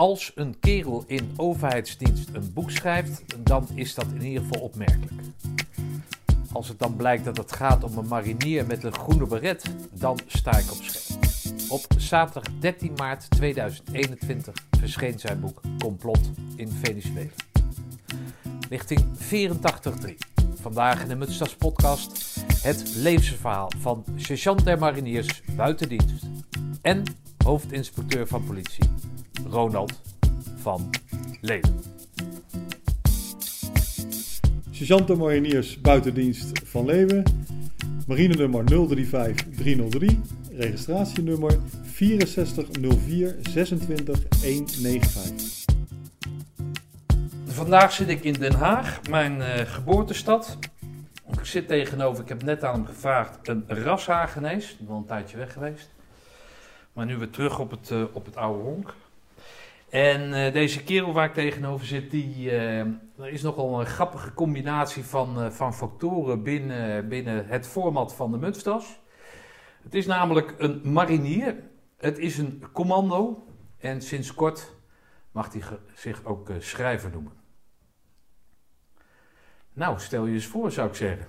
Als een kerel in overheidsdienst een boek schrijft, dan is dat in ieder geval opmerkelijk. Als het dan blijkt dat het gaat om een marinier met een groene beret, dan sta ik op scherp. Op zaterdag 13 maart 2021 verscheen zijn boek Complot in Venezuela. Lichting 84.3. Vandaag in de Mutstas podcast het levensverhaal van sergeant der mariniers buiten dienst en hoofdinspecteur van politie Ronald van Leeuwen. Sergeant de Mariniers buitendienst van Leeuwen. Marinenummer 035303. Registratienummer 6404 26 195. Vandaag zit ik in Den Haag, mijn eh, geboortestad. Ik zit tegenover, ik heb net aan hem gevraagd, een rashagenees. Wel een tijdje weg geweest. Maar nu weer terug op het, eh, op het oude honk. En eh, deze kerel waar ik tegenover zit, die, eh, er is nogal een grappige combinatie van, eh, van factoren binnen, binnen het format van de Mutstas. Het is namelijk een marinier, het is een commando en sinds kort mag hij zich ook schrijver noemen. Nou, stel je eens voor, zou ik zeggen.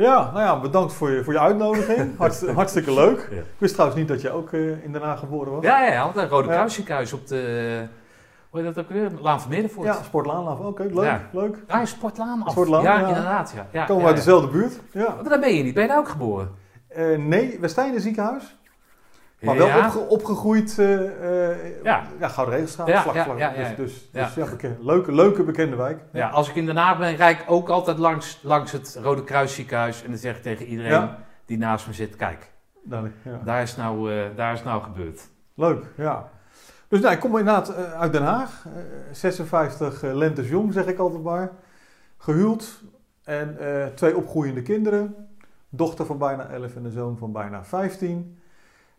Ja, nou ja, bedankt voor je, voor je uitnodiging. Hartst- hartstikke leuk. Ja. Ik wist trouwens niet dat je ook eh, in Den Haag geboren was. Ja, ja, ja, want een Rode Ja. Kruisziekenhuis op de, hoe heet dat ook weer? Laan van Middenvoort. Ja, Sportlaanlaaf. Oké, leuk. Ja. leuk. Ah, Sportlaan af. Sportlaan, ja, ja. inderdaad. Ja. Ja, Komen ja, we uit ja. dezelfde buurt. Ja. Maar daar ben je niet. Ben je daar ook geboren? Eh, nee, Westijnen ziekenhuis. Maar wel ja. opge- opgegroeid. eh eh Ja. ja, Gouden. Ja, vlak, ja, vlak. ja, Dus, dus, ja. dus. Leuke, leuke bekende wijk. Ja, als ik in Den Haag ben, rijd ik ook altijd langs, langs het Rode Kruisziekenhuis. En dan zeg ik tegen iedereen die naast me zit, kijk, daar is nou, eh, daar is nou gebeurd. Leuk, ja. Dus nou, ik kom inderdaad uit Den Haag. Eh, 56 eh, lentes jong, zeg ik altijd maar. Gehuwd en twee opgroeiende kinderen. Dochter van bijna 11 en een zoon van bijna 15.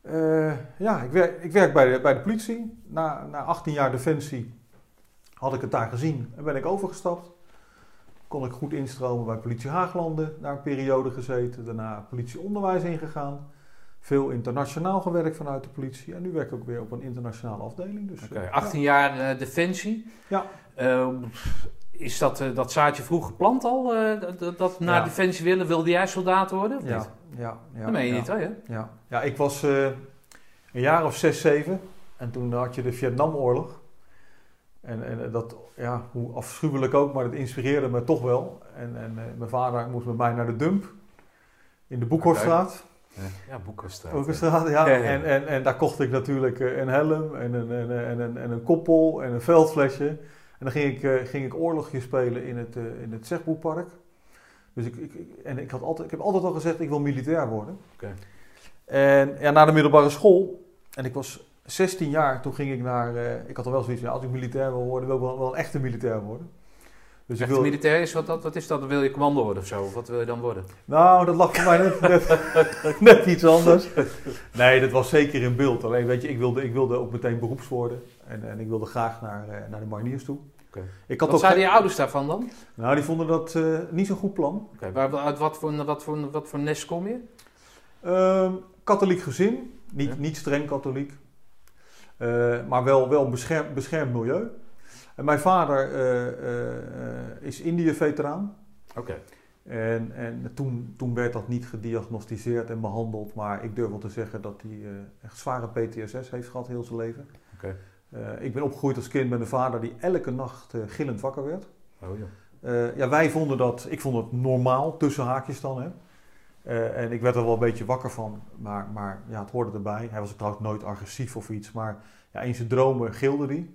Eh, ja, ik werk, ik werk bij, de, bij de politie. Na, na 18 jaar defensie had ik het daar gezien en ben ik overgestapt. Kon ik goed instromen bij politie Haaglanden. Daar een periode gezeten. Daarna politieonderwijs ingegaan. Veel internationaal gewerkt vanuit de politie. En nu werk ik ook weer op een internationale afdeling. Dus, Oké, eh, 18 jaar eh, defensie. Ja. Eh, is dat, eh, dat zaadje vroeg geplant al? eh, dat- dat, dat naar Ja. defensie willen? Wilde jij soldaat worden? Of ja, niet? Ja, ja, meen je ja, niet, hè? Ja. ja, ik was eh, een jaar of zes, zeven. En toen had je de Vietnamoorlog. En, en eh, dat, ja, hoe afschuwelijk ook, maar dat inspireerde me toch wel. En, en eh, mijn vader moest met mij naar de dump. In de Boekhorststraat. Ja, Boekenstraat. Boekhorststraat, ja. Ja, ja. En, en, en daar kocht ik natuurlijk een helm en een, en, een- en, een, en een koppel en een veldflesje. En dan ging ik, eh, ging ik oorlogje spelen in het, eh, in het Zegboekpark. Dus ik, ik, en ik, had altijd, ik heb altijd al gezegd, ik wil militair worden. En ja, na de middelbare school, en ik was 16 jaar, toen ging ik naar, eh, ik had al wel zoiets, ja, als ik militair wil worden, wil ik wel, wel een echte militair worden. Dus Echte wil, militair is wat, dat, wat is dat? Dan wil je commando worden of zo? Of wat wil je dan worden? nou, dat lag voor mij net, net, net iets anders. Nee, dat was zeker in beeld. Alleen weet je, ik wilde, ik wilde ook meteen beroeps worden. En, en ik wilde graag naar, eh, naar de mariniers toe. Ik had Wat ook zeiden je ouders daarvan dan? Nou, die vonden dat eh, niet zo'n goed plan. waar- uit wat voor, wat, voor, wat voor nest kom je? Ehm, katholiek gezin, niet, Ja. niet streng katholiek, Eh, maar wel, wel een beschermd, beschermd milieu. En mijn vader eh, eh, eh, is Indië-veteraan. Oké. En, en toen, toen werd dat niet gediagnosticeerd en behandeld, maar ik durf wel te zeggen dat hij eh, echt zware PTSS heeft gehad heel zijn leven. Oké. Eh, ik ben opgegroeid als kind met een vader die elke nacht eh, gillend wakker werd. Oh, ja. Eh, ja, wij vonden dat, ik vond het normaal, tussen haakjes dan. Hè. En ik werd er wel een beetje wakker van, maar, maar ja, het hoorde erbij. Hij was trouwens nooit agressief of iets, maar ja, in zijn dromen gilde hij.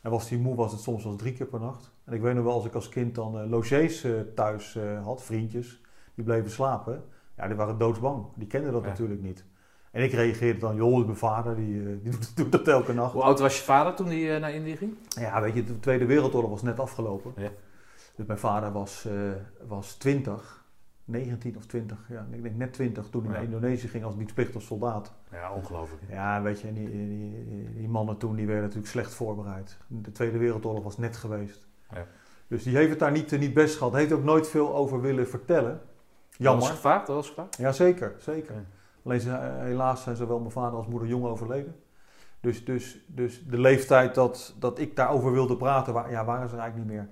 En was hij moe, was het soms wel drie keer per nacht. En ik weet nog wel, als ik als kind dan logés thuis had, vriendjes, die bleven slapen. Ja, die waren doodsbang. Die kenden dat Ja. natuurlijk niet. En ik reageerde dan, joh, mijn vader, die, eh, die doet, dat elke nacht. Hoe oud was je vader toen hij eh, naar Indië ging? Ja, weet je, de Tweede Wereldoorlog was net afgelopen. Ja. Dus mijn vader was, eh was 20, 19 of 20, ja, ik denk net 20 toen hij Ja. naar Indonesië ging als dienstplichtig soldaat. Ja, ongelooflijk. Ja, weet je, en die, die, mannen toen die werden natuurlijk slecht voorbereid. De Tweede Wereldoorlog was net geweest. Ja. Dus die heeft het daar niet, niet best gehad. Heeft ook nooit veel over willen vertellen. Dat was Jammer. gevraagd, dat was gevraagd. Ja, zeker, zeker. Ja. Alleen eh, helaas zijn zowel mijn vader als moeder jong overleden. Dus, dus, dus de leeftijd dat, dat ik daarover wilde praten, wa- ja, waren ze eigenlijk niet meer.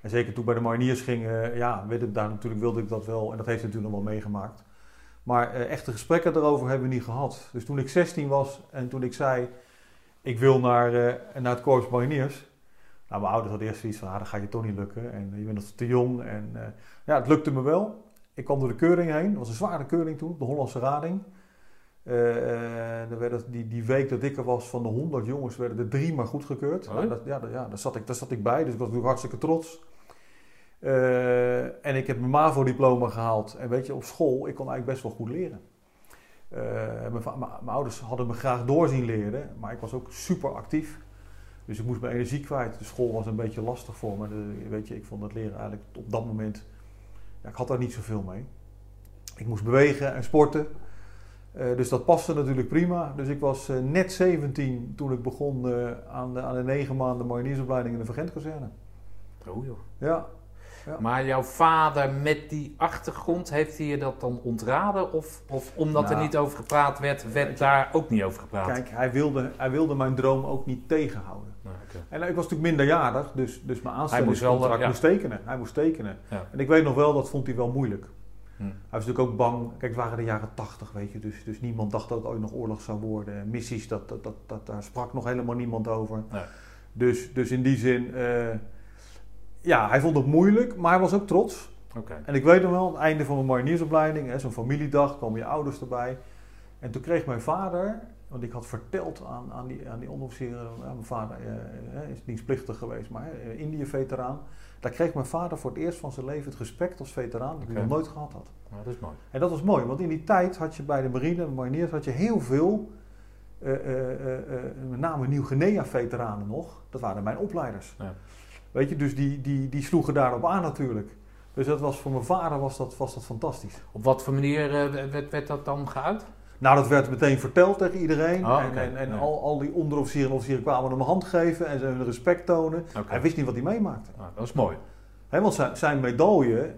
En zeker toen ik bij de mariniers ging, eh, ja, daar natuurlijk wilde ik dat wel. En dat heeft natuurlijk nog wel meegemaakt. Maar eh, echte gesprekken daarover hebben we niet gehad. Dus toen ik 16 was en toen ik zei, ik wil naar, naar het Korps Mariniers. Nou, mijn ouders hadden eerst zoiets van, ah, dat gaat je toch niet lukken. En je bent nog te jong. En ja, het lukte me wel. Ik kwam door de keuring heen. Het was een zware keuring toen, de Hollandse Rading. Eh, eh, er werden, die, die week dat ik er was, van de 100 jongens, werden er drie maar goedgekeurd. Oh. Nou, dat, ja, dat- ja daar, zat ik, daar zat ik bij, dus ik was natuurlijk hartstikke trots. Eh, en ik heb mijn MAVO-diploma gehaald. En weet je, op school, ik kon eigenlijk best wel goed leren. Eh, mijn, mijn- mijn ouders hadden me graag doorzien leren, maar ik was ook super actief. Dus ik moest mijn energie kwijt. De school was een beetje lastig voor me. De- weet je, ik vond het leren eigenlijk op dat moment... Ja, ik had daar niet zoveel mee. Ik moest bewegen en sporten. Eh, dus dat paste natuurlijk prima. Dus ik was eh, net 17 toen ik begon eh, aan, de, aan de negen maanden mariniersopleiding in de Vergentkazerne. Oh joh. Ja, Maar jouw vader met die achtergrond, heeft hij je dat dan ontraden? Of, of omdat er Nou, niet over gepraat werd, werd daar ook niet over gepraat? kijk, hij wilde, hij wilde mijn droom ook niet tegenhouden. Nou. En ik was natuurlijk minderjarig, dus, dus mijn aanstellingscontract wel, ja. moest tekenen. Hij moest tekenen. Ja. En ik weet nog wel, dat vond hij wel moeilijk. Hm. Hij was natuurlijk ook bang. Kijk, het waren de jaren tachtig, weet je. Dus, dus niemand dacht dat het ooit nog oorlog zou worden. Missies, dat, dat, dat, dat, daar sprak nog helemaal niemand over. Nee. Dus, dus in die zin, eh, ja, hij vond het moeilijk, maar hij was ook trots. En ik weet nog wel, aan het einde van mijn mariniersopleiding, hè, zo'n familiedag, kwamen je ouders erbij. En toen kreeg mijn vader, want ik had verteld aan, aan, die, aan die onderofficieren, ja, mijn vader eh, eh, is dienstplichtig geweest, maar eh, Indië-veteraan. Daar kreeg mijn vader voor het eerst van zijn leven het respect als veteraan dat hij nog nooit gehad had. Dat is mooi. En dat was mooi, want in die tijd had je bij de marine, de mariniers, had je heel veel, eh, eh, eh, eh, met name Nieuw-Guinea-veteranen nog. Dat waren mijn opleiders. Ja. Weet je, dus die, die, die sloegen daarop aan natuurlijk. Dus dat was voor mijn vader was dat, was dat fantastisch. Op wat voor manier eh, werd, werd dat dan geuit? Nou, dat werd meteen verteld tegen iedereen. Oh, en en, en al, al die onderofficieren en officieren kwamen hem een hand geven en ze hun respect tonen. Hij wist niet wat hij meemaakte. Nou, dat is mooi. Hè, want zijn, zijn medaille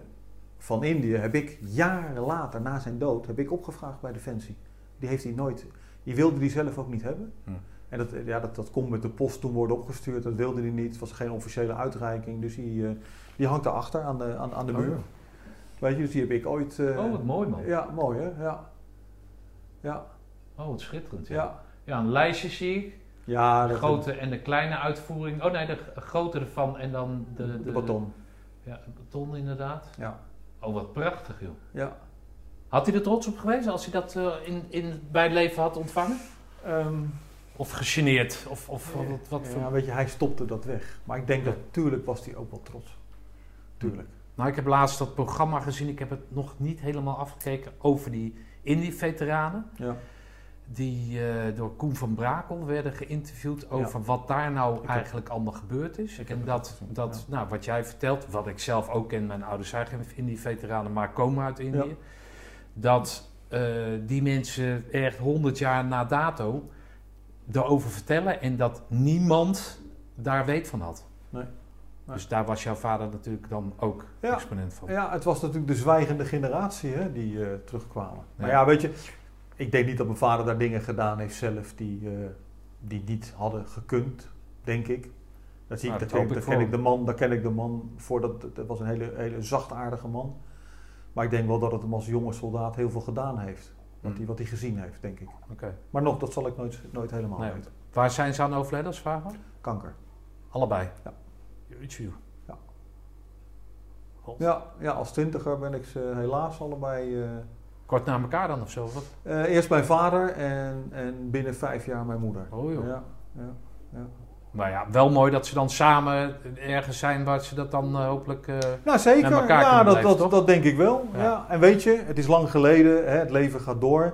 van Indië heb ik jaren later, na zijn dood, heb ik opgevraagd bij Defensie. Die heeft hij nooit, die wilde hij zelf ook niet hebben. Hm. En dat, ja, dat, dat kon met de post toen worden opgestuurd, dat wilde hij niet. Het was geen officiële uitreiking, dus die, eh, die hangt daarachter aan de, aan, aan de Oh, muur. Weet je, dus die heb ik ooit... eh, Oh, wat mooi man. Ja, mooi hè? Ja. Ja, Oh, wat schitterend. Ja, ja. ja een lijstje zie ik. Ja, De grote en de kleine uitvoering. Oh nee, de grote ervan en dan de... de, de baton. ja, de baton inderdaad. Ja. Oh, wat prachtig joh. Ja. Had hij er trots op geweest als hij dat eh, in, in, bij het leven had ontvangen? Ehm, Of gegeneerd? Of, of wat, wat voor... ja, weet je, hij stopte dat weg. Maar ik denk Ja. dat, tuurlijk was hij ook wel trots. Tuurlijk. Nou, ik heb laatst dat programma gezien. Ik heb het nog niet helemaal afgekeken over die Indie-veteranen. Ja. Die eh, door Koen van Brakel werden geïnterviewd over wat daar nou eigenlijk allemaal gebeurd is. Ik en dat, gezien, dat nou, wat jij vertelt, wat ik zelf ook ken, mijn ouders zijn geen Indie-veteranen, maar komen uit Indië. Dat eh, die mensen echt 100 jaar na dato erover vertellen en dat niemand daar weet van had. Nee. Dus daar was jouw vader natuurlijk dan ook Ja. exponent van. Ja, het was natuurlijk de zwijgende generatie hè, die eh, terugkwamen. Maar Ja. weet je, ik denk niet dat mijn vader daar dingen gedaan heeft zelf die, eh, die niet hadden gekund, denk ik. Dat zie ik, Nou, dat ken, ik ken voor ik de man, daar ken ik de man voor. Dat, dat was een hele, hele zachtaardige man. Maar ik denk wel dat het hem als jonge soldaat heel veel gedaan heeft. Wat, Hmm. hij, wat hij gezien heeft, denk ik. Oké. Maar nog, dat zal ik nooit, nooit helemaal Nee. weten. Waar zijn ze aan overleden als? Kanker. Allebei? Ja. Jeetje. Ja. God. Ja, ja, als twintiger ben ik ze helaas allebei... eh, Kort na elkaar dan of zo? Eh, eerst mijn vader en, en binnen vijf jaar mijn moeder. Oh joh. Ja, ja, ja. Maar ja, wel mooi dat ze dan samen ergens zijn waar ze dat dan eh, hopelijk... eh, Nou, zeker. Met elkaar Ja, dat, blijven, dat, toch? dat denk ik wel. Ja. Ja. En weet je, het is lang geleden, hè, het leven gaat door.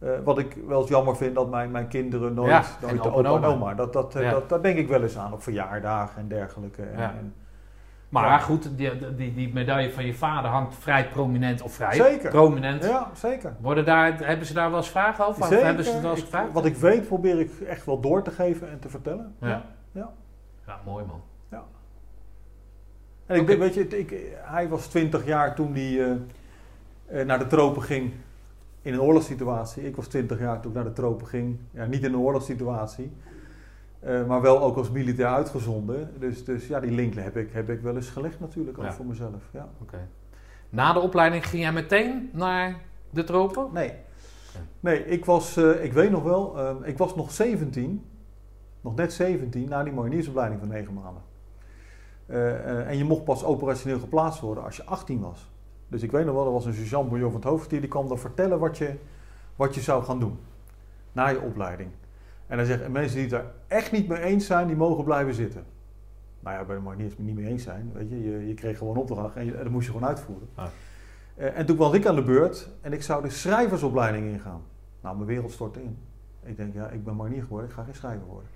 Eh, wat ik wel eens jammer vind, dat mijn, mijn kinderen nooit, Ja, nooit de opa en oma. Dat, dat, eh, Ja. dat, daar denk ik wel eens aan, op verjaardagen en dergelijke. En, Ja. en- Maar Ja. goed, die, die, die medaille van je vader hangt vrij prominent, of vrij Zeker. prominent. ja, zeker. Worden daar, hebben ze daar wel eens vragen over? Zeker. hebben ze het wel eens Ik- gevraagd? wat ik weet, probeer ik echt wel door te geven en te vertellen. Ja. Ja. Ja, mooi man. En ik weet je, ik, hij was 20 jaar toen hij eh, naar de tropen ging. In een oorlogssituatie. Ik was 20 jaar toen ik naar de tropen ging. Ja, niet in een oorlogssituatie. eh, maar wel ook als militair uitgezonden. Dus, dus ja, die link heb ik, heb ik wel eens gelegd natuurlijk, ook Ja. voor mezelf. Ja. Na de opleiding ging jij meteen naar de tropen? Nee. Nee, ik was, eh, ik weet nog wel, eh, ik was nog 17, nog net 17, na die mariniersopleiding van 9 maanden. Eh, en je mocht pas operationeel geplaatst worden als je 18 was. Dus ik weet nog wel, er was een sergeant bouillon van het hoofdkwartier, die kwam dan vertellen wat je, wat je zou gaan doen. Na je opleiding. En hij zegt, en mensen die het daar echt niet mee eens zijn, die mogen blijven zitten. Nou ja, bij de mariniers niet mee eens zijn, weet je. Je, je kreeg gewoon opdracht en, je, en dat moest je gewoon uitvoeren. Ah. Eh, en toen was ik aan de beurt en ik zou de schrijversopleiding ingaan. Nou, mijn wereld stortte in. Ik denk, ja, ik ben marinier geworden, ik ga geen schrijver worden.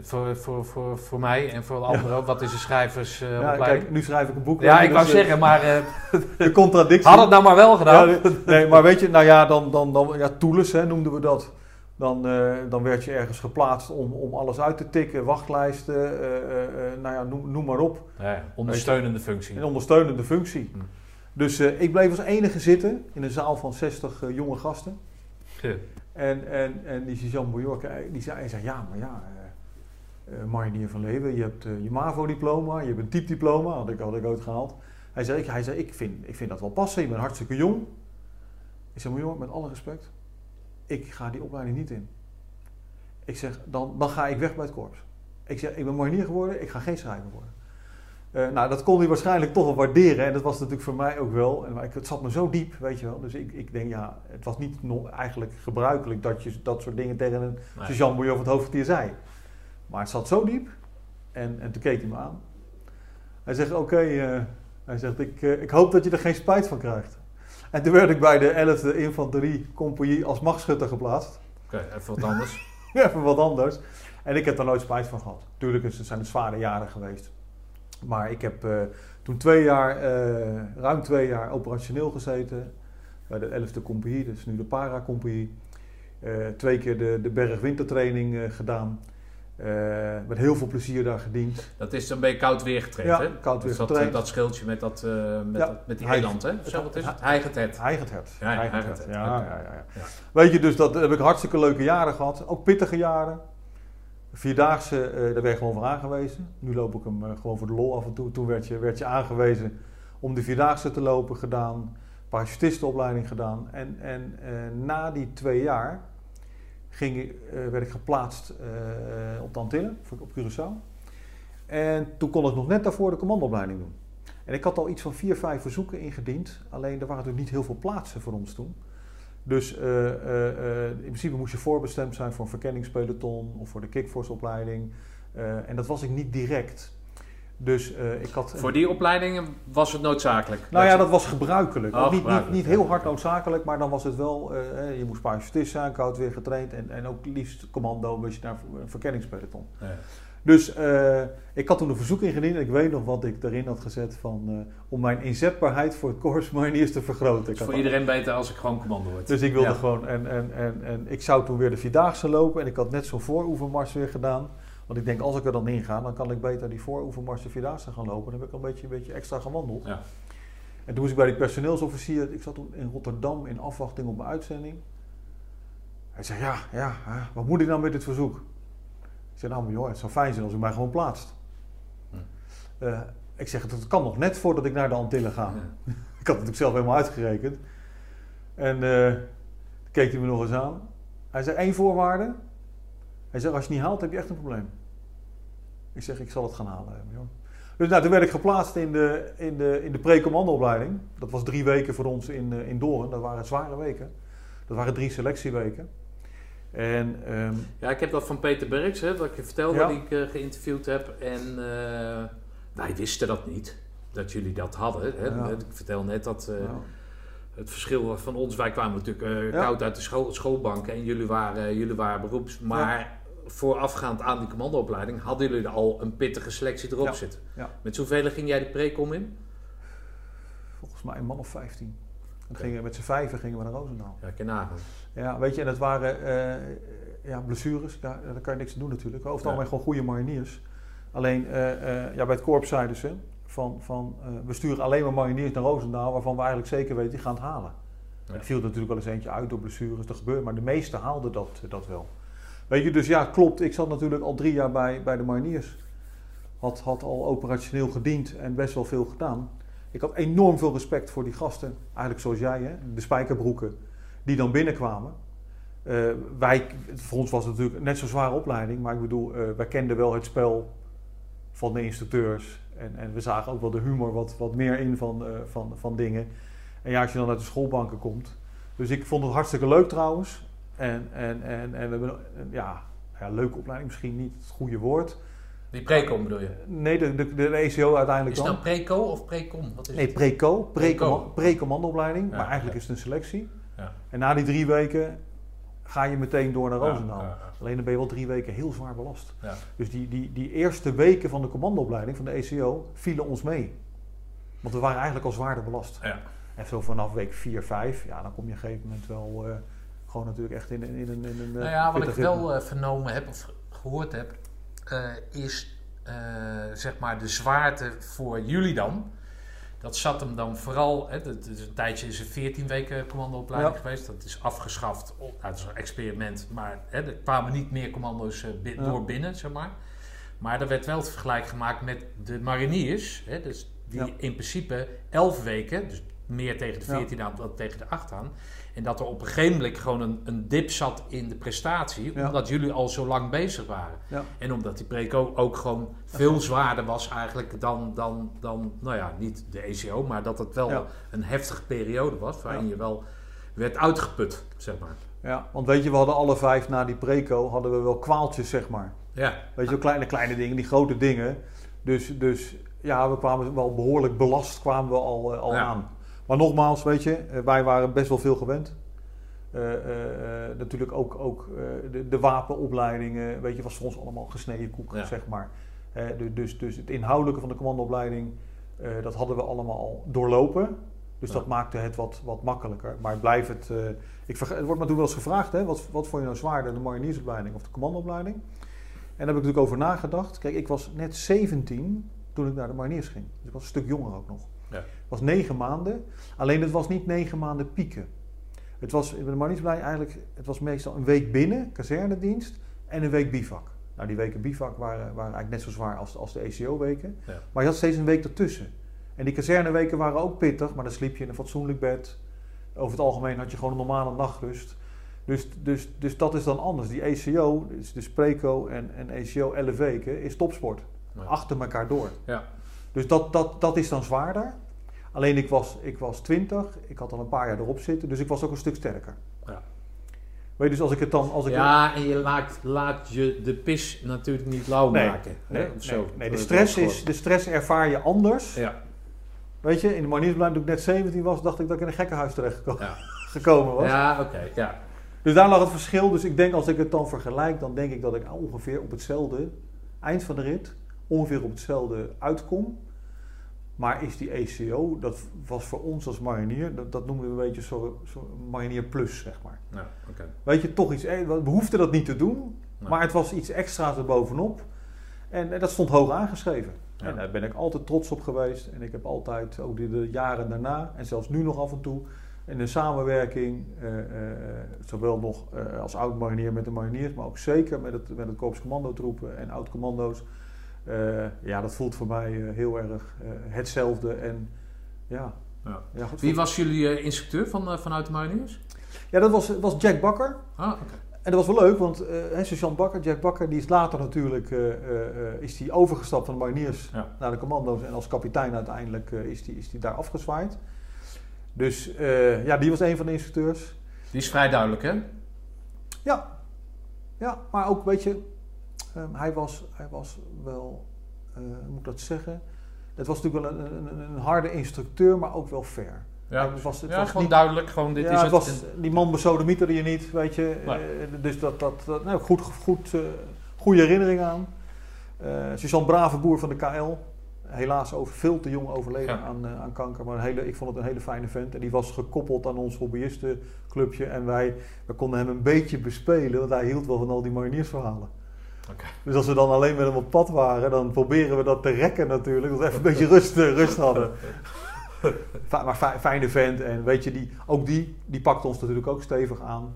Voor, voor, voor, voor mij en voor de anderen ook, wat is een ja, schrijversopleiding? kijk, nu schrijf ik een boek. ja, ik wou dus, eh, zeggen, maar eh, De contradictie. had het nou maar wel gedaan. Ja, nee, maar weet je, nou ja, dan, dan, dan ja, hè, noemden we dat. Dan, eh, dan werd je ergens geplaatst om, om alles uit te tikken, wachtlijsten, eh, eh, eh, nou ja, noem, noem maar op. Ondersteunende functie. Een ondersteunende functie. Hm. Dus eh, ik bleef als enige zitten in een zaal van 60 eh, jonge gasten. Ja. En, en, en die Jean Bojork, die zei, hij zei, ja, maar ja, eh eh, marinier van Leeuwen, je hebt eh, je MAVO-diploma, je hebt een typediploma, had ik, had ik ooit gehaald. Hij zei, ik, hij zei ik, vind, ik vind dat wel passen, je bent hartstikke jong. Ik zei, maar joh, met alle respect, ik ga die opleiding niet in. Ik zeg, dan, dan ga ik weg bij het korps. Ik zeg, ik ben marinier geworden, ik ga geen schrijver worden. Eh, nou, dat kon hij waarschijnlijk toch wel waarderen. En dat was natuurlijk voor mij ook wel. En, maar ik, het zat me zo diep, weet je wel. Dus ik, ik denk, ja, het was niet nog eigenlijk gebruikelijk dat je dat soort dingen tegen een Nee. sergeant van het hoofdkwartier zei. Maar het zat zo diep. En, en toen keek hij me aan. Hij zegt, oké, eh, hij zegt, ik, eh, ik hoop dat je er geen spijt van krijgt. En toen werd ik bij de 11e Infanterie Compagnie als machtschutter geplaatst. Oké, even wat anders. Even wat anders. En ik heb daar nooit spijt van gehad. Tuurlijk het zijn het zware jaren geweest. Maar ik heb eh, toen twee jaar, ruim twee jaar operationeel gezeten. Bij de 11e compagnie, dus nu de para-compagnie. Twee keer de, de berg-wintertraining gedaan. Eh, met heel veel plezier daar gediend. Dat is een beetje koud weer getraind, Ja, hè? koud weer Dus dat, schildje met, dat, eh, met, Ja, dat, met die eiland, hè? Zo, wat is het? Heigend het. Heigend het. Ja, ja, het. Ja. Weet je, dus dat heb ik hartstikke leuke jaren gehad. Ook pittige jaren. Vierdaagse, eh daar werd je gewoon voor aangewezen. Nu loop ik hem gewoon voor de lol af en toe. Toen werd je, werd je aangewezen om de Vierdaagse te lopen gedaan. Parachutistenopleiding gedaan. En, en na die twee jaar ging, eh, werd ik geplaatst eh, op de Antillen, op Curaçao. En toen kon ik nog net daarvoor de commandoopleiding doen. En ik had al iets van vier, vijf verzoeken ingediend. Alleen er waren natuurlijk niet heel veel plaatsen voor ons toen. Dus eh, in principe moest je voorbestemd zijn voor een verkenningspeloton of voor de kickforce-opleiding. Eh, en dat was ik niet direct. Dus eh, ik had. Voor die opleidingen was het noodzakelijk. nou ja, dat was gebruikelijk. Oh, niet, niet, gebruikelijk, niet heel hard noodzakelijk, maar dan was het wel. eh, eh, je moest parachutist zijn, koud weer getraind. En, en ook liefst commando, moest je naar een verkenningspeloton. Ja. Dus ik had toen een verzoek ingediend. Ik weet nog wat ik erin had gezet van, om mijn inzetbaarheid voor het korps mariniers te vergroten. Ik had voor iedereen beter als ik gewoon commando word. dus ik wilde Ja. gewoon, en, en, en, en ik zou toen weer de Vierdaagse lopen en ik had net zo'n vooroevermars weer gedaan. Want ik denk, als ik er dan in ga, dan kan ik beter die vooroevermars de Vierdaagse gaan lopen. Dan heb ik al een beetje, een beetje extra gewandeld. Ja. En toen moest ik bij die personeelsofficier, ik zat toen in Rotterdam in afwachting op mijn uitzending. Hij zei, ja, ja, wat moet ik nou met dit verzoek? Ik zei, nou joh, het zou fijn zijn als u mij gewoon plaatst. Hm. Eh, ik zeg, dat kan nog net voordat ik naar de Antillen ga. Ja. Ik had het natuurlijk zelf helemaal uitgerekend. En eh, keek hij me nog eens aan. Hij zei één voorwaarde. Hij zei, als je het niet haalt, heb je echt een probleem. Ik zeg, ik zal het gaan halen. joh. Dus nou, toen werd ik geplaatst in de, in de, in de pre-commandoopleiding. Dat was drie weken voor ons in, eh, in Doorn. Dat waren zware weken. Dat waren drie selectieweken. En ehm, Ja, ik heb dat van Peter Berks, hè, dat ik je vertelde, Ja. die ik eh, geïnterviewd heb. En eh, wij wisten dat niet, dat jullie dat hadden. Hè. Ja. Ik vertel net dat het verschil was van ons, wij kwamen natuurlijk koud uit de school, schoolbanken en jullie waren, jullie waren beroeps. Maar voorafgaand aan die commandoopleiding hadden jullie al een pittige selectie erop Ja. zitten. Ja. Met zoveel ging jij de precom in? volgens mij een man of 15. En gingen, met z'n vijven gingen we naar Roosendaal. Ja, ik ken nagaan. Ja, weet je, en dat waren eh, ja, blessures. Ja, daar kan je niks aan doen natuurlijk. Over het algemeen gewoon goede mariniers. Alleen, eh, eh, ja, bij het korps zeiden ze van, van we sturen alleen maar mariniers naar Roosendaal waarvan we eigenlijk zeker weten die gaan het halen. Er viel natuurlijk wel eens eentje uit door blessures, dat gebeurt, maar de meesten haalden dat, dat wel. Weet je, dus ja, klopt. Ik zat natuurlijk al drie jaar bij, bij de mariniers. Had, had al operationeel gediend en best wel veel gedaan. Ik had enorm veel respect voor die gasten. Eigenlijk zoals jij, hè? de spijkerbroeken, die dan binnenkwamen. Uh, wij, voor ons was het natuurlijk net zo'n zware opleiding, maar ik bedoel, uh, wij kenden wel het spel van de instructeurs. En, en we zagen ook wel de humor wat, wat meer in van, uh, van, van dingen. En ja, als je dan uit de schoolbanken komt. Dus ik vond het hartstikke leuk trouwens. En, en, en, en we hebben, ja, ja, leuke opleiding misschien niet het goede woord. Die preco bedoel je? Nee, de, de, de ECO uiteindelijk Is dan. het nou preco of precom? Wat is nee, het? preco, Preco. pre-commandoopleiding. Ja, maar eigenlijk ja. is het een selectie. Ja. En na die drie weken ga je meteen door naar Roosendaal. Alleen dan ben je wel drie weken heel zwaar belast. Dus die, die, die eerste weken van de commandoopleiding van de ECO vielen ons mee. Want we waren eigenlijk al zwaarder belast. Ja. En zo vanaf week 4, 5, ja, dan kom je op een gegeven moment wel eh, gewoon natuurlijk echt in, in, in, een- in een. Nou eh, ja, wat ik wel eh, vernomen heb of gehoord heb, eh, is zeg maar de zwaarte voor jullie dan. Dat zat hem dan vooral, hè, dat is een tijdje is er 14 weken commandoopleiding Ja. geweest. Dat is afgeschaft, op, nou, het is een experiment, maar hè, er kwamen niet meer commando's Ja. door binnen, zeg maar. Maar er werd wel het vergelijk gemaakt met de mariniers, hè, dus die Ja. in principe 11 weken, dus meer tegen de Ja. 14 aan dan tegen de 8 aan. En dat er op een gegeven moment gewoon een, een dip zat in de prestatie, Ja. omdat jullie al zo lang bezig waren. Ja. En omdat die preco ook gewoon veel zwaarder was eigenlijk dan, dan, dan nou ja, niet de ECO, maar dat het wel Ja. een heftige periode was, waarin je wel werd uitgeput, zeg maar. Ja, want weet je, we hadden alle vijf na die preco hadden we wel kwaaltjes, zeg maar. Ja, Weet je, wel, kleine, kleine dingen, die grote dingen. Dus, dus ja, we kwamen wel behoorlijk belast kwamen we al, eh, al Ja. aan. Maar nogmaals, weet je, eh, wij waren best wel veel gewend. Eh, eh, natuurlijk ook, ook de, de wapenopleidingen, weet je, was voor ons allemaal gesneden koek, Ja. zeg maar. Du- dus, dus het inhoudelijke van de commandoopleiding, dat hadden we allemaal al doorlopen. Dus Ja. dat maakte het wat, wat makkelijker. Maar blijf het, ik verge- het wordt me toen wel eens gevraagd, hè, wat, wat vond je nou zwaarder, de mariniersopleiding of de commandoopleiding? En daar heb ik natuurlijk over nagedacht. Kijk, ik was net 17 toen ik naar de mariniers ging. Dus ik was een stuk jonger ook nog. Ja. Het was negen maanden. Alleen het was niet negen maanden pieken. Het was in de mariniersopleiding eigenlijk, het was meestal een week binnen, kazernedienst, en een week bivak. Nou, die weken bivak waren, waren eigenlijk net zo zwaar als, als de ECO-weken. Ja. Maar je had steeds een week ertussen. En die kazerneweken waren ook pittig, maar dan sliep je in een fatsoenlijk bed. Over het algemeen had je gewoon een normale nachtrust. Dus, dus, dus dat is dan anders. Die ECO, dus, dus Preco en, en ECO 11 weken, is topsport. Ja. Achter elkaar door. Ja. Dus dat, dat, dat is dan zwaarder. Alleen ik was, ik was 20, ik had al een paar jaar erop zitten, dus ik was ook een stuk sterker. Ja. Weet je, dus als ik het dan. Als ik ja en je laat, laat je de pis natuurlijk niet lauw Nee, maken. hè, Nee, zo. nee, de stress, is, de stress ervaar je anders. Ja, Weet je, in de maniersbeleid toen ik net 17 was, dacht ik dat ik in een gekkenhuis terecht ja. gekomen was. ja oké, ja. Dus daar lag het verschil. Dus ik denk als ik het dan vergelijk, dan denk ik dat ik ongeveer op hetzelfde, eind van de rit, ongeveer op hetzelfde uitkom. Maar is die ECO, dat was voor ons als marinier, dat, dat noemen we een beetje zo, zo marinier plus, zeg maar. ja. Weet je, toch iets, eh, we hoefden dat niet te doen, maar het was iets extra's erbovenop. En, eh, dat stond hoog aangeschreven. Ja. En daar ben ik altijd trots op geweest. En ik heb altijd, ook de, de jaren daarna, en zelfs nu nog af en toe, in de samenwerking, eh, eh, zowel nog als oud-marinier met de mariniers, maar ook zeker met het, met het korps commandotroepen en oud-commando's. Eh, ja, dat voelt voor mij eh, heel erg eh, hetzelfde. En ja, Ja. ja, goed, Wie was jullie instructeur van, vanuit de mariniers? ja dat was, was Jack Bakker. Ah, oké. En dat was wel leuk, want hè, sergeant Bakker, Jack Bakker, die is later natuurlijk is die overgestapt van de mariniers Ja. naar de commando's. En als kapitein uiteindelijk is, die, is die daar afgezwaaid. Dus ja, die was een van de instructeurs. Die is vrij duidelijk, hè? Ja, ja maar ook, weet je, ehm, hij, was, hij was wel, eh, hoe moet ik dat zeggen? Het was natuurlijk wel een, een, een harde instructeur, maar ook wel fair. Ja, het was, het ja was gewoon niet- duidelijk. Gewoon, dit ja, is het het. was, die man besodemieterde je niet, weet je. Nee. Eh, dus dat, dat, dat nou, goed, goed, eh, goede herinnering aan. Eh Suzanne Bravenboer van de KL. Helaas over, veel te jong overleden Ja. aan, aan kanker. Maar een hele, ik vond het een hele fijne vent. En die was gekoppeld aan ons hobbyistenclubje. En wij, wij konden hem een beetje bespelen. Want hij hield wel van al die mariniersverhalen. Dus als we dan alleen met hem op pad waren, dan proberen we dat te rekken natuurlijk. Dat we even een beetje rust, eh, rust hadden. Maar fi- fijne vent. En weet je, die, ook die, die pakte ons natuurlijk ook stevig aan.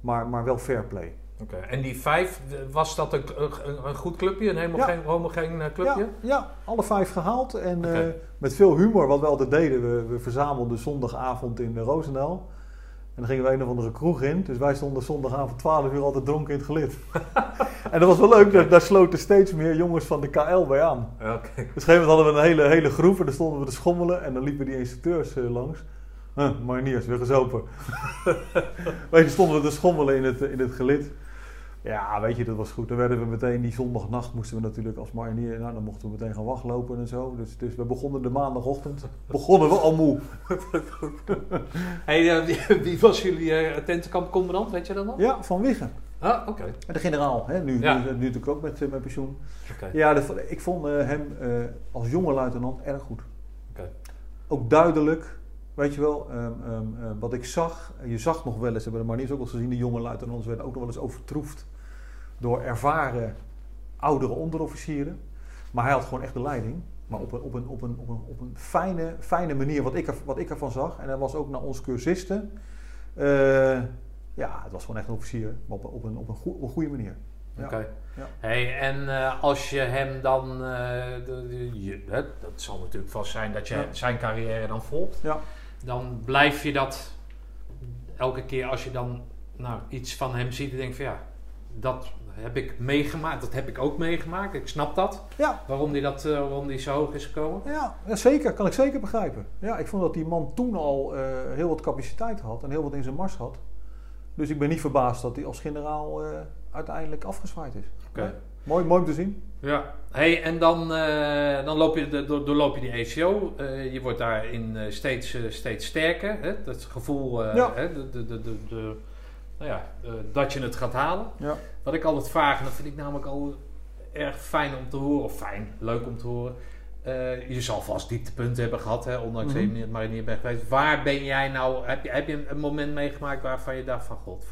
Maar, maar wel fair play. Oké. En die vijf, was dat een, een, een goed clubje? Een helemaal Ja. geen homogeen eh, clubje? Ja, ja, alle vijf gehaald. En eh, met veel humor, wat we altijd deden. We, we verzamelden zondagavond in Roosendaal. En dan gingen we een of andere kroeg in. Dus wij stonden zondagavond 12 uur altijd dronken in het gelid. en dat was wel leuk, daar, daar sloten steeds meer jongens van de KL bij aan. Oké. Dus op een gegeven moment hadden we een hele, hele groep en dan stonden we te schommelen. En dan liepen die instructeurs eh, langs. Huh, mariniers, weer gezopen. weet je, stonden we te schommelen in het, in het gelid. Ja, weet je, dat was goed. Dan werden we meteen, die zondagnacht moesten we natuurlijk als marinier, nou dan mochten we meteen gaan wachtlopen en zo. Dus, dus we begonnen de maandagochtend, begonnen we al moe. Hey, eh, wie, was jullie uh, tentenkampcommandant? Weet je dat nog? Ja, van Wiggen. Ah, oké. De generaal, hè? Nu, Ja. nu, nu natuurlijk ook met, eh, met pensioen. Ja, ik vond eh, hem als jonge luitenant erg goed. Oké. Ook duidelijk, weet je wel, ehm, ehm, eh, wat ik zag. Je zag nog wel eens, hebben de mariniers ook wel eens gezien, die jonge luitenants werden ook nog wel eens overtroefd door ervaren oudere onderofficieren. Maar hij had gewoon echt de leiding. Maar op een, op een, op een, op een, op een fijne, fijne manier, wat ik, er, wat ik ervan zag. En hij was ook naar ons cursisten. eh, ja, het was gewoon echt een officier, maar op, een- op, een, op, een, goe- op een goede manier. Ja. Oké. Ja. Hey, en eh, als je hem dan, eh, de, de- je, dat zal natuurlijk vast zijn dat je Ja. zijn carrière dan volgt, Ja. Dan blijf je dat elke keer als je dan nou, iets van hem ziet en denkt van ja, dat heb ik meegemaakt, dat heb ik ook meegemaakt, ik snap dat, Ja, waarom die, dat, eh, waarom die zo hoog is gekomen. Ja, zeker. Kan ik zeker begrijpen. Ja, ik vond dat die man toen al eh, heel wat capaciteit had en heel wat in zijn mars had. Dus ik ben niet verbaasd dat hij als generaal eh, uiteindelijk afgezwaaid is. Oké. Nee. Mooi, mooi om te zien. Ja, hey, en dan, eh, dan loop je de, door, doorloop je die ECO. Eh, je wordt daarin eh, steeds, steeds sterker. Hè? Dat gevoel Ja. hè? De, de, de, de, de- nou ja, dat je het gaat halen. Ja. Wat ik altijd vraag, en dat vind ik namelijk al erg fijn om te horen, of fijn, leuk om te horen. Je zal vast dieptepunten hebben gehad, hè, ondanks Mhm. dat je marinier bent geweest. Waar ben jij nou, heb je, heb je een moment meegemaakt waarvan je dacht van, god,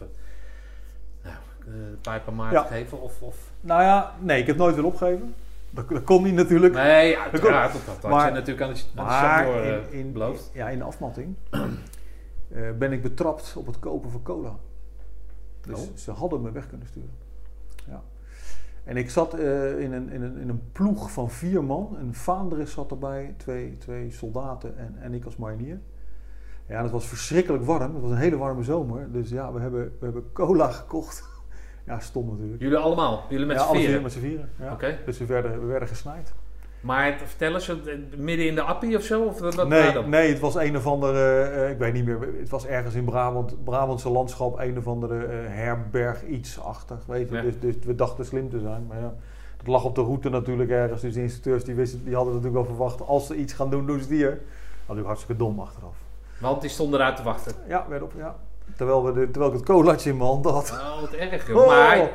eh, de pijp aan Maarten Ja. geven? Of, of Nou ja, nee, ik heb nooit willen opgeven. Dat, dat kon niet natuurlijk. Nee, uiteraard. Dat, dat had Maar- je natuurlijk aan de, aan de maar in, eh, in, beloofd. ja, in de afmatting eh, ben ik betrapt op het kopen van cola. Dus Oh. ze hadden me weg kunnen sturen. Ja. En ik zat in, een, in, een, in een ploeg van vier man. Een vaandrig zat erbij, twee, twee soldaten en, en ik als marinier. Ja, en het was verschrikkelijk warm. Het was een hele warme zomer. Dus ja, we hebben, we hebben cola gekocht. Ja, stom natuurlijk. Jullie allemaal? Jullie met ja, z'n vieren? vier met z'n vieren. Ja. Dus we werden, we werden gesnijd. Maar vertel eens, eh, midden in de appie of zo? Of wat nee, dan? nee, het was een of andere, eh, ik weet niet meer, het was ergens in Brabant, Brabantse landschap, een of andere eh, herberg iets-achtig, weet je. Ja. Dus, dus we dachten slim te zijn, maar ja. Het lag op de route natuurlijk ergens, dus de instructeurs die, wisten, die hadden natuurlijk wel verwacht, als ze iets gaan doen, doen ze het hier. Natuurlijk hartstikke dom achteraf. Want die stonden eruit te wachten. Ja, werd op, ja. Terwijl, we de, terwijl ik het colaatje in mijn hand had. Oh, wat erg. Oh. Maar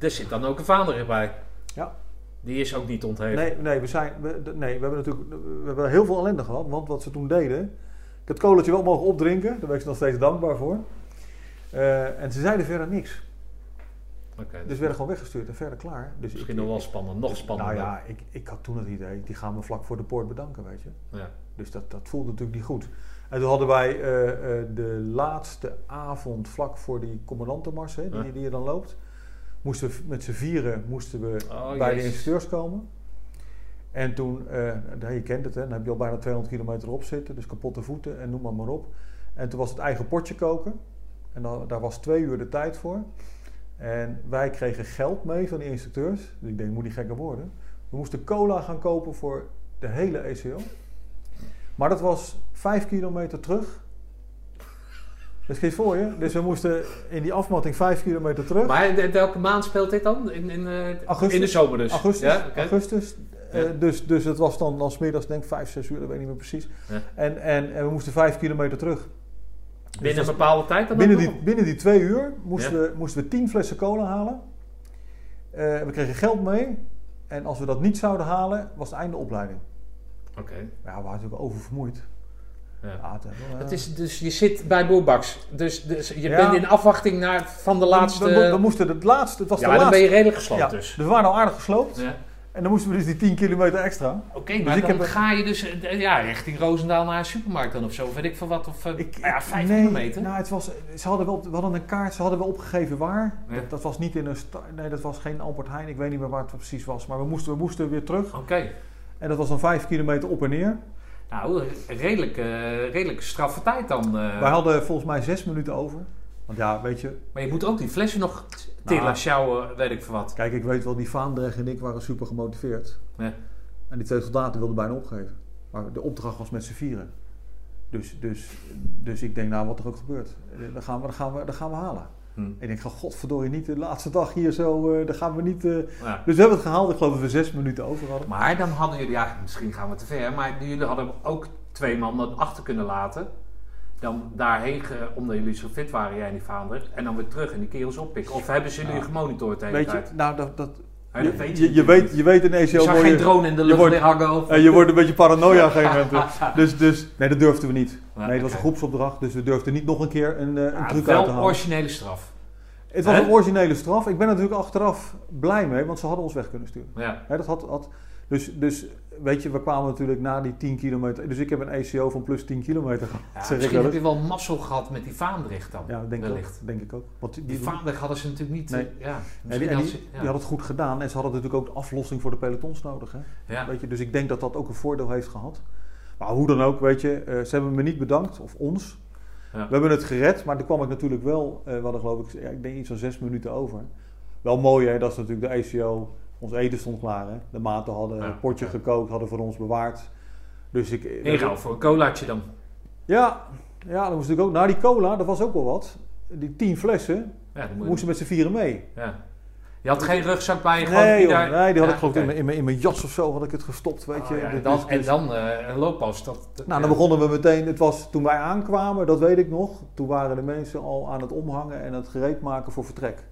er zit dan ook een vader bij. Ja. Die is ook niet ontheven. Nee, nee, we zijn, we, nee, we hebben natuurlijk we hebben heel veel ellende gehad. Want wat ze toen deden. Ik heb het colaatje wel mogen opdrinken. Daar ben ik ze nog steeds dankbaar voor. Eh, en ze zeiden verder niks. Oké, Dus we werden gewoon weggestuurd en verder klaar. Dus misschien ik, nog wel spannend. Nog spannender. Nou ja, ik, ik had toen het idee. Die gaan me vlak voor de poort bedanken, weet je. Ja. Dus dat, dat voelde natuurlijk niet goed. En toen hadden wij eh, eh, de laatste avond vlak voor die commandantenmars, hè, die, die je dan loopt. Moesten we met z'n vieren moesten we Oh, bij de instructeurs komen. En toen, eh, nou, je kent het, hè, dan heb je al bijna 200 kilometer op zitten, dus kapotte voeten en noem maar maar op. En toen was het eigen potje koken. En dan, daar was twee uur de tijd voor. En wij kregen geld mee van die instructeurs. Dus ik denk, moet niet gekker worden. We moesten cola gaan kopen voor de hele ECO. Maar dat was vijf kilometer terug. Dus geef voor je. Dus we moesten in die afmatting vijf kilometer terug. Maar in welke maand speelt dit dan? In, in, eh, Augustus. in de zomer dus? Augustus. Ja, augustus. Eh, dus, dus het was dan, dan smiddags denk ik vijf, zes uur, dat weet ik niet meer precies. Ja. En, en, en we moesten vijf kilometer terug. Dus Binnen een dat- bepaalde tijd dan binnen, die, nog? binnen die twee uur moesten, we, moesten we tien flessen cola halen. Eh, we kregen geld mee. En als we dat niet zouden halen, was het einde opleiding. Oké. Ja, we waren natuurlijk oververmoeid. Ja. Ja, het, eh, Het is, dus je zit bij Boerbaks. Dus, dus je Ja. bent in afwachting naar, van de laatste... We, we, we moesten het laatste, het was ja, de dan laatste. ben je redelijk gesloopt Ja, dus. we waren al aardig gesloopt. Ja. En dan moesten we dus die 10 kilometer extra. Oké, maar ik dan heb- ga je dus eh, ja, richting Roosendaal naar een supermarkt dan of zo. Weet ik veel wat. Of, eh, Ik, ja, vijf nee, kilometer. Nou, het was, ze hadden wel, we hadden een kaart, ze hadden wel opgegeven waar. Ja. Dat, dat was niet in een nee, dat was geen Albert Heijn. Ik weet niet meer waar het precies was. Maar we moesten, we moesten weer terug. Oké. En dat was dan 5 kilometer op en neer. Nou, redelijk, eh redelijk straffe tijd dan. eh. Wij hadden volgens mij 6 minuten over. Want ja, weet je, Maar je moet ook die flessen nog tillen, Nou. sjouwen, weet ik veel wat. kijk, ik weet wel, die Vaandrecht en ik waren super gemotiveerd. Ja. En die twee soldaten wilden bijna opgeven. Maar de opdracht was met z'n vieren. Dus, dus, dus ik denk, nou, wat er ook gebeurt, eh, dan gaan we, gaan we, dan gaan we halen. Hm. Ik denk, godverdorie, niet de laatste dag hier zo, eh dan gaan we niet... eh. Ja. Dus we hebben het gehaald, ik geloof dat we zes minuten over hadden. Maar dan hadden jullie, ja, misschien gaan we te ver, maar jullie hadden ook twee man achter kunnen laten. Dan daarheen, ge- omdat jullie zo fit waren, jij en die vader. En dan weer terug en die kerels oppikken. Of hebben ze jullie Ja. gemonitord de hele Weet je, nou, dat, dat, Ja, dat weet je, je weet, je weet ineens Je heel mooi... geen drone in de lucht wordt- hangen. Of, eh, je wordt een beetje paranoia op een gegeven moment. Dus, dus, nee, dat durfden we niet. Nee, het was een groepsopdracht, dus we durfden niet nog een keer een, eh, een truc uit te wel halen. originele straf. Het was een originele straf. Ik ben natuurlijk achteraf blij mee, want ze hadden ons weg kunnen sturen. Ja. Dat had, had, dus, dus weet je, we kwamen natuurlijk na die 10 kilometer. Dus ik heb een ECO van plus 10 kilometer gehad. Ja, zeg ik misschien wel heb je wel mazzel gehad met die Vaandricht dan. Ja, denk ik, wellicht. ook, denk ik ook. Want die, Die hadden ze natuurlijk niet. Nee. eh, Ja, en die, en ze- ja. die had het goed gedaan en ze hadden natuurlijk ook de aflossing voor de pelotons nodig. Hè? Ja. Weet je, dus ik denk dat dat ook een voordeel heeft gehad. Maar hoe dan ook, weet je, eh, ze hebben me niet bedankt, of ons. Ja. We hebben het gered, maar toen kwam ik natuurlijk wel, eh we hadden geloof ik, ja, ik denk iets van zes minuten over. Wel mooi hè, dat is natuurlijk de ECO, ons eten stond klaar hè. De maten hadden een potje gekookt, hadden voor ons bewaard. Dus ik... Inruil voor een colaatje dan. Ja, ja, dat moest natuurlijk ook, nou die cola, dat was ook wel wat. Die tien flessen, Ja, dan je- moesten met z'n vieren mee. ja. Je had geen rugzak bij je? gewoon Nee, joh, daar- nee, die had Ja, ik geloof ik in mijn- in mijn- jas of zo had ik het gestopt, weet Oh, je. ja, Dus- en dan, dus- en dan eh, een looppas. Dat, dat- Nou, dan begonnen we meteen. Het was toen wij aankwamen, dat weet ik nog. Toen waren de mensen al aan het omhangen en het gereed maken voor vertrek.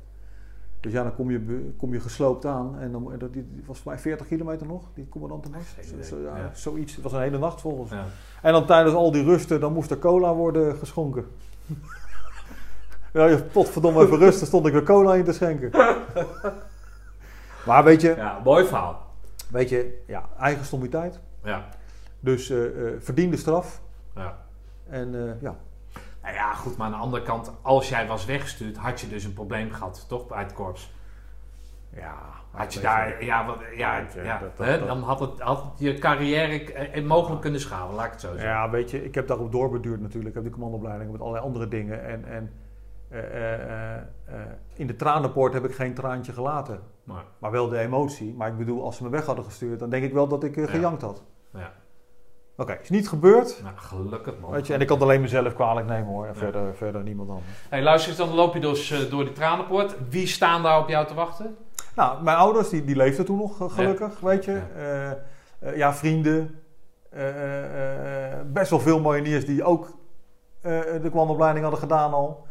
Dus ja, dan kom je, kom je gesloopt aan. En dan, dat die, was voor mij 40 kilometer nog, die commandant was. Zo, ja, ja. Zoiets. Het was een hele nacht volgens Ja. En dan tijdens al die rusten, dan moest er cola worden geschonken. ja, je- potverdomme even rusten, stond ik weer cola in te schenken. maar weet je, ja, mooi verhaal. weet je, ja, eigen stommiteit. Ja. Dus eh, eh, verdiende straf. Ja. En eh, ja, Nou ja, goed, maar aan de andere kant, als jij was weggestuurd, had je dus een probleem gehad, toch, bij het korps? ja, Had je daar, ja, wat, ja, ja, dat- dat- hè, dat- dan had, het, had je carrière eh, mogelijk kunnen schalen, laat ik het zo zeggen. Ja, weet je, ik heb daarop doorbeduurd natuurlijk. Ik heb die commandoopleiding met allerlei andere dingen. En, en eh, eh, in de tranenpoort heb ik geen traantje gelaten. Maar, Maar wel de emotie. Maar ik bedoel, als ze me weg hadden gestuurd, dan denk ik wel dat ik Ja. gejankt had. ja. Oké, is niet gebeurd. Nou, gelukkig man. Weet je, en ik kan het alleen mezelf kwalijk nemen hoor. En Ja. verder, verder niemand anders. Hey, luister eens, dan loop je dus eh, door die tranenpoort. Wie staan daar op jou te wachten? Nou, mijn ouders, die, die leefden toen nog, gelukkig, weet je. Ja. Eh, eh, ja, vrienden. Best wel veel mariniers die ook de commandoopleiding hadden gedaan al.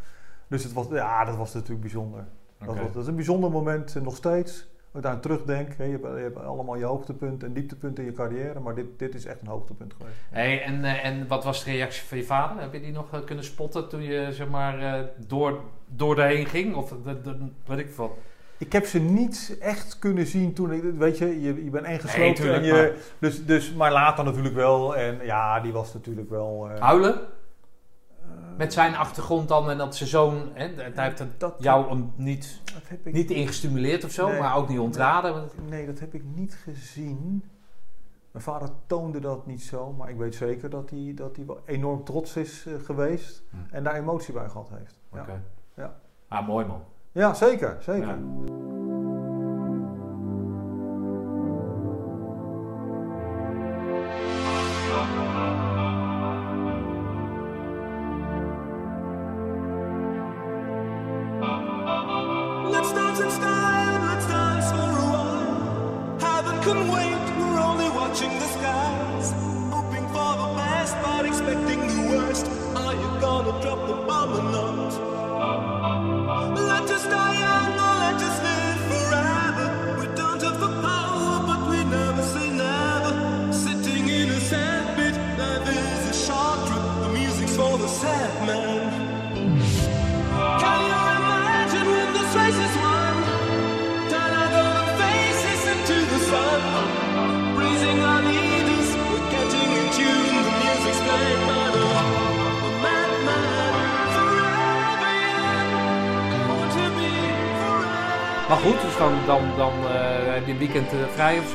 Dus het was, ja, dat was natuurlijk bijzonder. Dat, was, dat is een bijzonder moment, nog steeds. Als ik daar aan terugdenk, hè, je, hebt, je hebt allemaal je hoogtepunten en dieptepunten in je carrière. Maar dit, dit is echt een hoogtepunt geweest. Hey, en, eh, en wat was de reactie van je vader? Heb je die nog eh, kunnen spotten toen je zeg maar, eh, door, door daarheen ging? Of de, de, weet ik wat? Ik heb ze niet echt kunnen zien toen ik, weet je, je, je bent ingesloten. Nee, en je, dus, dus, maar later natuurlijk wel. En ja, die was natuurlijk wel... Huilen? Met zijn achtergrond dan en dat zijn zoon, hè, hij heeft dat, jou hem niet, ik, niet ingestimuleerd of zo, Nee. maar ook niet ontraden. Nee, dat heb ik niet gezien. Mijn vader toonde dat niet zo, maar ik weet zeker dat hij, dat hij wel enorm trots is eh, geweest Hm. en daar emotie bij gehad heeft. Ja, Oké. Ja. Ah, mooi man. ja zeker, zeker. Ja.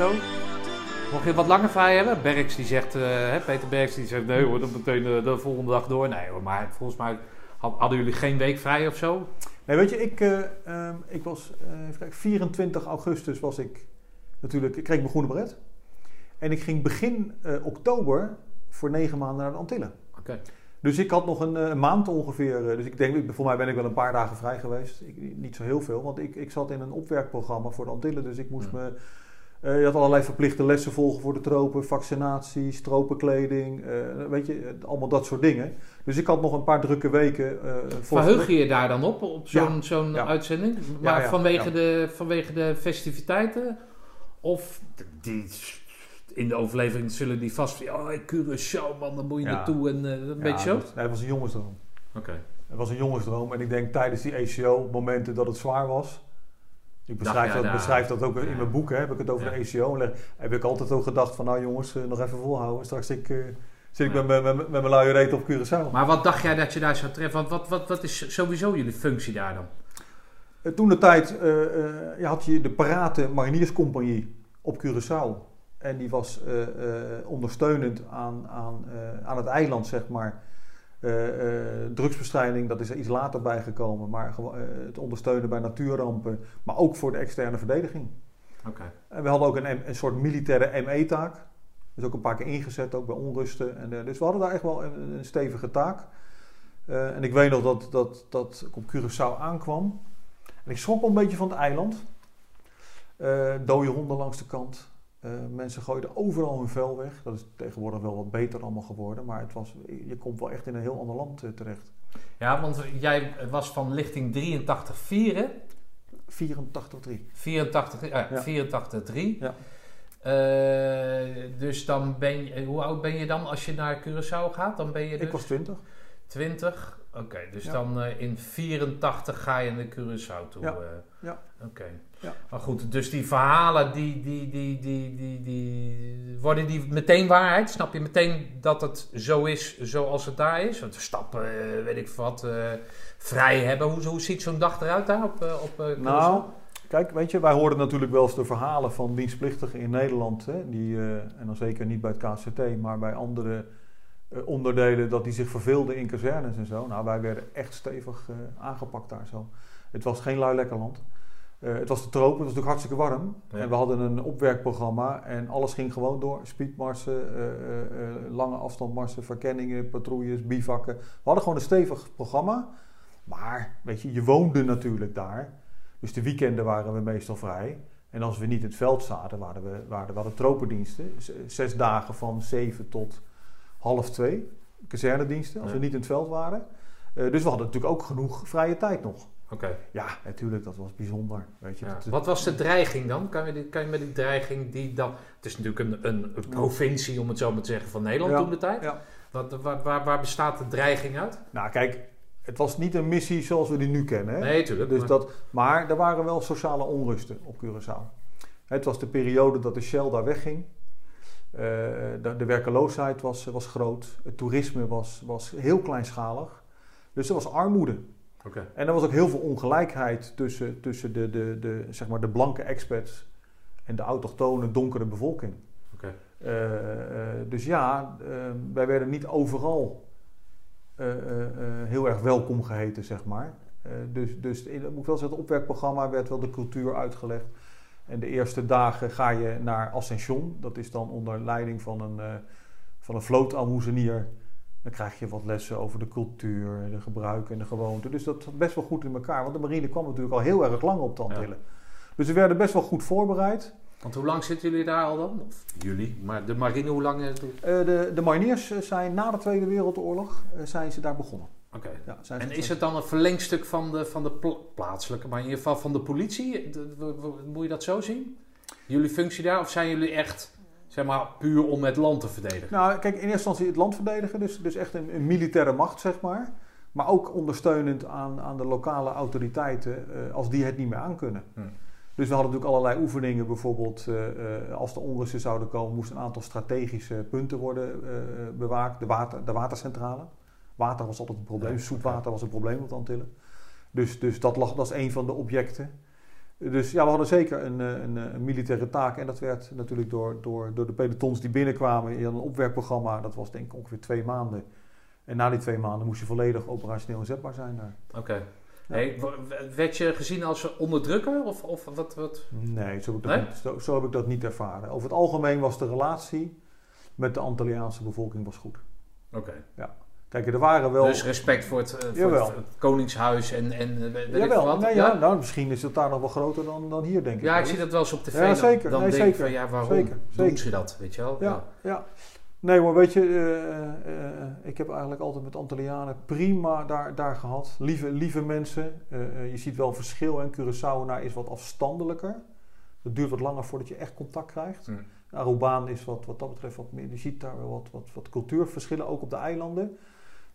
Zo. Mocht je wat langer vrij hebben? Berks die zegt, eh, hè, Peter Berks die zegt nee hoor, dan meteen eh, de volgende dag door. Nee hoor, maar volgens mij had- hadden jullie geen week vrij of zo? Nee, weet je, ik, eh, ehm, ik was, even kijken, 24 augustus was ik natuurlijk, ik kreeg mijn groene beret. En ik ging begin oktober voor negen maanden naar de Antillen. Oké. Dus ik had nog een, een maand ongeveer. dus ik denk, ik- voor mij ben ik wel een paar dagen vrij geweest. Ik, niet zo heel veel, want ik, ik zat in een opwerkprogramma voor de Antillen. Dus ik moest Ja. me. Eh, je had allerlei verplichte lessen volgen voor de tropen, vaccinaties, tropenkleding, eh, weet je, eh, allemaal dat soort dingen. Dus ik had nog een paar drukke weken. eh voor Verheug je je daar dan op, op zo'n Ja, zo'n ja. uitzending? Maar ja, vanwege, ja. De, vanwege de festiviteiten? Of die, in de overleving zullen die vast... Oh, Curaçao man, daar moet je Ja. naartoe en eh, een Ja, beetje zo? dat- nee, was een jongensdroom. Oké. Het was een jongensdroom. En ik denk tijdens die ACO, momenten dat het zwaar was. Ik beschrijf, dat, beschrijf dat ook in mijn boek. Hè, heb ik het over de leg- heb ik altijd ook gedacht van nou jongens, eh, nog even volhouden. Straks ik, eh, zit ik met, mijn- met, met mijn luie reet op Curaçao. Maar wat dacht jij dat je daar zou treffen? Want wat, wat, wat is sowieso jullie functie daar dan? Eh, Toen de tijd ja, had je de Parate Marinierscompagnie op Curaçao. En die was ondersteunend aan, aan, aan het eiland, zeg maar. Eh, eh, drugsbestrijding, dat is er iets later bijgekomen. Maar eh, het ondersteunen bij natuurrampen. Maar ook voor de externe verdediging. Oké. En we hadden ook een, een soort militaire ME-taak. Dus ook een paar keer ingezet, ook bij onrusten. En, dus we hadden daar echt wel een, een stevige taak. En ik weet nog dat, dat, dat ik op Curaçao aankwam. En ik schrok wel een beetje van het eiland. Eh dode honden langs de kant. Eh, mensen gooiden overal hun vuil weg. Dat is tegenwoordig wel wat beter allemaal geworden. Maar het was, je komt wel echt in een heel ander land eh, terecht. Ja, want jij was van lichting 83-4, hè? 84-3. 84, eh, Ja. 84-3. Ja. Eh, dus dan ben je, hoe oud ben je dan als je naar Curaçao gaat? Dan ben je dus Ik was 20. 20. Oké, dus Ja. dan in 84 ga je naar Curaçao toe. Ja. Ja. Oké. Ja. Maar goed, dus die verhalen, die, die, die, die, die, die, worden die meteen waarheid? Snap je meteen dat het zo is zoals het daar is? Want stappen, eh, weet ik wat, eh, vrij hebben. Hoe, hoe ziet zo'n dag eruit daar op, eh, op Curaçao? Nou, kijk, weet je, wij hoorden natuurlijk wel eens de verhalen van dienstplichtigen in Nederland. Hè, die, en dan zeker niet bij het KCT, maar bij andere onderdelen, dat die zich verveelden in kazernes en zo. Nou, wij werden echt stevig aangepakt daar zo. Het was geen lui lekker land. Eh, het was de tropen, het was natuurlijk hartstikke warm. Ja. En we hadden een opwerkprogramma en alles ging gewoon door. Speedmarsen, eh, eh, lange afstandmarsen, verkenningen, patrouilles, bivakken. We hadden gewoon een stevig programma. Maar, weet je, je woonde natuurlijk daar. Dus de weekenden waren we meestal vrij. En als we niet in het veld zaten, waren we, waren, we hadden tropendiensten. Zes dagen van zeven tot half twee. Kazernediensten, als we niet in het veld waren. Dus we hadden natuurlijk ook genoeg vrije tijd nog. Oké. Ja, natuurlijk, dat was bijzonder. Weet je, Ja. dat- Wat was de dreiging dan? Kan je, kan je met die dreiging die dan... Het is natuurlijk een, een, een provincie, om het zo maar te zeggen, van Nederland Ja. toen de tijd. Ja. Wat, waar, waar, waar bestaat de dreiging uit? Nou, kijk, het was niet een missie zoals we die nu kennen. Hè? Nee, tuurlijk. Dus maar- dat, maar er waren wel sociale onrusten op Curaçao. Het was de periode dat de Shell daar wegging. Eh, de, de werkeloosheid was, was groot. Het toerisme was, was heel kleinschalig. Dus er was armoede. En er was ook heel veel ongelijkheid tussen, tussen de, de, de, zeg maar de blanke expats en de autochtone donkere bevolking. Eh, eh, dus ja, eh, wij werden niet overal heel erg welkom geheten, zeg maar. Dus dus in, ik wel zeggen, het opwerkprogramma werd wel de cultuur uitgelegd. En de eerste dagen ga je naar Ascension. Dat is dan onder leiding van een, van een vlootalmoezenier. Dan krijg je wat lessen over de cultuur, de gebruiken en de gewoonten. Dus dat zat best wel goed in elkaar. Want de marine kwam natuurlijk al heel erg lang op de Antillen. Ja. Dus we werden best wel goed voorbereid. Want hoe lang zitten jullie daar al dan? Of jullie, maar de marine, hoe lang? Uh, de, de mariniers zijn na de Tweede Wereldoorlog uh, zijn ze daar begonnen. Oké. Okay. Ja, en is het dan een verlengstuk van de, van de pla plaatselijke, maar in ieder geval van de politie? De, de, de, moet je dat zo zien? Jullie functie daar? Of zijn jullie echt, zeg maar, puur om het land te verdedigen? Nou, kijk, in eerste instantie het land verdedigen. Dus, dus echt een, een militaire macht, zeg maar. Maar ook ondersteunend aan, aan de lokale autoriteiten uh, als die het niet meer aankunnen. Hm. Dus we hadden natuurlijk allerlei oefeningen. Bijvoorbeeld, uh, uh, als de onrusten zouden komen, moesten een aantal strategische punten worden bewaakt. De, water, de watercentrale. Water was altijd een probleem. Zoetwater was een probleem op de Antillen. Dus, dus dat, lag, dat is een van de objecten. Dus ja, we hadden zeker een, eh, een, eh, een militaire taak. En dat werd natuurlijk door, door, door de pelotons die binnenkwamen. Je had een opwerkprogramma, dat was denk ik ongeveer twee maanden. En na die twee maanden moest je volledig operationeel inzetbaar zijn daar. Oké. Hey, werd je gezien als onderdrukker? Of, of wat, wat? Nee, zo heb, ik dat Nee? Niet, zo, zo heb ik dat niet ervaren. Over het algemeen was de relatie met de Antilliaanse bevolking was goed. Oké. Kijk, er waren wel... Dus respect voor het, eh, voor het, Koningshuis en, en eh, weet ik Jawel, wat. nee, ja? ja, nou, misschien is het daar nog wel groter dan, dan hier, denk ik. Ja, ik zie dat wel eens op tv. Ja, dan- zeker. Dan Nee, denk ik zeker. van, ja, waarom Zeker, doen zeker. ze dat? Weet je wel? Ja, ja. Nee hoor, weet je, eh, eh, ik heb eigenlijk altijd met Antillianen prima daar, daar gehad. Lieve, lieve mensen. Eh, je ziet wel verschil en Curaçaoenaar is wat afstandelijker. Het duurt wat langer voordat je echt contact krijgt. Hm. Arubaan is wat, wat dat betreft wat meer. Je ziet daar wel wat, wat, wat cultuurverschillen, ook op de eilanden.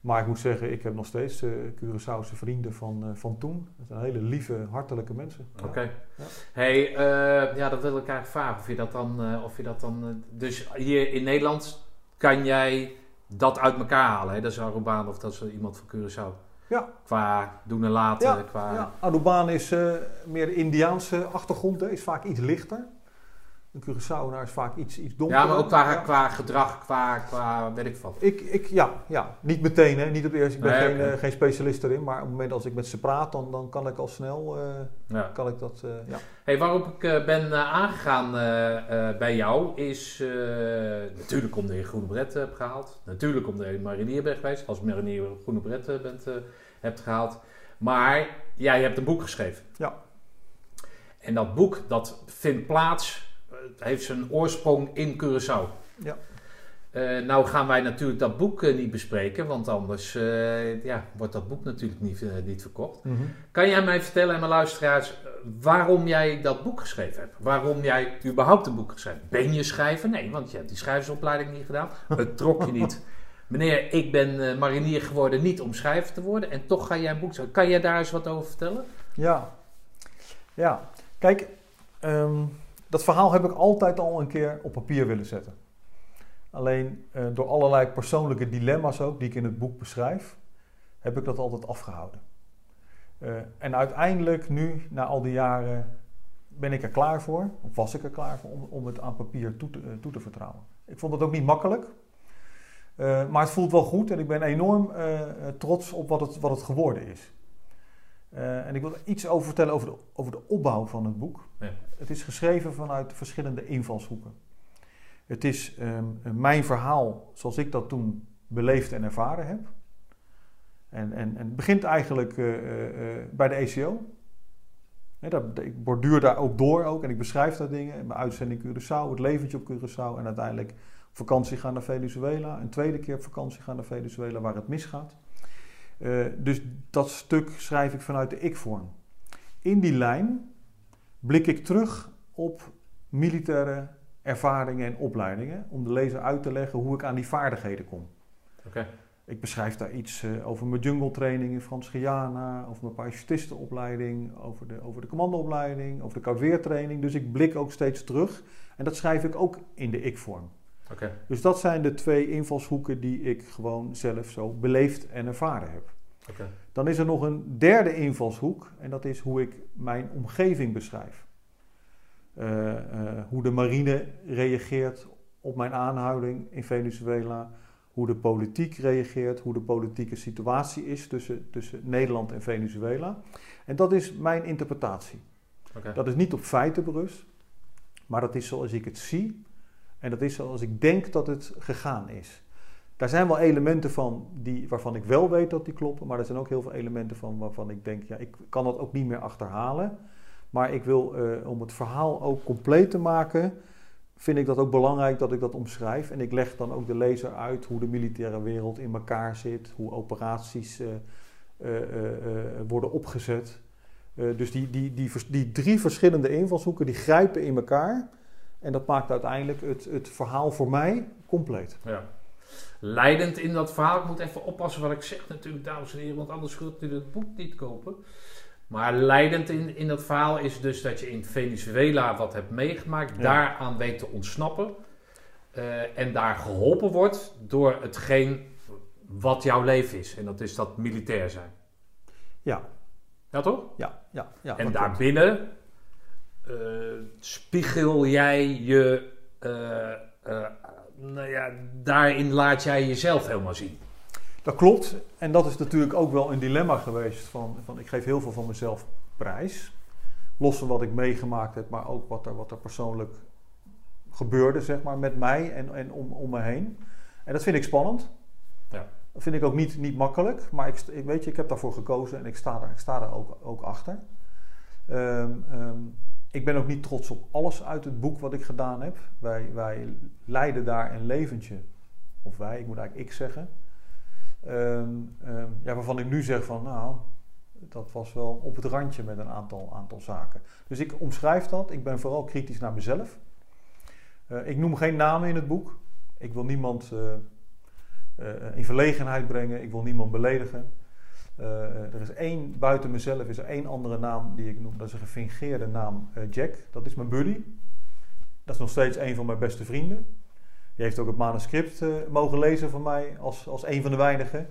Maar ik moet zeggen, ik heb nog steeds eh Curaçaose vrienden van, eh, van toen. Dat zijn hele lieve, hartelijke mensen. Oké. Ja. Hey, eh, ja, dat wil ik eigenlijk vragen. Of je dat dan, of je dat dan dus hier in Nederland kan jij dat uit elkaar halen. Hè? Dat is Arubaan of dat is iemand van Curaçao. Ja. Qua doen en laten, Ja, qua... Ja, Arubaan is meer Indiaanse achtergrond, hè, is vaak iets lichter. Een Curaçaoenaar is vaak iets, iets donkerder. Ja, maar ook qua, qua gedrag, qua, qua weet ik wat. Ik, ik, ja, ja, niet meteen, hè. niet op de eerste. Ik ben Nee, geen, eh, geen specialist erin, maar op het moment als ik met ze praat, dan, dan kan ik al snel, eh, Ja. kan ik dat, eh, ja. Hey, waarop ik ben aangegaan bij jou is natuurlijk omdat je groene bret hebt gehaald. Natuurlijk omdat je marinier bent geweest. Als marinier groene bret bent, hebt gehaald. Maar ja, je hebt een boek geschreven. Ja. En dat boek dat vindt plaats, heeft zijn oorsprong in Curaçao. Ja. Eh, nou gaan wij natuurlijk dat boek eh, niet bespreken, want anders eh, ja, wordt dat boek natuurlijk niet, niet verkocht. Kan jij mij vertellen en mijn luisteraars waarom jij dat boek geschreven hebt? Waarom jij überhaupt een boek geschreven hebt? Ben je schrijver? Nee, want je hebt die schrijversopleiding niet gedaan. Het trok je niet. Meneer, ik ben marinier geworden niet om schrijver te worden en toch ga jij een boek schrijven. Kan jij daar eens wat over vertellen? Ja, ja. Kijk, ehm, dat verhaal heb ik altijd al een keer op papier willen zetten. Alleen eh, door allerlei persoonlijke dilemma's ook, die ik in het boek beschrijf, heb ik dat altijd afgehouden. Eh, en uiteindelijk, nu, na al die jaren, ben ik er klaar voor, of was ik er klaar voor, om, het aan papier toe te, eh, toe te vertrouwen. Ik vond het ook niet makkelijk, maar het voelt wel goed en ik ben enorm trots op wat het, wat het geworden is. Eh, en ik wil er iets over vertellen over de, over de opbouw van het boek. Ja. Het is geschreven vanuit verschillende invalshoeken. Het is ehm, mijn verhaal zoals ik dat toen beleefd en ervaren heb. En, en, en het begint eigenlijk eh, eh, bij de ECO. Dat, ik borduur daar ook door ook en ik beschrijf daar dingen. Mijn uitzending Curaçao, het leventje op Curaçao en uiteindelijk op vakantie gaan naar Venezuela. Een tweede keer op vakantie gaan naar Venezuela waar het misgaat. Eh, dus dat stuk schrijf ik vanuit de ik-vorm. In die lijn blik ik terug op militaire ervaringen en opleidingen om de lezer uit te leggen hoe ik aan die vaardigheden kom. Oké. Ik beschrijf daar iets eh, over mijn jungle training in Frans-Guyana, over mijn parachutistenopleiding, over de, over de commandoopleiding, over de koudweertraining. Dus ik blik ook steeds terug en dat schrijf ik ook in de ik-vorm. Dus dat zijn de twee invalshoeken die ik gewoon zelf zo beleefd en ervaren heb. Dan is er nog een derde invalshoek en dat is hoe ik mijn omgeving beschrijf. Eh, eh, hoe de marine reageert op mijn aanhouding in Venezuela. Hoe de politiek reageert, hoe de politieke situatie is tussen, tussen Nederland en Venezuela. En dat is mijn interpretatie. Dat is niet op feiten berust, maar dat is zoals ik het zie en dat is zoals ik denk dat het gegaan is. Daar zijn wel elementen van die, waarvan ik wel weet dat die kloppen, maar er zijn ook heel veel elementen van waarvan ik denk, ja, ik kan dat ook niet meer achterhalen. Maar ik wil, eh, om het verhaal ook compleet te maken, vind ik dat ook belangrijk dat ik dat omschrijf. En ik leg dan ook de lezer uit hoe de militaire wereld in elkaar zit, hoe operaties eh, eh, worden opgezet. Dus die, die, die, vers- die drie verschillende invalshoeken die grijpen in elkaar. En dat maakt uiteindelijk het, het verhaal voor mij compleet. Ja. Leidend in dat verhaal, ik moet even oppassen wat ik zeg natuurlijk, dames en heren, want anders kunt u het boek niet kopen. Maar leidend in, in dat verhaal is dus dat je in Venezuela wat hebt meegemaakt, Ja. daaraan weet te ontsnappen. eh, en daar geholpen wordt door hetgeen wat jouw leven is. En dat is dat militair zijn. Ja, Ja toch? ja, ja. ja en daarbinnen eh, spiegel jij je, eh, eh, nou ja, daarin laat jij jezelf helemaal zien. Dat klopt. En dat is natuurlijk ook wel een dilemma geweest. Van, van ik geef heel veel van mezelf prijs. Los van wat ik meegemaakt heb, maar ook wat er, wat er persoonlijk gebeurde, zeg maar, met mij en, en om, om me heen. En dat vind ik spannend. Ja. Dat vind ik ook niet, niet makkelijk. Maar ik, ik weet je, ik heb daarvoor gekozen en ik sta er, ik sta er ook, ook achter. Ehm, ik ben ook niet trots op alles uit het boek wat ik gedaan heb. Wij, wij leiden daar een leventje. Of wij, ik moet eigenlijk ik zeggen. Ehm, ehm, ja, waarvan ik nu zeg van, nou, dat was wel op het randje met een aantal, aantal zaken. Dus ik omschrijf dat. Ik ben vooral kritisch naar mezelf. Eh, ik noem geen namen in het boek. Ik wil niemand eh, eh, in verlegenheid brengen. Ik wil niemand beledigen. Eh, er is één, buiten mezelf is er één andere naam die ik noem. Dat is een gefingeerde naam, eh, Jack. Dat is mijn buddy. Dat is nog steeds een van mijn beste vrienden. Die heeft ook het manuscript eh, mogen lezen van mij als, als een van de weinigen.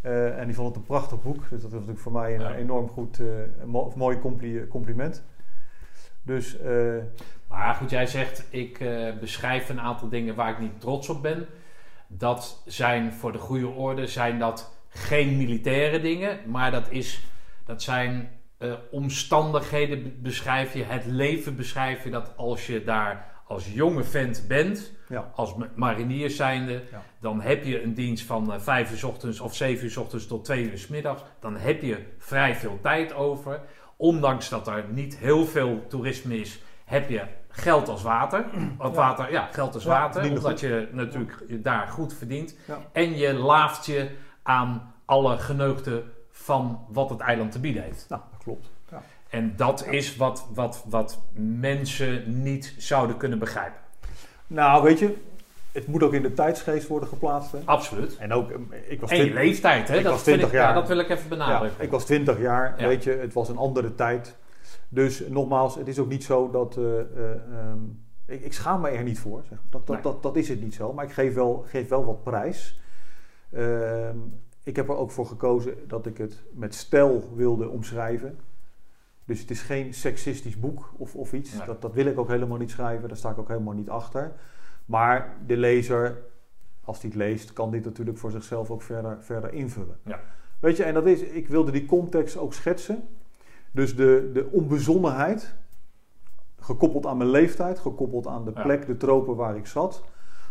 Eh, en die vond het een prachtig boek. Dus dat is natuurlijk voor mij een Ja. enorm goed, eh, mo- mooi compli- compliment. Dus eh, Maar goed, jij zegt, ik eh, beschrijf een aantal dingen waar ik niet trots op ben. Dat zijn voor de goede orde, zijn dat geen militaire dingen, maar dat, is, dat zijn eh, omstandigheden, be- beschrijf je, het leven beschrijf je, dat als je daar als jonge vent bent, ja, als ma- marinier zijnde, Ja. dan heb je een dienst van eh, vijf uur 's ochtends of zeven uur 's ochtends tot twee uur 's middags. Dan heb je vrij veel tijd over. Ondanks dat er niet heel veel toerisme is, heb je geld als water. Of Ja. water, ja, geld als water. Omdat je natuurlijk daar goed verdient. En je laaft je aan alle geneugten van wat het eiland te bieden heeft. nou, dat klopt. Ja. En dat is wat, wat, wat mensen niet zouden kunnen begrijpen. Nou, weet je, het moet ook in de tijdsgeest worden geplaatst. Hè? Absoluut. En ook, eh, ik was En je leeftijd, hè? ik dat, was vind 20 ik, ja, jaar. dat wil ik even Ja, benadrukken. ik was 20 jaar, Ja. weet je, het was een andere tijd. Dus nogmaals, het is ook niet zo dat. eh, eh, ehm, ik, ik schaam me er niet voor. Zeg. Dat, dat, Nee. dat, dat is het niet zo. Maar ik geef wel, geef wel wat prijs. Ehm, ik heb er ook voor gekozen dat ik het met stijl wilde omschrijven. Dus het is geen seksistisch boek of, of iets. Nee. Dat, dat wil ik ook helemaal niet schrijven. Daar sta ik ook helemaal niet achter. Maar de lezer, als die het leest, kan dit natuurlijk voor zichzelf ook verder, verder invullen. Ja. Weet je, en dat is, ik wilde die context ook schetsen. Dus de, de onbezonnenheid, gekoppeld aan mijn leeftijd, gekoppeld aan de Ja. plek, de tropen waar ik zat.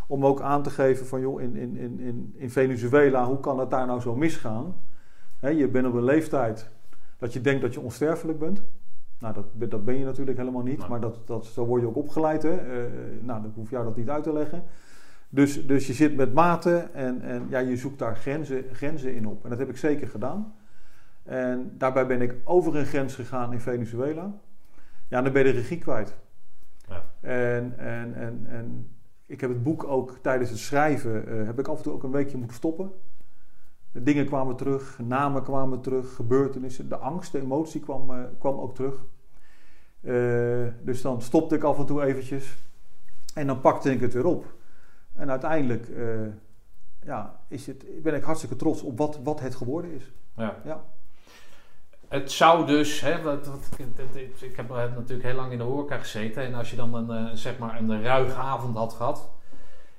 Om ook aan te geven van, joh, in, in, in, in, in Venezuela, hoe kan het daar nou zo misgaan? Je bent op een leeftijd dat je denkt dat je onsterfelijk bent. Nou, dat, ben- dat ben je natuurlijk helemaal niet, Nee. maar dat, dat, zo word je ook opgeleid. Hè? Eh, nou, dan hoef jou dat niet uit te leggen. Dus, dus je zit met maten en, en ja, je zoekt daar grenzen, grenzen in op. En dat heb ik zeker gedaan. En daarbij ben ik over een grens gegaan in Venezuela. Ja, dan ben je de regie kwijt. Ja. En, en, en, en ik heb het boek ook tijdens het schrijven, eh, heb ik af en toe ook een weekje moeten stoppen. De dingen kwamen terug, namen kwamen terug, gebeurtenissen, de angst, de emotie kwam, eh, kwam ook terug. Eh, dus dan stopte ik af en toe eventjes en dan pakte ik het weer op. En uiteindelijk ja, is het, ben ik hartstikke trots op wat, wat het geworden is. Ja. Ja. Het zou dus, hè, wat, wat, ik heb natuurlijk heel lang in de horeca gezeten. En als je dan een, eh, zeg maar een ruige avond had gehad.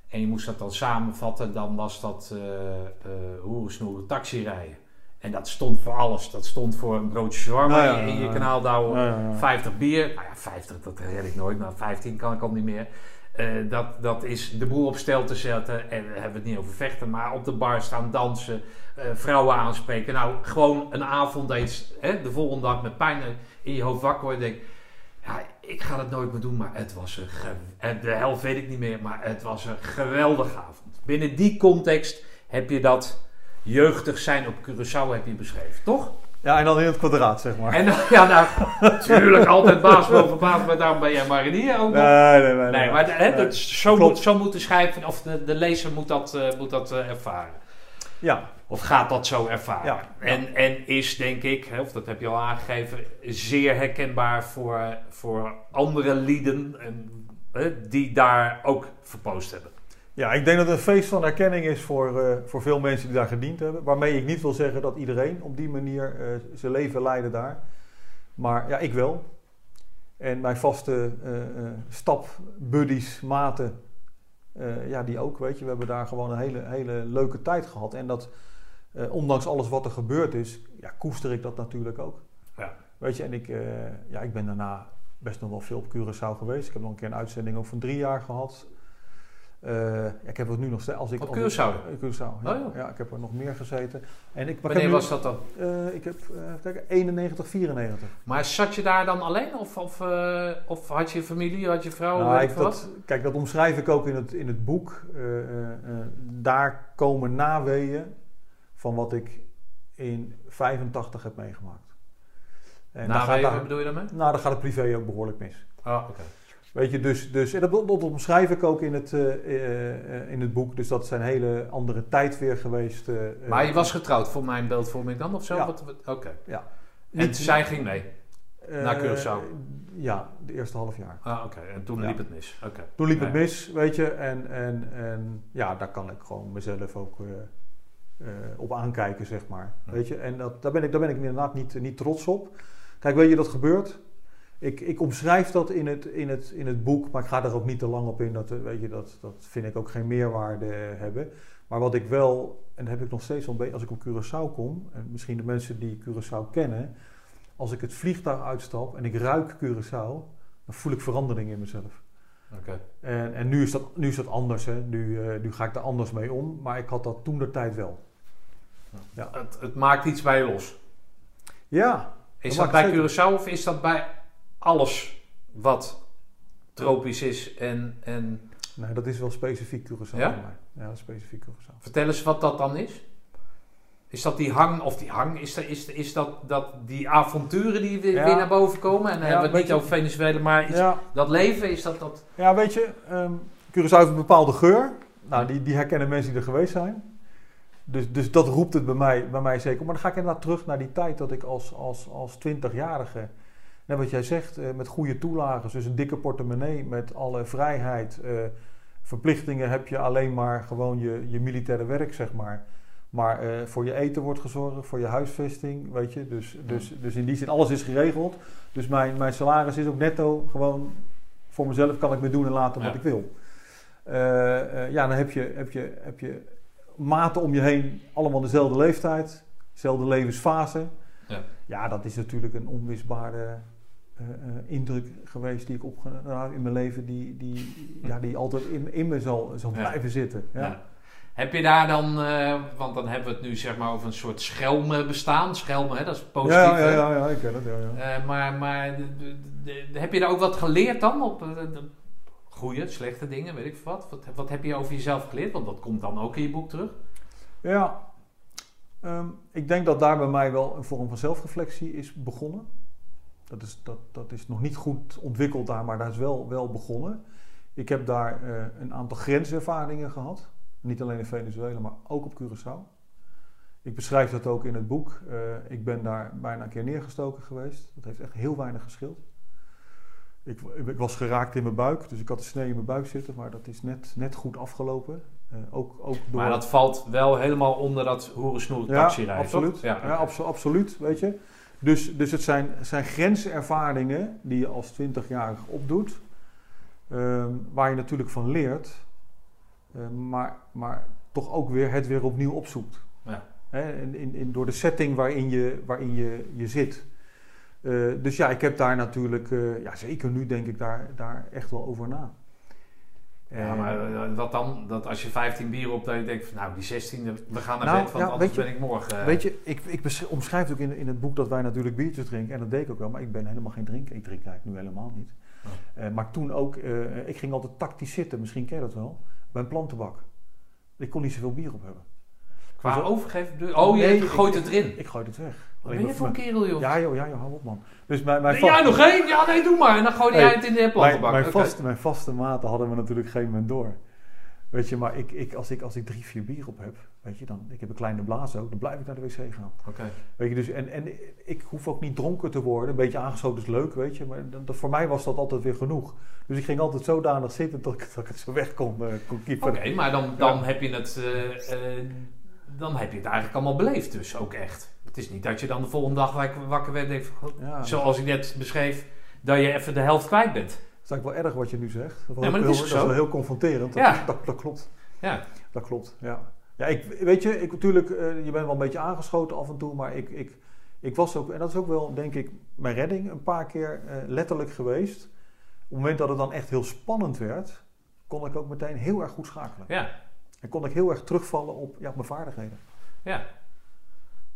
En je moest dat dan samenvatten, dan was dat eh eh hoerensnoeren taxi rijden. En dat stond voor alles. Dat stond voor een broodje shawarma ja, in je kanaal ja. 50 bier. Nou ja, 50, dat red ik nooit. Maar 15 kan ik al niet meer. Eh, dat, dat is de boel op stel te zetten. En we hebben het niet over vechten. Maar op de bar staan dansen. eh, vrouwen aanspreken. Nou, gewoon een avond eens. Hè, de volgende dag met pijn in je hoofd wakker worden. Denk, ja, ik ga dat nooit meer doen. Maar het was een... en De helft weet ik niet meer. Maar het was een geweldige avond. Binnen die context heb je dat jeugdig zijn op Curaçao heb je beschreven. Toch? Ja, en dan in het kwadraat, zeg maar. En dan, ja, nou, natuurlijk altijd baas boven baas, maar daarom ben jij marinier ook. Nee, nee, nee. Nee, maar hè, Nee. dat, zo, Klopt. moet, zo moet de schrijver, of de, de lezer moet dat, eh, moet dat eh, ervaren. Ja, Of gaat dat zo ervaren. Ja, ja. En, en is, denk ik, hè, of dat heb je al aangegeven, zeer herkenbaar voor, voor andere lieden en, hè, die daar ook verpost hebben. Ja, ik denk dat het een feest van erkenning is voor, eh, voor veel mensen die daar gediend hebben. Waarmee ik niet wil zeggen dat iedereen op die manier eh, zijn leven leidde daar. Maar ja, ik wel. En mijn vaste eh eh stapbuddies, maten, ja, die ook, weet je. We hebben daar gewoon een hele, hele leuke tijd gehad. En dat, ondanks alles wat er gebeurd is, ja, koester ik dat natuurlijk ook. Ja. Weet je, en ik, ja, ik ben daarna best nog wel veel op Curaçao geweest. Ik heb nog een keer een uitzending ook van drie jaar gehad. Eh, ik heb het nu nog steeds. Als ik, Op Curaçao? Eh, Curaçao, ja. Oh, ja. ja. ik heb er nog meer gezeten. En ik, Wanneer nu- was dat dan? eh, ik heb, even kijken, 91, 94. Maar zat je daar dan alleen? Of, of, of had je familie, had je vrouw? Nou, ik, dat, kijk, dat omschrijf ik ook in het, in het boek. Daar komen naweeën van wat ik in 85 heb meegemaakt. En daar, bedoel je daarmee? nou, dan gaat het privé ook behoorlijk mis. Oh, oké. Weet je, dus, dus en dat, dat omschrijf ik ook in het, eh, eh, in het boek. Dus dat is een hele andere tijd weer geweest. eh. Maar je was getrouwd voor mijn beeldvorming dan of zo? Ja. Oké. Ja. En Niet- zij ging mee? naar Curaçao? Ja, de eerste half jaar. Ah, oké. En toen Ja. liep het mis. Oké. Toen liep het mis, weet je. En, en, en ja, daar kan ik gewoon mezelf ook op aankijken, zeg maar. Ja. Weet je, en dat, daar, ben ik, daar ben ik inderdaad niet, niet trots op. Kijk, weet je, dat gebeurt. Ik, ik omschrijf dat in het, in, het, in het boek, maar ik ga er ook niet te lang op in. Dat, eh, weet je, dat, dat vind ik ook geen meerwaarde hebben. Maar wat ik wel, en dat heb ik nog steeds beetje, als ik op Curaçao kom, en misschien de mensen die Curaçao kennen, als ik het vliegtuig uitstap en ik ruik Curaçao, dan voel ik verandering in mezelf. Oké. En, en nu, is dat, nu is dat anders, hè. Nu, eh, nu ga ik er anders mee om, maar ik had dat toen de tijd wel. Ja. Het, het maakt iets bij je los. Ja, Is Dat dat bij. Curaçao of is dat bij alles wat tropisch is en, en nee, dat is wel specifiek Curaçao Ja? specifiek Curaçao. Vertel eens wat dat dan is. Is dat die hang, of die hang, is dat, is, is dat, dat die avonturen die weer, Ja. weer naar boven komen? En dan Ja, hebben we het niet je- over Venezuela, maar is Ja, dat leven, is dat dat... ja, weet je, ehm Curaçao heeft een bepaalde geur. Nou, die, die herkennen mensen die er geweest zijn. Dus, dus dat roept het bij mij, bij mij zeker. Maar dan ga ik inderdaad terug naar die tijd dat ik als, als, als 20-jarige... Net wat jij zegt, eh, met goede toelagen, dus een dikke portemonnee met alle vrijheid. eh, verplichtingen heb je alleen maar gewoon je, je militaire werk, zeg maar. Maar eh, voor je eten wordt gezorgd, voor je huisvesting, weet je. Dus, dus, dus in die zin, alles is geregeld. Dus mijn, mijn salaris is ook netto gewoon voor mezelf kan ik me doen en laten wat Ja. ik wil. Ja, dan heb je, heb, je, heb je maten om je heen, allemaal dezelfde leeftijd, dezelfde levensfase. Ja. ja, dat is natuurlijk een onmisbare eh, eh, indruk geweest die ik opgedaan heb in mijn leven, die, die, ja, die altijd in, in me zal, zal Ja. blijven zitten. Ja. Ja. Heb je daar dan, eh, want dan hebben we het nu zeg maar over een soort schelmen bestaan. Schelmen, hè, dat is positief. Ja, ja, ja, ja, ik ken het. Ja, maar maar heb je daar ook wat geleerd dan? Op de goede, slechte dingen, weet ik veel wat. wat? Wat heb je over jezelf geleerd? Want dat komt dan ook in je boek terug. Ja, ehm, ik denk dat daar bij mij wel een vorm van zelfreflectie is begonnen. Dat is, dat, dat is nog niet goed ontwikkeld daar, maar daar is wel, wel begonnen. Ik heb daar eh, een aantal grenservaringen gehad. Niet alleen in Venezuela, maar ook op Curaçao. Ik beschrijf dat ook in het boek. Eh, ik ben daar bijna een keer neergestoken geweest. Dat heeft echt heel weinig geschild. Ik, ik was geraakt in mijn buik, dus ik had een snee in mijn buik zitten, maar dat is net, net goed afgelopen. Eh, ook, ook door... Maar dat valt wel helemaal onder dat hoerensnoer taxi rijden, absoluut. Ja, abso- absoluut, weet je. Dus, dus het zijn, zijn grenservaringen die je als 20-jarige opdoet, ehm, waar je natuurlijk van leert, ehm, maar, maar toch ook weer het weer opnieuw opzoekt. Ja. In, in, in, door de setting waarin je, waarin je, je zit. Eh, dus ja, ik heb daar natuurlijk, eh, ja, zeker nu denk ik daar, daar echt wel over na. Ja, En- maar eh, wat dan? Dat als je 15 bier op, dat je denkt van nou, die 16, we gaan naar Nou, bed, want ja, anders je- ben ik morgen... eh, Weet je, ik, ik omschrijf ook in, in het boek dat wij natuurlijk biertjes drinken. En dat deed ik ook wel, maar ik ben helemaal geen drinker. Ik drink eigenlijk nu helemaal niet. Oh. Eh, maar toen ook, eh, ik ging altijd tactisch zitten, misschien ken je dat wel, bij een plantenbak. Ik kon niet zoveel bier op hebben. Qua Dus- overgeven? Oh, je Nee, gooit ik- het erin. Ik gooi het weg. Wat ben je voor een kerel, joh? Ja joh, ja joh, hou op man. Dus mijn, mijn, vast- jij nog één? Ja, nee, doe maar. En dan gooi jij het in de mijn, plantenbak. mijn, Oké. vaste, mijn vaste maten hadden we natuurlijk geen moment door. Weet je, maar ik, ik, als, ik, als ik drie, vier bier op heb, weet je, dan, ik heb een kleine blaas ook, dan blijf ik naar de wc gaan. Oké. Weet je, dus, en, en ik hoef ook niet dronken te worden. Een beetje aangeschoten is leuk, weet je. Maar dat, dat- voor mij was dat altijd weer genoeg. Dus ik ging altijd zodanig zitten tot ik, tot ik het zo weg kon, eh, kon kiepen. Oké, maar dan, dan heb je het... eh, eh, dan heb je het eigenlijk allemaal beleefd dus ook echt. Het is niet dat je dan de volgende dag wakker wakker werd en. Ja, Zoals ik net beschreef, dat je even de helft kwijt bent. Dat is eigenlijk wel erg wat je nu zegt. Dat, Ja, maar dat heel, is dat wel heel confronterend. Dat, Ja. dat, dat klopt. Ja, Dat klopt, ja. Ja, ik, weet je, ik, natuurlijk, eh, je bent wel een beetje aangeschoten af en toe, maar ik, ik, ik was ook, en dat is ook wel, denk ik, mijn redding, een paar keer eh, letterlijk geweest. Op het moment dat het dan echt heel spannend werd, kon ik ook meteen heel erg goed schakelen. ja, En kon ik heel erg terugvallen op, ja, op mijn vaardigheden. ja.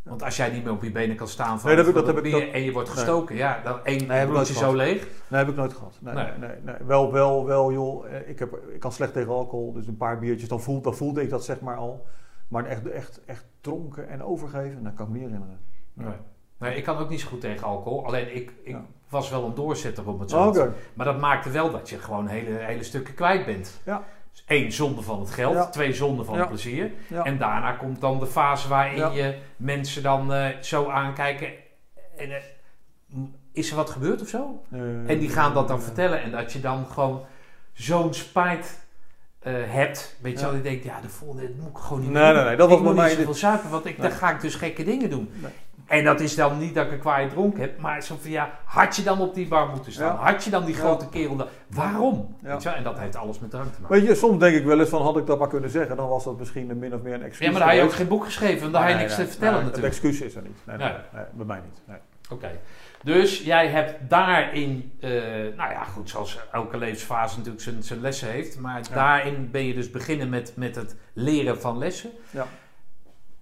Want als jij niet meer op je benen kan staan van Nee, dat heb ik- dat heb ik- en je wordt nee. gestoken, ja, dan één Nee, zo leeg. Nee, heb ik nooit gehad. Nee, Nee. nee. Wel, wel, wel, joh. eh, Ik, heb, ik kan slecht tegen alcohol, dus een paar biertjes, dan, voel, dan voelde ik dat zeg maar al. Maar echt, echt, echt dronken en overgeven, dat kan ik me niet herinneren. Nee. Nee, ik kan ook niet zo goed tegen alcohol. Alleen ik, ik Ja. was wel een doorzetter om het zo Oh. Maar dat maakte wel dat je gewoon hele, hele stukken kwijt bent. Ja. Één, zonde van het geld. Ja. Twee, zonde van Ja. het plezier. Ja. En daarna komt dan de fase waarin Ja. je mensen dan eh, zo aankijken. En, eh, is er wat gebeurd of zo? Eh, En die gaan dat dan vertellen. En dat je dan gewoon zo'n spijt hebt. Weet je Ja. wel, je denkt, ja, de volgende dat moet ik gewoon niet Nee, doen. nee, nee, dat ik was moet bij niet mij zoveel zuipen, want ik, Nee. dan ga ik dus gekke dingen doen. Nee. En dat is dan niet dat ik een kwaaie dronk heb, maar zo van ja, had je dan op die bar moeten staan? Ja. Had je dan die Ja. grote kerel dan? Waarom? Ja. Weet je wel? En dat heeft alles met drank te maken. Weet je, soms denk ik wel eens van, had ik dat maar kunnen zeggen, dan was dat misschien een min of meer een excuus. Ja, maar dan had je ook geen boek geschreven, dan had je Nee, niks nee, te vertellen nee, natuurlijk. Het excuus is er niet. Nee, nee, Nee. nee, bij mij niet. Nee. Oké. Dus jij hebt daarin, eh, nou ja, goed, zoals elke levensfase natuurlijk zijn, zijn lessen heeft. Maar daarin ben je dus beginnen met, met het leren van lessen. Ja.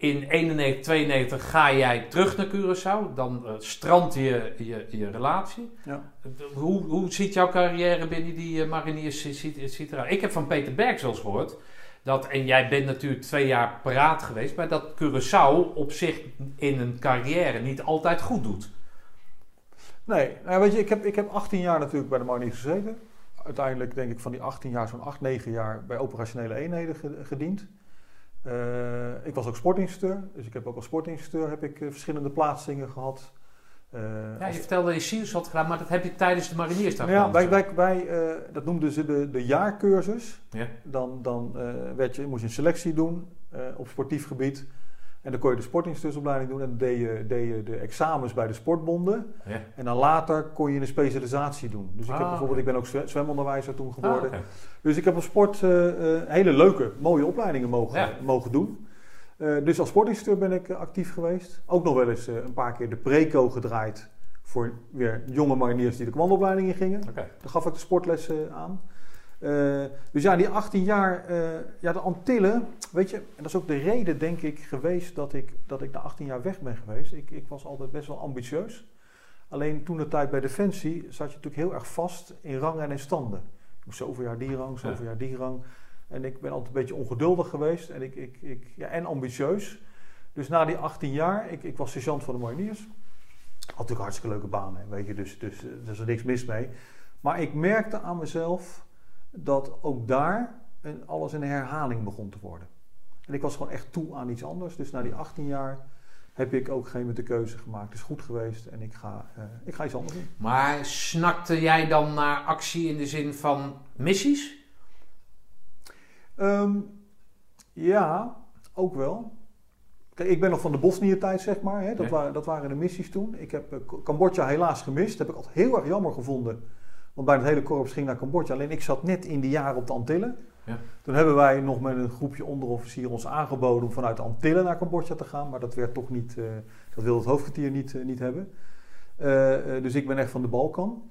In 91, 92 ga jij terug naar Curaçao. Dan eh, strandt je, je, je relatie. Ja. Hoe, hoe ziet jouw carrière binnen die eh, mariniers ziet, ziet eruit? Ik heb van Peter Berg zelfs gehoord. Dat, en jij bent natuurlijk twee jaar paraat geweest. Maar dat Curaçao op zich in een carrière niet altijd goed doet. Nee, nou, weet je, ik heb, ik heb 18 jaar natuurlijk bij de mariniers gezeten. Uiteindelijk denk ik van die 18 jaar zo'n 8, 9 jaar bij operationele eenheden ge- gediend. Eh, ik was ook sportinstructeur, dus ik heb ook als sportinstructeur heb ik, eh, verschillende plaatsingen gehad. Eh, Ja, je vertelde dat je SEALS had gedaan, maar dat heb je tijdens de mariniers Nou ja, gedaan. wij, wij, wij, dat noemden ze de, de jaarcursus. Ja. Dan, dan werd je, moest je een selectie doen op sportief gebied. En dan kon je de sportinstructeursopleiding doen. En dan deed je, deed je de examens bij de sportbonden. Ja. En dan later kon je een specialisatie doen. Dus ik, Ah, heb bijvoorbeeld, oké. ik ben ook zwe- zwemonderwijzer toen Ah, geworden. oké. Dus ik heb op sport eh, eh, hele leuke, mooie opleidingen mogen, Ja. mogen doen. Eh, dus als sportinstructeur ben ik eh, actief geweest. Ook nog wel eens eh, een paar keer de preco gedraaid. Voor weer jonge mariniers die de commandoopleiding in gingen. Daar gaf ik de sportlessen aan. Eh, dus ja, die 18 jaar, eh, ja, de Antillen, weet je, en dat is ook de reden, denk ik, geweest dat ik, dat ik na 18 jaar weg ben geweest. Ik, ik was altijd best wel ambitieus. Alleen toen de tijd bij Defensie zat je natuurlijk heel erg vast in rangen en in standen. Je moest zoveel jaar die rang, zoveel jaar die rang. En ik ben altijd een beetje ongeduldig geweest en, ik, ik, ik, ja, en ambitieus. Dus na die 18 jaar, ik, ik was sergeant van de mariniers. Had natuurlijk hartstikke leuke baan, hè, weet je, dus, dus eh, er is er niks mis mee. Maar ik merkte aan mezelf dat ook daar een, alles een herhaling begon te worden. En ik was gewoon echt toe aan iets anders. Dus na die 18 jaar heb ik ook op een gegeven moment de keuze gemaakt. Het is goed geweest en ik ga, eh, ik ga iets anders doen. Maar snakte jij dan naar actie in de zin van missies? Ehm, ja, ook wel. Kijk, ik ben nog van de Bosnië-tijd, zeg maar. Hè. Dat, waren, dat waren de missies toen. Ik heb eh, Cambodja helaas gemist. Dat heb ik altijd heel erg jammer gevonden. Want bijna het hele korps ging naar Cambodja. Alleen ik zat net in die jaren op de Antillen. Ja. Toen hebben wij nog met een groepje onderofficieren ons aangeboden om vanuit de Antillen naar Cambodja te gaan. Maar dat werd toch niet, eh, dat wilde het hoofdkwartier niet, eh, niet hebben. Eh, dus ik ben echt van de Balkan.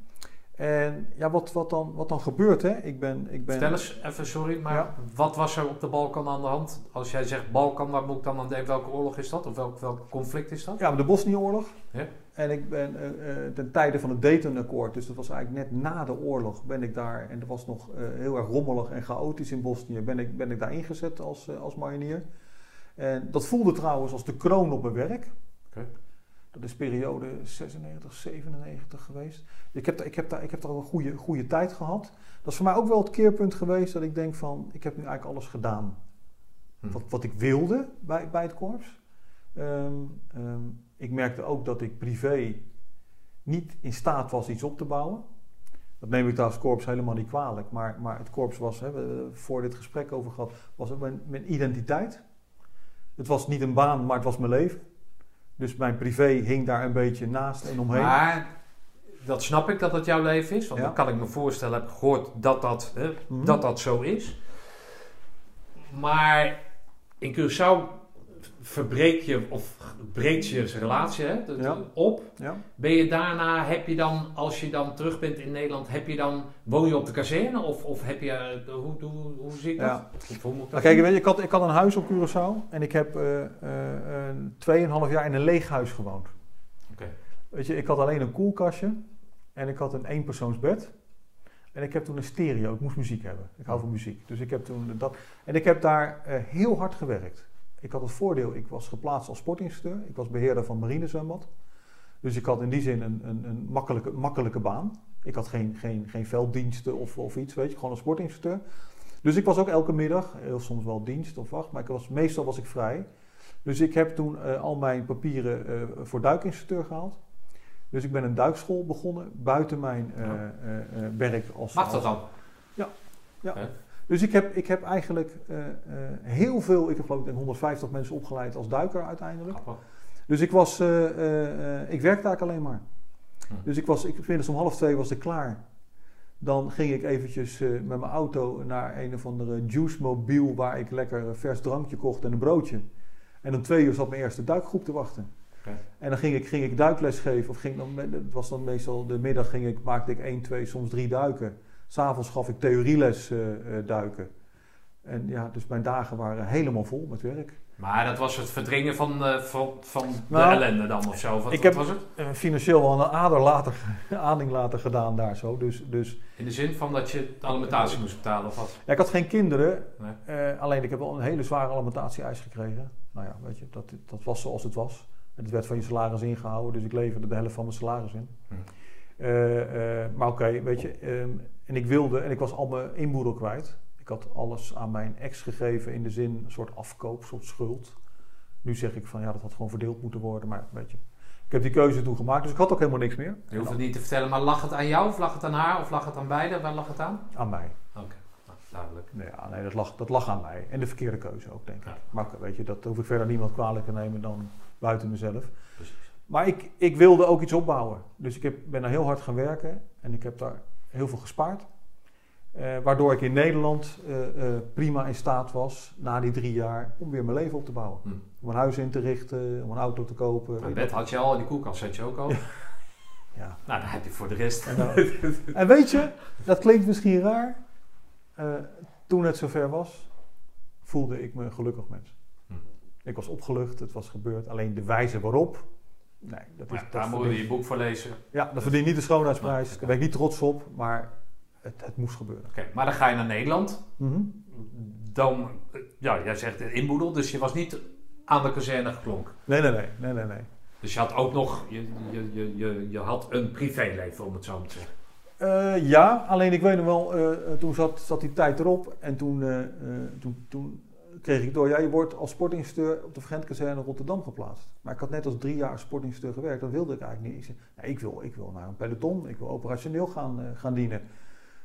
En ja, wat, wat, dan, wat dan gebeurt, hè? Ik ben, ik ben, Vertel eens even, sorry, maar Ja. wat was er op de Balkan aan de hand? Als jij zegt Balkan, waar moet ik dan aan denken? Welke oorlog is dat? Of welk, welk conflict is dat? Ja, de Bosnië-oorlog. Ja. En ik ben eh, eh, ten tijde van het Dayton-akkoord, dus dat was eigenlijk net na de oorlog, ben ik daar, en dat was nog eh, heel erg rommelig en chaotisch in Bosnië, ben ik, ben ik daar ingezet als, als marinier. En dat voelde trouwens als de kroon op mijn werk. Dat is periode 96, 97 geweest. Ik heb, daar- ik heb, daar, ik heb daar een goede, goede tijd gehad. Dat is voor mij ook wel het keerpunt geweest dat ik denk van, ik heb nu eigenlijk alles gedaan Hm. wat, wat ik wilde bij, bij het korps. Ehm, ehm, ik merkte ook dat ik privé niet in staat was iets op te bouwen. Dat neem ik daar als korps helemaal niet kwalijk. Maar, maar het korps was, hè, we voor dit gesprek over gehad, was ook mijn, mijn identiteit. Het was niet een baan, maar het was mijn leven. Dus mijn privé hing daar een beetje naast en omheen. Maar dat snap ik dat het jouw leven is. Want Ja. dan kan ik me voorstellen, heb ik gehoord dat dat, hè, Mhm. dat dat zo is. Maar in Curaçao verbreek je, of breekt je relatie hè, Ja. op. Ja. Ben je daarna, heb je dan, als je dan terug bent in Nederland, heb je dan, woon je op de kazerne? Of, of heb je, eh, hoe, hoe, hoe zie ik dat? Ja. Of hoe moet ik Nou, dat kijk, weet je, ik, had, ik had een huis op Curaçao en ik heb eh, een 2,5 jaar in een leeg huis gewoond. Weet je, ik had alleen een koelkastje en ik had een eenpersoonsbed. En ik heb toen een stereo, ik moest muziek hebben. Ik hou van muziek. Dus ik heb toen dat. En ik heb daar eh, heel hard gewerkt. Ik had het voordeel, ik was geplaatst als sportinstructeur. Ik was beheerder van marinezwembad. Dus ik had in die zin een, een, een makkelijke, makkelijke baan. Ik had geen, geen, geen velddiensten of, of iets, weet je, gewoon een sportinstructeur. Dus ik was ook elke middag, heel soms wel dienst of wacht, maar ik was, meestal was ik vrij. Dus ik heb toen eh, al mijn papieren eh, voor duikinstructeur gehaald. Dus ik ben een duikschool begonnen buiten mijn eh, Ja. eh, werk als. Mag dat dan? Dus ik heb, ik heb eigenlijk eh, eh, heel veel, ik heb geloof ik 150 mensen opgeleid als duiker uiteindelijk. Grappig. Dus ik was, eh, ik werkte eigenlijk alleen maar. Hm. Dus ik was, ik middags om half twee was ik klaar. Dan ging ik eventjes met mijn auto naar een of andere juice mobiel waar ik lekker een vers drankje kocht en een broodje. En om twee uur zat mijn eerste duikgroep te wachten. En dan ging ik, ging ik duikles geven. Of ging dan, het was dan meestal de middag ging ik, maakte ik één, twee, soms drie duiken. S'avonds gaf ik theorieles eh, eh, duiken. En ja, dus mijn dagen waren helemaal vol met werk. Maar dat was het verdringen van, eh, van, van Nou, de ellende dan of zo? Wat, ik wat heb- was het? Financieel wel een ader later, later gedaan daar zo. Dus, dus In de zin van dat je de alimentatie moest betalen of wat? ja, ik had geen kinderen. Nee. alleen ik heb wel een hele zware alimentatie-eis gekregen. Nou ja, weet je, dat, dat was zoals het was. Het werd van je salaris ingehouden, dus ik leverde de helft van mijn salaris in. Hm. Eh, eh, maar oké, weet je, ehm, en ik wilde, en ik was al mijn inboedel kwijt. Ik had alles aan mijn ex gegeven in de zin, een soort afkoop, een soort schuld. Nu zeg ik van ja, dat had gewoon verdeeld moeten worden, maar weet je. Ik heb die keuze toen gemaakt, dus ik had ook helemaal niks meer. Je hoeft het niet te vertellen, maar lag het aan jou of lag het aan haar of lag het aan beide? Waar lag het aan? Aan mij. Oké, nou, duidelijk. Nee, ja, nee dat, lag, dat lag aan mij. En de verkeerde keuze ook, denk ik. Ja. Maar weet je, dat hoef ik verder niemand kwalijk te nemen dan buiten mezelf. Maar ik, ik wilde ook iets opbouwen. Dus ik heb, ben daar heel hard gaan werken. En ik heb daar heel veel gespaard. Eh, waardoor ik in Nederland eh, eh, prima in staat was, na die drie jaar, om weer mijn leven op te bouwen. Hm. Om een huis in te richten, om een auto te kopen. Een bed had je al en die koelkast had je ook al. Ja. Ja. Nou, dan heb je voor de rest. En, nou- en weet je, dat klinkt misschien raar. Toen het zover was, voelde ik me een gelukkig mens. Hm. Ik was opgelucht, het was gebeurd. Alleen de wijze waarop, nee, dat is... Ja, daar moet je je boek voor lezen. Ja, dat verdient niet de schoonheidsprijs. Daar ben ik niet trots op, maar het, het moest gebeuren. Oké, maar dan ga je naar Nederland. Mhm. Dan, ja, jij zegt inboedel, dus je was niet aan de kazerne geklonken. Nee, nee, nee, nee, nee, nee. Dus je had ook nog, je, je, je, je, je had een privéleven om het zo te zeggen. Eh, ja, alleen ik weet nog wel, eh, eh, toen zat, zat die tijd erop en toen, toen, toen kreeg ik door, ja, je wordt als sportinstructeur op de Vergentkazerne Rotterdam geplaatst. Maar ik had net als drie jaar als sportinstructeur gewerkt, dat wilde ik eigenlijk niet. Ik zei, ik, wil, ik wil naar een peloton, ik wil operationeel gaan, eh, gaan dienen.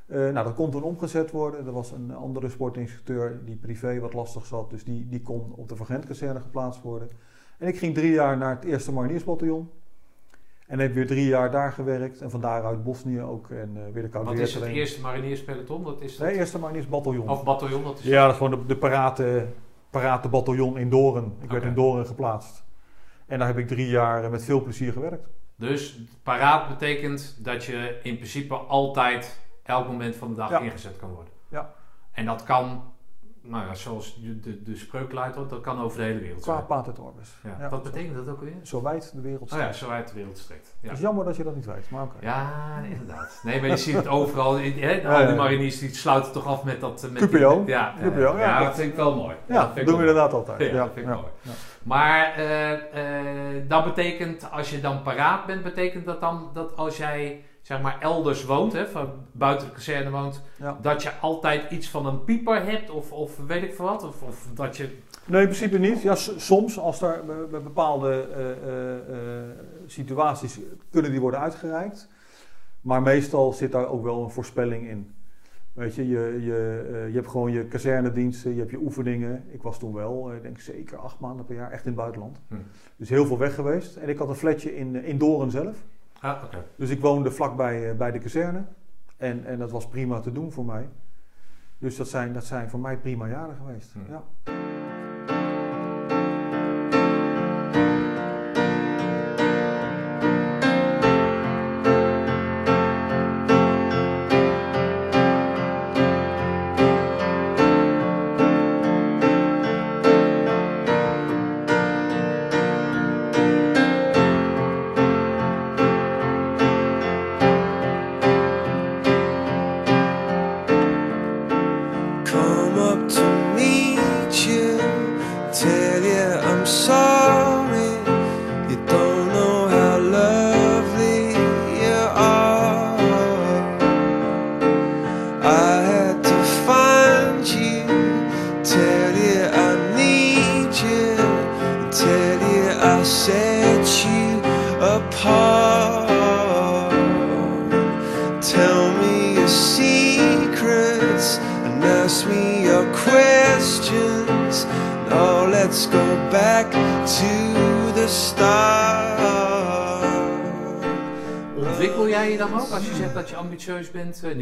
Eh, nou, dat kon toen omgezet worden. Er was een andere sportinstructeur die privé wat lastig zat, dus die, die kon op de Vergentkazerne geplaatst worden. En ik ging drie jaar naar het eerste Mariniersbataljon. En heb weer drie jaar daar gewerkt. En van daaruit Bosnië ook. En eh, weer de Koude Wat is het eerste marinierspeloton? Dat is? Nee, eerste Mariniersbataljon. Of bataljon? Dat is Ja, dat is gewoon de, de parate, parate bataljon in Doorn. Ik werd in Doorn geplaatst. En daar heb ik drie jaar met veel plezier gewerkt. Dus paraat betekent dat je in principe altijd elk moment van de dag Ja. ingezet kan worden. Ja. En dat kan, nou ja, zoals de, de, de spreuk luidt, dat kan over de hele wereld Qua zijn. pater orbis. Ja. Ja. Wat betekent dat ook weer? Zo wijd de wereld Oh ja, staat. zo uit de wereld strekt. Ja. Het is jammer dat je dat niet weet, maar oké. Ja, inderdaad. Nee, maar je ziet het overal. In, hè, Ja, al die ja. mariniers die sluiten toch af met dat... Met QPO. Die, ja, QPO, ja, ja, dat vind ik wel mooi. Ja, dat doen we inderdaad altijd. Ja, Ja, dat vind ik ja. mooi. Ja. Maar eh, eh, dat betekent, als je dan paraat bent, betekent dat dan dat als jij zeg maar elders woont, hè, van buiten de kazerne woont, Ja. dat je altijd iets van een pieper hebt of, of weet ik veel wat? Of, of dat je... Nee, in principe niet. Ja, soms, als er bij- bepaalde eh, eh, eh, situaties kunnen die worden uitgereikt. Maar meestal zit daar ook wel een voorspelling in. Weet je, je, je, je hebt gewoon je kazernediensten, je hebt je oefeningen. Ik was toen wel, ik denk zeker acht maanden per jaar, echt in het buitenland. Hm. Dus heel veel weg geweest. En ik had een flatje in, in Doren zelf. Ah, oké. Dus ik woonde vlakbij eh, bij de kazerne. En, en dat was prima te doen voor mij. Dus dat zijn, dat zijn voor mij prima jaren geweest. Hm. Ja.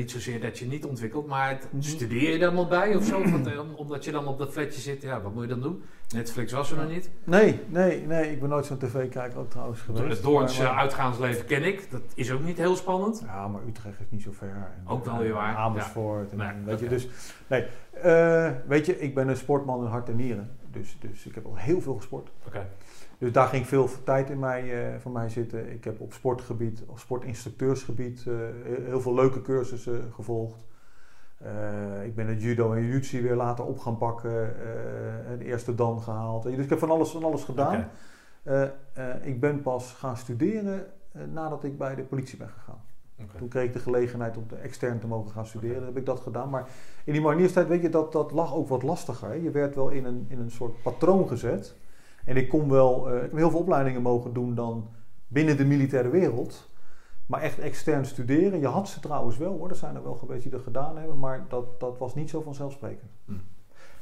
Niet zozeer dat je niet ontwikkelt, maar het- studeer je dan nog bij of zo? Want, eh, omdat je dan op dat flatje zit, ja, wat moet je dan doen? Netflix was er nog niet. Nee, nee, nee, ik ben nooit zo'n tv-kijker ook trouwens geweest. Het Doorns Maar- eh, uitgaansleven ken ik, dat is ook niet heel spannend. Ja, maar Utrecht is niet zo ver. En, Ook wel weer en waar, Amersfoort. En, Nee, weet je, dus, nee, Eh, weet je, ik ben een sportman in hart en nieren. Dus, dus ik heb al heel veel gesport. Oké. Dus daar ging veel tijd in mij, eh, van mij zitten. Ik heb op sportgebied, op sportinstructeursgebied, eh, heel- veel leuke cursussen gevolgd. Eh, ik ben het judo en jiu weer later op gaan pakken. de eerste dan gehaald. Dus ik heb van alles, van alles gedaan. Ik ben pas gaan studeren nadat ik bij de politie ben gegaan. Toen kreeg ik de gelegenheid om te extern te mogen gaan studeren. Dan heb ik dat gedaan. Maar in die marnierstijd, weet je, dat, dat lag ook wat lastiger. hè. Je werd wel in een, in een soort patroon gezet. En ik kon wel, eh, ik heb heel veel opleidingen mogen doen dan binnen de militaire wereld. Maar echt extern studeren. Je had ze trouwens wel hoor. Er zijn er wel geweest die dat gedaan hebben. Maar dat, dat was niet zo vanzelfsprekend.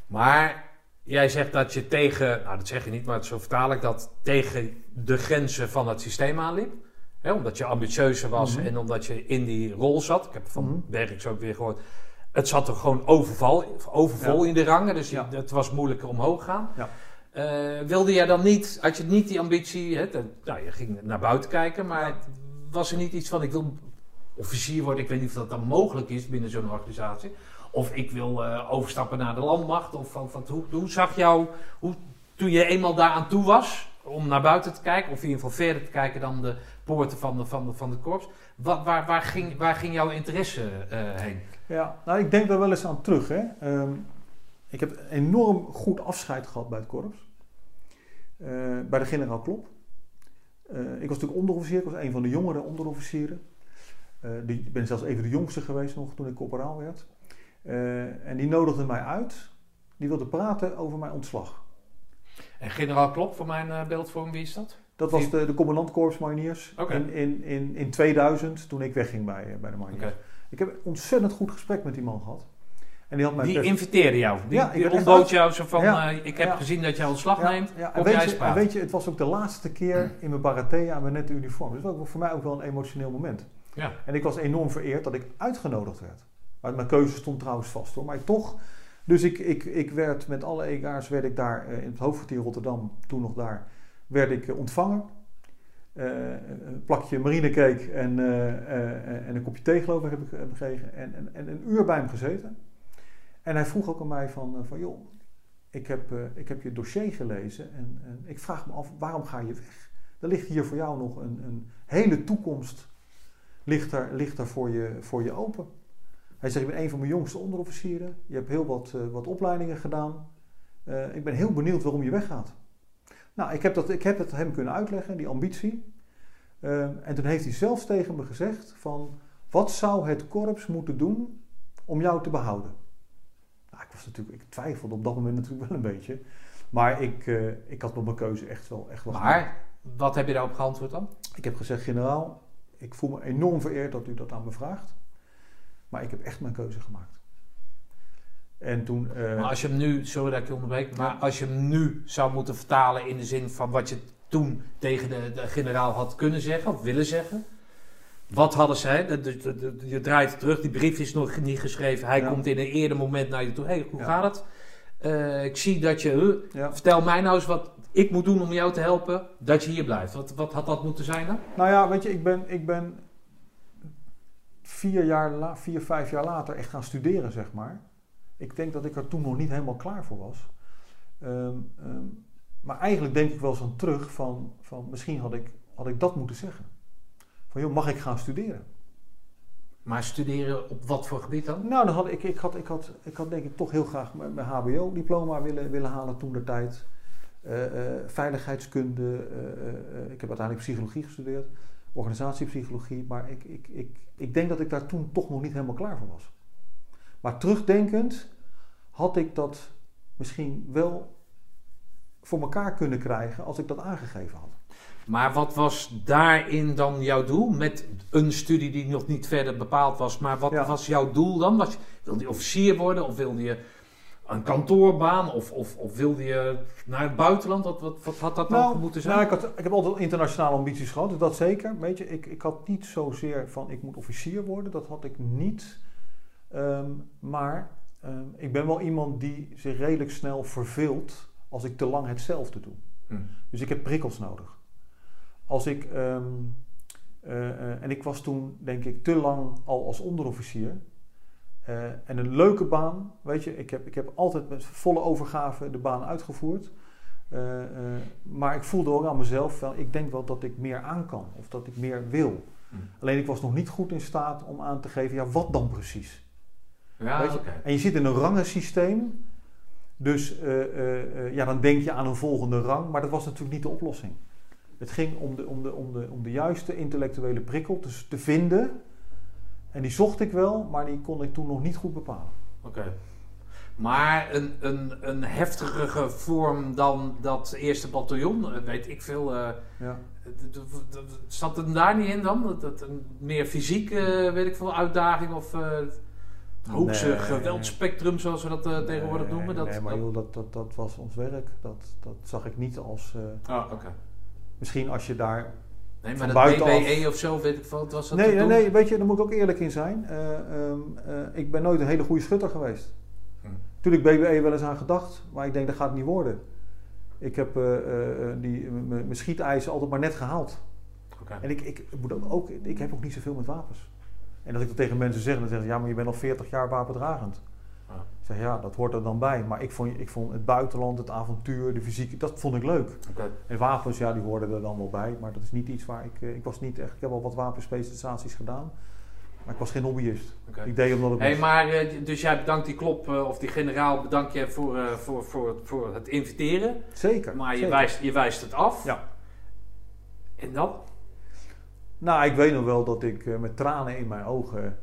Maar jij zegt dat je tegen, nou dat zeg je niet, maar zo vertaal ik dat, tegen de grenzen van het systeem aanliep. Hè, omdat je ambitieuzer was Mhm. en omdat je in die rol zat. Ik heb van Mhm. Berks ook weer gehoord. Het zat er gewoon overval, overvol Ja. in de rangen, dus Ja. het was moeilijker omhoog gaan. Ja. Eh, wilde jij dan niet, had je niet die ambitie, hè, nou, je ging naar buiten kijken, maar was er niet iets van ik wil officier worden, ik weet niet of dat dan mogelijk is binnen zo'n organisatie. Of ik wil eh, overstappen naar de landmacht. Of, hoe, hoe zag jou, hoe, toen je eenmaal daaraan toe was, om naar buiten te kijken, of in ieder geval verder te kijken dan de poorten van de, van de, van de korps. Wat, waar, waar, ging, waar ging jouw interesse eh, heen? Ja, nou ik denk daar wel eens aan terug. Hè. Ehm, ik heb enorm goed afscheid gehad bij het korps. Eh, bij de generaal Klop. Eh, ik was natuurlijk onderofficier, ik was een van de jongere onderofficieren. Eh, die, ik ben zelfs even de jongste geweest nog toen ik corporaal werd. En die nodigde mij uit. Die wilde praten over mijn ontslag. En generaal Klop, voor mijn beeldvorming, wie is dat? Dat was de, de commandant Korps Mariniers in, in, in, in 2000 toen ik wegging bij, bij de Mariniers. Ik heb een ontzettend goed gesprek met die man gehad. En die had mij Die inviteerde jou. Die, Ja, die ontbood jou zo van, Ja, eh, ik heb ja. gezien dat jij ontslag Ja, neemt. ja. En, weet je, en weet je, het was ook de laatste keer in mijn Barathea met net de uniform. Dus dat was voor mij ook wel een emotioneel moment. Ja. En ik was enorm vereerd dat ik uitgenodigd werd. Maar mijn keuze stond trouwens vast hoor. Maar toch, dus ik, ik, ik werd met alle ega's werd ik daar eh, in het hoofdkwartier Rotterdam, toen nog daar, werd ik eh, ontvangen. Een plakje marinecake en, en een kopje thee geloof ik heb ik gekregen. En, en, en een uur bij hem gezeten. En hij vroeg ook aan mij van, eh, van joh, ik heb, eh, ik heb je dossier gelezen en, en ik vraag me af, waarom ga je weg? Er ligt hier voor jou nog een, een hele toekomst ligt er, ligt er voor, je, voor je open. Hij zegt, ik ben een van mijn jongste onderofficieren. Je hebt heel wat, eh, wat opleidingen gedaan. Ik ben heel benieuwd waarom je weggaat. Nou, ik heb, dat, ik heb het hem kunnen uitleggen, die ambitie. En toen heeft hij zelfs tegen me gezegd van... Wat zou het korps moeten doen om jou te behouden? Was natuurlijk, ik twijfelde op dat moment natuurlijk wel een beetje. Maar ik, eh, ik had op mijn keuze echt wel, echt wel gemaakt. Maar, wat heb je daarop geantwoord dan? Ik heb gezegd, generaal, ik voel me enorm vereerd dat u dat aan me vraagt. Maar ik heb echt mijn keuze gemaakt. En toen... eh, Maar als je hem nu, sorry dat ik je onderbreek, maar Ja. als je hem nu zou moeten vertalen in de zin van wat je toen tegen de, de generaal had kunnen zeggen of willen zeggen, Wat hadden zij? Je draait terug, die brief is nog niet geschreven. Hij Ja. komt in een eerder moment naar je toe. hey, hoe Ja. gaat het? Eh, ik zie dat je... Ja. Vertel mij nou eens wat ik moet doen om jou te helpen dat je hier blijft. Wat, wat had dat moeten zijn dan? Nou ja, weet je, ik ben, ik ben vier, jaar la, vier, vijf jaar later echt gaan studeren, zeg maar. Ik denk dat ik er toen nog niet helemaal klaar voor was. Ehm, ehm, maar eigenlijk denk ik wel eens aan terug van, van misschien had ik, had ik dat moeten zeggen. Van joh, mag ik gaan studeren? Maar studeren op wat voor gebied dan? Nou, dan had ik, ik, had, ik, had, ik had denk ik toch heel graag mijn, mijn HBO-diploma willen, willen halen toen de tijd. Eh, eh, veiligheidskunde. eh, ik heb uiteindelijk psychologie gestudeerd. Organisatiepsychologie. Maar ik, ik, ik, ik denk dat ik daar toen toch nog niet helemaal klaar voor was. Maar terugdenkend had ik dat misschien wel voor elkaar kunnen krijgen als ik dat aangegeven had. Maar wat was daarin dan jouw doel? Met een studie die nog niet verder bepaald was. Maar wat Ja. was jouw doel dan? Was, wilde je officier worden? Of wilde je een kantoorbaan? Of, of, of wilde je naar het buitenland? Wat, wat, wat had dat dan moeten zijn? Nou, ik, had, ik heb altijd internationale ambities gehad, dus dat zeker. Weet je, ik, ik had niet zozeer van ik moet officier worden, dat had ik niet. Ehm, maar ehm, ik ben wel iemand die zich redelijk snel verveelt als ik te lang hetzelfde doe. Hm. Dus ik heb prikkels nodig. Als ik, ehm, eh, eh, en ik was toen denk ik te lang al als onderofficier. Eh, en een leuke baan, weet je, ik heb, ik heb altijd met volle overgave de baan uitgevoerd. Maar ik voelde ook aan mezelf, van, ik denk wel dat ik meer aan kan of dat ik meer wil. Hm. Alleen ik was nog niet goed in staat om aan te geven, ja, wat dan precies? Ja, Weet je? En je zit in een rangensysteem, dus ja, dan denk je aan een volgende rang, maar dat was natuurlijk niet de oplossing. Het ging om de, om de, om de, om de juiste intellectuele prikkel te, te vinden. En die zocht ik wel, maar die kon ik toen nog niet goed bepalen. Oké. Maar een, een, een heftigere vorm dan dat eerste bataljon, eh, weet ik veel. eh, Ja. zat het daar niet in dan? Dat, dat een meer fysiek, eh, weet ik veel, uitdaging of eh, het hoogste Nee. geweldsspectrum, zoals we dat tegenwoordig Nee, noemen? Dat, nee, maar dat- joh, dat, dat, dat was ons werk. Dat, dat zag ik niet als... eh, Ah, oké. Misschien als je daar... Nee, maar dat BBE of zo, weet ik veel, wat was dat Nee, nee, nee, weet je, daar moet ik ook eerlijk in zijn. Eh, ehm, eh, ik ben nooit een hele goede schutter geweest. Hm. Natuurlijk BBE wel eens aan gedacht, maar ik denk dat gaat het niet worden. Ik heb eh, die- mijn schietijzer altijd maar net gehaald. En ik, ik, moet ook, ook, ik heb ook niet zoveel met wapens. En als ik dat tegen mensen zeg, dan zeggen ze, ja, maar je bent al 40 jaar wapendragend. Ik zeg, ja, dat hoort er dan bij. Maar ik vond, ik vond het buitenland, het avontuur, de fysiek, dat vond ik leuk. En wapens, ja, die hoorden er dan wel bij. Maar dat is niet iets waar ik... eh, Ik was niet echt... Ik heb al wat wapenspecialisaties gedaan. Maar ik was geen hobbyist. Ik deed omdat het Hey, maar eh, dus jij bedankt die klop, eh, of die generaal bedankt je voor, voor, voor, voor het inviteren. Zeker. Maar je wijst, je wijst het af. Ja. En dan? Nou, ik weet nog wel dat ik met tranen in mijn ogen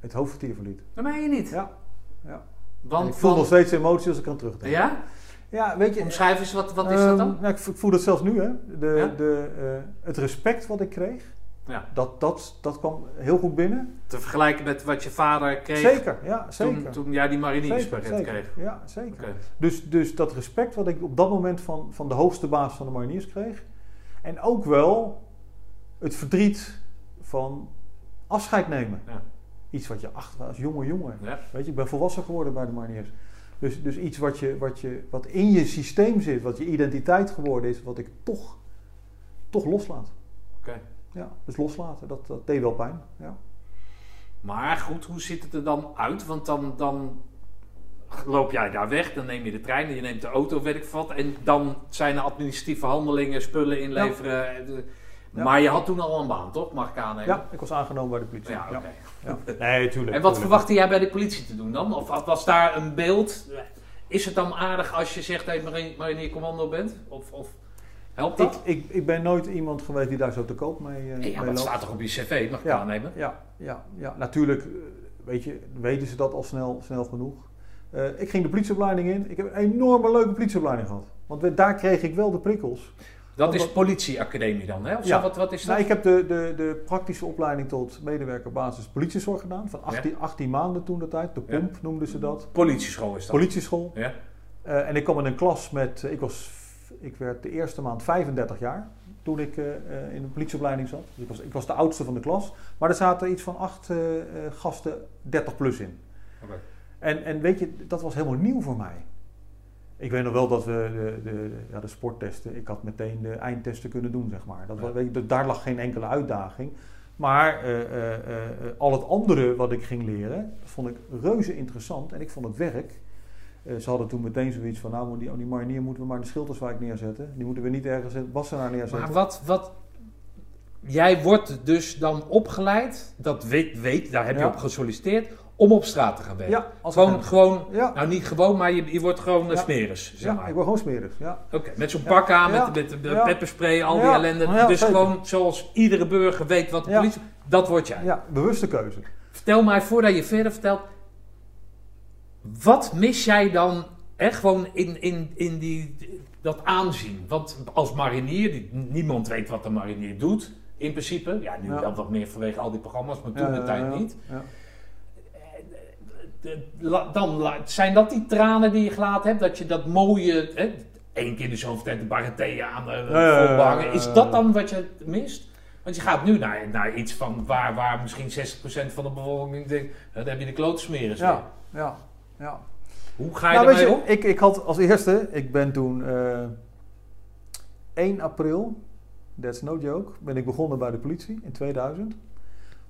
het hoofdkwartier verliet. Dat meen je niet. Ja. ja. Want ik voel nog steeds emotie als ik aan terugdenk. Ja? Ja, weet je... Omschrijf eens, wat, wat is ehm, dat dan? nou, ik voel het zelfs nu, hè. De, Ja? de, eh, het respect wat ik kreeg, Ja. dat, dat, dat kwam heel goed binnen. Te vergelijken met wat je vader kreeg Zeker, ja, zeker. toen, toen jij die zeker. kreeg. Ja, zeker. Dus, dus dat respect wat ik op dat moment van, van de hoogste baas van de mariniers kreeg. En ook wel het verdriet van afscheid nemen. Ja. Iets wat je achter als jonge jongen. Ja. Weet je, ik ben volwassen geworden bij de mariniers. Dus, dus iets wat, je, wat, je, wat in je systeem zit, wat je identiteit geworden is, wat ik toch, toch loslaat. Oké. Ja, dus loslaten, dat, dat deed wel pijn. Ja. Maar goed, hoe ziet het er dan uit? Want dan, dan loop jij daar weg, dan neem je de trein, je neemt de auto, wat. En dan zijn er administratieve handelingen, spullen inleveren. eh, Ja. Maar je had toen al een baan, toch? Mag ik aannemen? ja, ik was aangenomen bij de politie. Ja, oké. Ja. Nee, tuurlijk. En wat verwachtte jij bij de politie te doen dan? Of was daar een beeld? Is het dan aardig als je zegt dat je marine- marinier-commando bent? Of, of helpt dat? ik, ik ben nooit iemand geweest die daar zo te koop mee, eh ja, mee maar dat loopt. staat toch op je cv, mag ik Ja. aannemen? Ja, ja, ja, natuurlijk eh, weet je, weten ze dat al snel, snel genoeg. Eh, ik ging de politieopleiding in. Ik heb een enorme leuke politieopleiding gehad. Want daar kreeg ik wel de prikkels. Dat is politieacademie dan, hè? Of Ja. wat, wat is dat? Nou, ik heb de, de, de praktische opleiding tot medewerker basis politiezorg gedaan. Van 18, 18 maanden toen de tijd. De Ja. pomp noemden ze dat. Politieschool is dat. Politieschool. ja? Eh, en ik kwam in een klas met, ik was ik werd de eerste maand 35 jaar toen ik eh, eh, in de politieopleiding zat. Dus ik, was, ik was de oudste van de klas. Maar er zaten iets van acht gasten 30 plus in. Oké. En, en weet je, dat was helemaal nieuw voor mij. Ik weet nog wel dat we de, de, ja, de sporttesten, ik had meteen de eindtesten kunnen doen, zeg maar. Dat, Ja. weet je, daar lag geen enkele uitdaging. Maar eh, eh, eh, al het andere wat ik ging leren, vond ik reuze interessant. En ik vond het werk. ze hadden toen meteen zoiets van, nou, die, die marinier moeten we maar in de Schilderswijk neerzetten. Die moeten we niet ergens in Wassenaar neerzetten. Maar wat, wat... Jij wordt dus dan opgeleid, dat weet, weet daar heb je Ja. op gesolliciteerd, om op straat te gaan werken. ja, als Gewoon, gewoon Ja, nou niet gewoon, maar je, je wordt gewoon een Ja. smeris, zeg ja, maar. ik word gewoon smerig. Ja. Oké, met zo'n pak aan, met, met, met pepperspray, al die ellende. Dus zeker. gewoon zoals iedere burger weet wat de politie... Dat word jij. ja, bewuste keuze. Vertel mij, voordat je verder vertelt... Wat mis jij dan echt gewoon in, in, in die, dat aanzien? Want als marinier, die, niemand weet wat een marinier doet, in principe. Ja, nu wel wat meer vanwege al die programma's, maar toen de tijd niet. Ja. Dan zijn dat die tranen die je gelaten hebt, dat je dat mooie... Hè, Eén keer in de zoveel tijd de barretee aan de ja, Is dat dan wat je mist? Want je gaat nu naar, naar iets van waar, waar misschien 60% van de bevolking denkt... "Nou, Dan heb je de klootsmeren. Ja, ja, ja. Hoe ga je Nou, ermee om? ik, ik had als eerste, ik ben toen eh 1 april, that's no joke, ben ik begonnen bij de politie in 2000.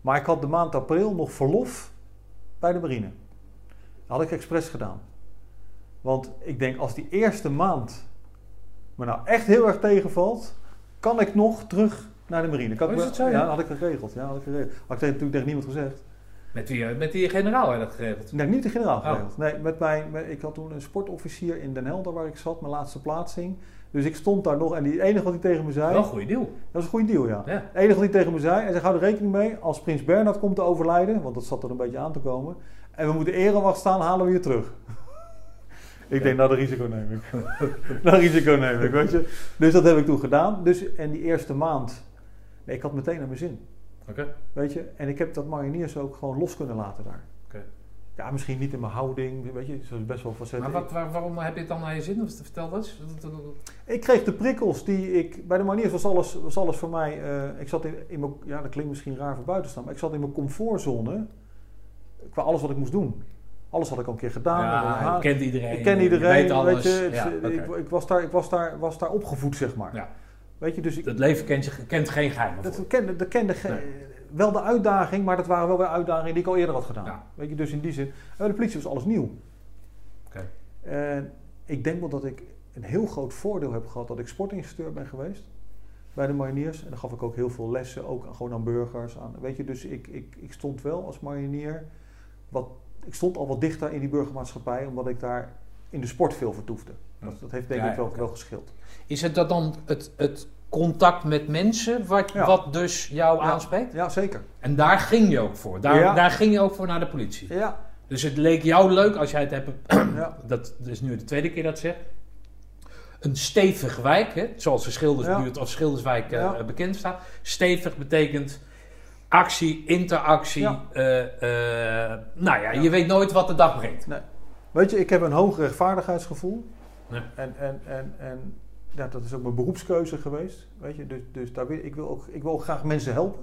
Maar ik had de maand april nog verlof bij de marine. Dat had ik expres gedaan. Want ik denk, als die eerste maand me nou echt heel erg tegenvalt, kan ik nog terug naar de marine. Kan Oh, is het zo, ja? Ja, dat had ik geregeld. Ja, dat had ik geregeld. Had ik tegen- natuurlijk tegen niemand gezegd. Met die, eh, met die generaal heb je dat geregeld. Nee, niet de generaal Oh. geregeld. Nee, met mijn, met- ik had toen een sportofficier in Den Helder waar ik zat, mijn laatste plaatsing. Dus ik stond daar nog en die enige wat hij tegen me zei, Wel een goede deal. dat was een goede deal ja. Ja. Het enige wat hij tegen me zei, hij zei hou er rekening mee, als prins Bernhard komt te overlijden, want dat zat er een beetje aan te komen, en we moeten erewacht staan, halen we je terug. ik denk, nou dat risico neem ik. dat risico neem ik, weet je. Dus dat heb ik toen gedaan. Dus, en die eerste maand, nee, ik had meteen naar mijn zin. Oké. Weet je, en ik heb dat mariniers ook gewoon los kunnen laten daar. Oké. Ja, misschien niet in mijn houding, weet je, dat is best wel Maar facetten. wat, waar- waarom heb je het dan naar je zin? Of vertel dat eens. Ik kreeg de prikkels die ik, bij de mariniers was alles, was alles voor mij, eh, ik zat in, in mijn, ja dat klinkt misschien raar voor buitenstaan, maar ik zat in mijn comfortzone qua alles wat ik moest doen. Alles had ik al een keer gedaan. Ja, je kent iedereen. ik ken je iedereen, weet weet, alles. je, ja, oké. ik, ik was, daar, ik was, daar, was daar opgevoed, zeg maar. Ja. Weet je, dus ik, Het leven kent, kent geen geheimen voor. dat kende, dat kende wel de uitdaging, maar dat waren wel weer uitdagingen die ik al eerder had gedaan. Ja. Weet je, dus in die zin, bij de politie was alles nieuw. Oké. En ik denk wel dat ik een heel groot voordeel heb gehad dat ik sportinstructeur ben geweest bij de mariniers. En dan gaf ik ook heel veel lessen, ook aan- gewoon aan burgers. Aan, weet je, dus ik, ik, ik stond wel als marinier, wat, ik stond al wat dichter in die burgermaatschappij, omdat ik daar in de sport veel vertoefde. Dat, dat heeft denk Ja, ik wel, wel geschild. Is het dat dan het, het contact met mensen wat, Ja. wat dus jou Ja. aanspreekt? Ja, zeker. En daar ging je ook voor. Daar, Ja. daar ging je ook voor naar de politie. Ja, Dus het leek jou leuk als jij het hebt. ja. Dat is nu de tweede keer dat ik zeg. Een stevig wijk, hè, zoals de Schildersbuurt of Schilderswijk eh, bekend staat. Stevig betekent actie, interactie. Ja. eh, eh, nou ja, Ja. je weet nooit wat de dag brengt. Weet je, ik heb een hoog rechtvaardigheidsgevoel. Nee. En, en, en, en ja, dat is ook mijn beroepskeuze geweest. Weet je, dus, dus daar wil, ik, wil ook, ik wil ook graag mensen helpen.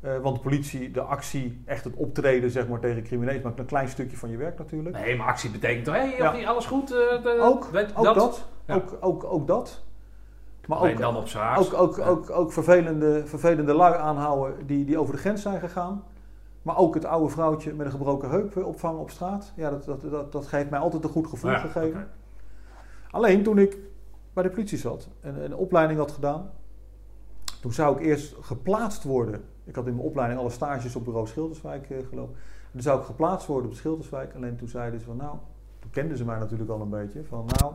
Eh, want de politie, de actie, echt het optreden zeg maar, tegen criminelen, maar een klein stukje van je werk natuurlijk. Nee, maar actie betekent toch, hé, hey, Ja. niet alles goed? de- Ook, weet- ook dat. Ja. Ook, ook, ook dat. Maar ook, dan op ook, ook, ook, ook vervelende, vervelende lui aanhouden die, die over de grens zijn gegaan. Maar ook het oude vrouwtje met een gebroken heup opvangen op straat. Ja, dat, dat, dat, dat heeft mij altijd een goed gevoel Ja, gegeven. Alleen toen ik bij de politie zat en een opleiding had gedaan, toen zou ik eerst geplaatst worden. Ik had in mijn opleiding alle stages op bureau Schilderswijk eh, gelopen. En toen zou ik geplaatst worden op Schilderswijk. Alleen toen zeiden ze van nou, toen kenden ze mij natuurlijk al een beetje. Van nou,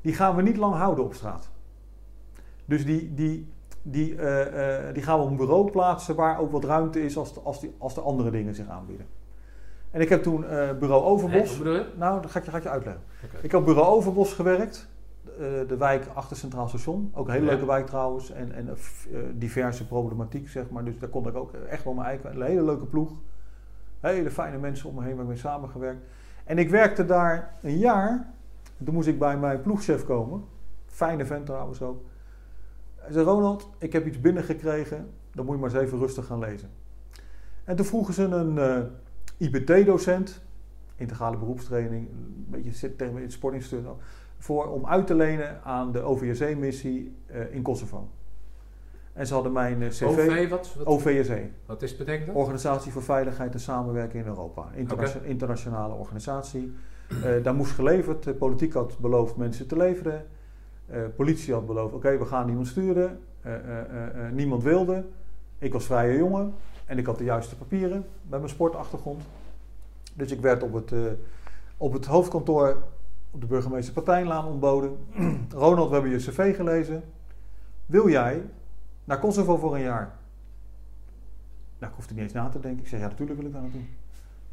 die gaan we niet lang houden op straat. Dus die, die, die, eh, eh, die gaan we op een bureau plaatsen waar ook wat ruimte is als de, als die, als de andere dingen zich aanbieden. En ik heb toen eh, bureau Overbos. Nou, dat ga ik je, ga ik je uitleggen. Ik heb bureau Overbos gewerkt. de wijk achter Centraal Station. Ook een hele Ja. leuke wijk trouwens. En, en diverse problematiek, zeg maar. Dus daar kon ik ook echt wel mijn eigen... Een hele leuke ploeg. Hele fijne mensen om me heen waar ik mee samengewerkt. En ik werkte daar een jaar En toen moest ik bij mijn ploegchef komen. Fijne vent trouwens ook. Hij zei, Ronald, ik heb iets binnengekregen. Dan moet je maar eens even rustig gaan lezen. En toen vroegen ze een eh, IBT-docent, integrale beroepstraining, een beetje zit tegen het sportinstituut, voor om uit te lenen aan de OVSE-missie eh, in Kosovo. En ze hadden mijn eh, cv... OV, wat, wat, OVSE, wat is betekent dat? Organisatie voor Veiligheid en Samenwerking in Europa. Interna- Internationale organisatie. Daar moest geleverd. De politiek had beloofd mensen te leveren. Eh, politie had beloofd, oké, we gaan niemand sturen. Eh, eh, niemand wilde. Ik was vrije jongen en ik had de juiste papieren bij mijn sportachtergrond. Dus ik werd op het, op het hoofdkantoor op de burgemeester Partijnlaan ontboden. Ronald, we hebben je cv gelezen. Wil jij naar Kosovo voor een jaar? Nou, ik hoefde niet eens na te denken. Ik zei, ja, natuurlijk wil ik daar naartoe.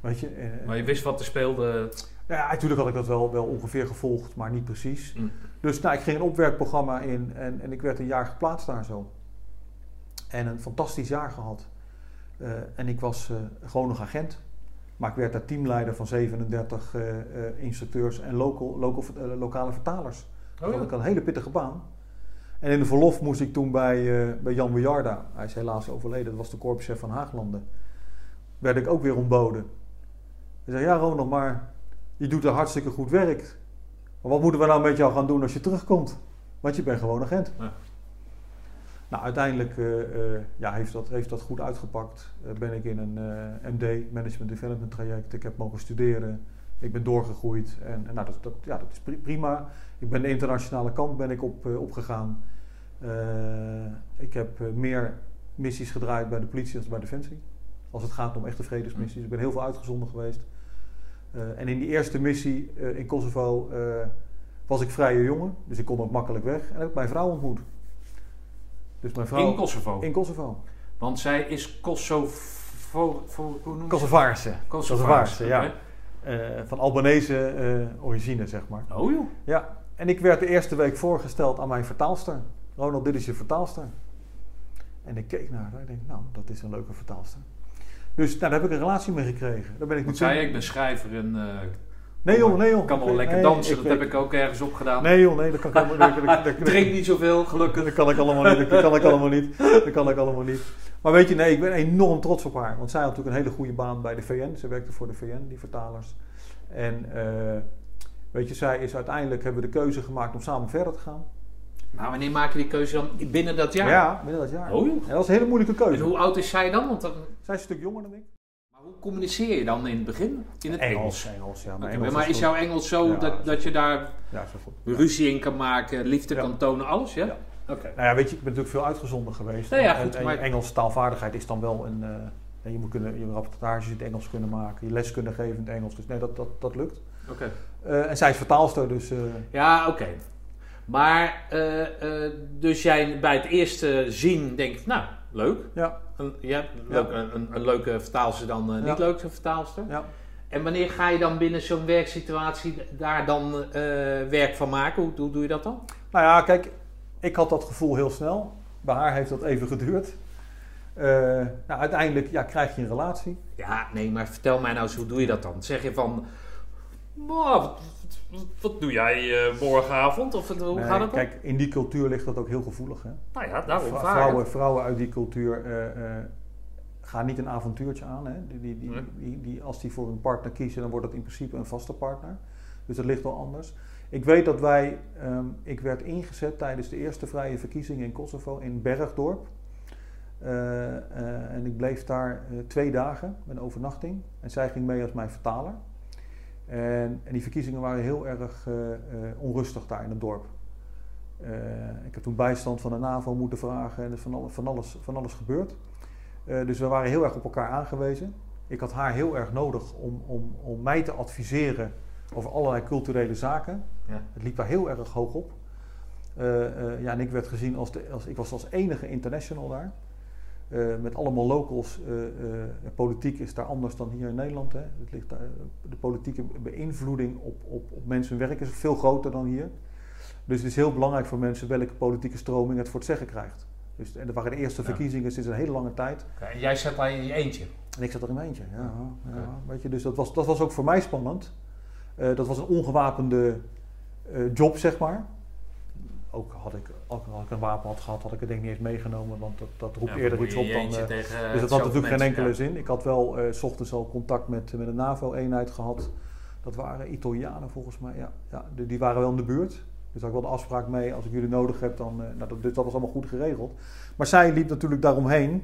Weet je? eh, Maar je wist wat er speelde. ja, natuurlijk had ik dat wel, wel ongeveer gevolgd, maar niet precies. Mm. Dus nou, ik ging een opwerkprogramma in en, en ik werd een jaar geplaatst daar zo. En een fantastisch jaar gehad. Eh, en ik was eh, gewoon nog agent. Maar ik werd daar teamleider van 37 eh, instructeurs en local, local, lokale vertalers. Oh, Dat had ik een hele pittige baan. En in de verlof moest ik toen bij, bij Jan Bejarda, hij is helaas overleden, dat was de korpschef van Haaglanden, werd ik ook weer ontboden. Hij zei, ja Ronald, maar je doet er hartstikke goed werk. Maar wat moeten we nou met jou gaan doen als je terugkomt? Want je bent gewoon agent. Ja. Nou, uiteindelijk eh, eh, ja, heeft, dat, heeft dat goed uitgepakt. Eh, ben ik in een MD, Management Development traject. Ik heb mogen studeren. Ik ben doorgegroeid. En, en nou, dat, dat, ja, dat is pri- prima. Ik ben de internationale kant ben ik op, opgegaan. Ik heb meer missies gedraaid bij de politie dan bij Defensie. Als het gaat om echte vredesmissies. Ik ben heel veel uitgezonden geweest. Eh, en in die eerste missie eh, in Kosovo eh, was ik vrije jongen. Dus ik kon ook makkelijk weg. En heb ik mijn vrouw ontmoet. Dus mijn vrouw... In Kosovo. In Kosovo. Want zij is Kosovo. Hoe noem? Kosovaarse. Kosovaarse, ja. van Albanese origine, zeg maar. Oh joh. Ja, en ik werd de eerste week voorgesteld aan mijn vertaalster. Ronald, dit is je vertaalster. En ik keek naar haar en ik denk, nou, dat is een leuke vertaalster. Dus nou, daar heb ik een relatie mee gekregen. Daar ben ik nu zei ik ben schrijver en eh, Nee joh, nee joh. ik kan wel lekker nee, dansen. ik- dat heb ik ook ergens op gedaan. Nee joh, nee, dat kan ik allemaal Ik drink niet zoveel, gelukkig. Dat kan ik allemaal niet. Dat kan ik allemaal niet. Dat kan ik allemaal niet. Maar weet je, nee, ik ben enorm trots op haar. Want zij had natuurlijk een hele goede baan bij de VN. Ze werkte voor de VN, die vertalers. En eh, weet je, zij is uiteindelijk hebben we de keuze gemaakt om samen verder te gaan. Maar wanneer maak je die keuze dan? Binnen dat jaar? Ja, binnen dat jaar. Oh joh. En dat was een hele moeilijke En keuze. hoe oud is zij dan? Want dan Zij is een stuk jonger dan ik. maar hoe communiceer je dan in het begin? In het Engels. Engels, ja. Maar, Engels maar is jouw Engels zo Ja, dat, is dat je daar Ja, zo goed. ruzie in kan maken, liefde kan tonen, alles? Ja? Oké. Nou ja, weet je, ik ben natuurlijk veel uitgezonden geweest. Nee, ja, En- goed, en, maar- Engels taalvaardigheid is dan wel een... eh, je moet kunnen, je rapportages in het Engels kunnen maken, je les kunnen geven in het Engels. Dus nee, dat, dat, dat lukt. Oké. Eh, en zij is vertaalster, dus... eh, Ja, oké. Maar, eh, eh, dus jij bij het eerste zien denkt, nou, leuk. ja, Een, ja, leuk, Een, een, een leuke vertaalster dan Ja. niet leuke vertaalster. ja. En wanneer ga je dan binnen zo'n werksituatie daar dan werk van maken? Hoe, hoe doe je dat dan? Nou ja, kijk, ik had dat gevoel heel snel. Bij haar heeft dat even geduurd. Nou, uiteindelijk ja, krijg je een relatie. Ja, nee, maar vertel mij nou eens, hoe doe je dat dan? Zeg je van, "Nou, wat, doe jij eh, morgenavond? Of hoe Nee, gaat het? Kijk, in die cultuur ligt dat ook heel gevoelig. Hè? nou ja, daarom vrouwen, vrouwen uit die cultuur eh, eh, gaan niet een avontuurtje aan. Hè? Die, die, die, Nee. die, die- als die voor een partner kiezen, dan wordt dat in principe een vaste partner. Dus dat ligt wel anders. Ik weet dat wij, ehm, ik werd ingezet tijdens de eerste vrije verkiezingen in Kosovo in Bergdorp. Eh, eh, en ik bleef daar eh, twee dagen met een overnachting. En zij ging mee als mijn vertaler. En, en die verkiezingen waren heel erg eh, eh, onrustig daar in het dorp. Eh, ik heb toen bijstand van de NAVO moeten vragen en er is van, alle- van, alles, van alles gebeurd. Dus we waren heel erg op elkaar aangewezen. Ik had haar heel erg nodig om, om, om mij te adviseren over allerlei culturele zaken. Ja. Het liep daar heel erg hoog op. Ja, en ik werd gezien als, de, als ik was als enige international daar. Eh, met allemaal locals. Eh, eh, politiek is daar anders dan hier in Nederland. Hè. Het ligt daar, de politieke beïnvloeding op, op, op mensen hun werk is veel groter dan hier. Dus het is heel belangrijk voor mensen welke politieke stroming het voor het zeggen krijgt. Dus, en dat waren de eerste Ja. verkiezingen sinds een hele lange tijd. En jij zat daar in je eentje. En ik zat er in mijn eentje. Ja, ja, weet je, dus dat was, dat was ook voor mij spannend. Dat was een ongewapende job, zeg maar. Ook had ik, ook als ik een wapen had gehad, had ik het denk ik niet eens meegenomen, want dat, dat roept Ja, eerder iets op dan... eh, dus eh, dat had zoveel natuurlijk geen enkele ja. zin. Ik had wel eh, s ochtends al contact met, met een NAVO-eenheid gehad. Dat waren Italianen volgens mij. Ja, ja, die, die waren wel in de buurt. Dus had ik wel de afspraak mee. Als ik jullie nodig heb, dan. eh, nou, dat, dus dat was allemaal goed geregeld. Maar zij liep natuurlijk daaromheen.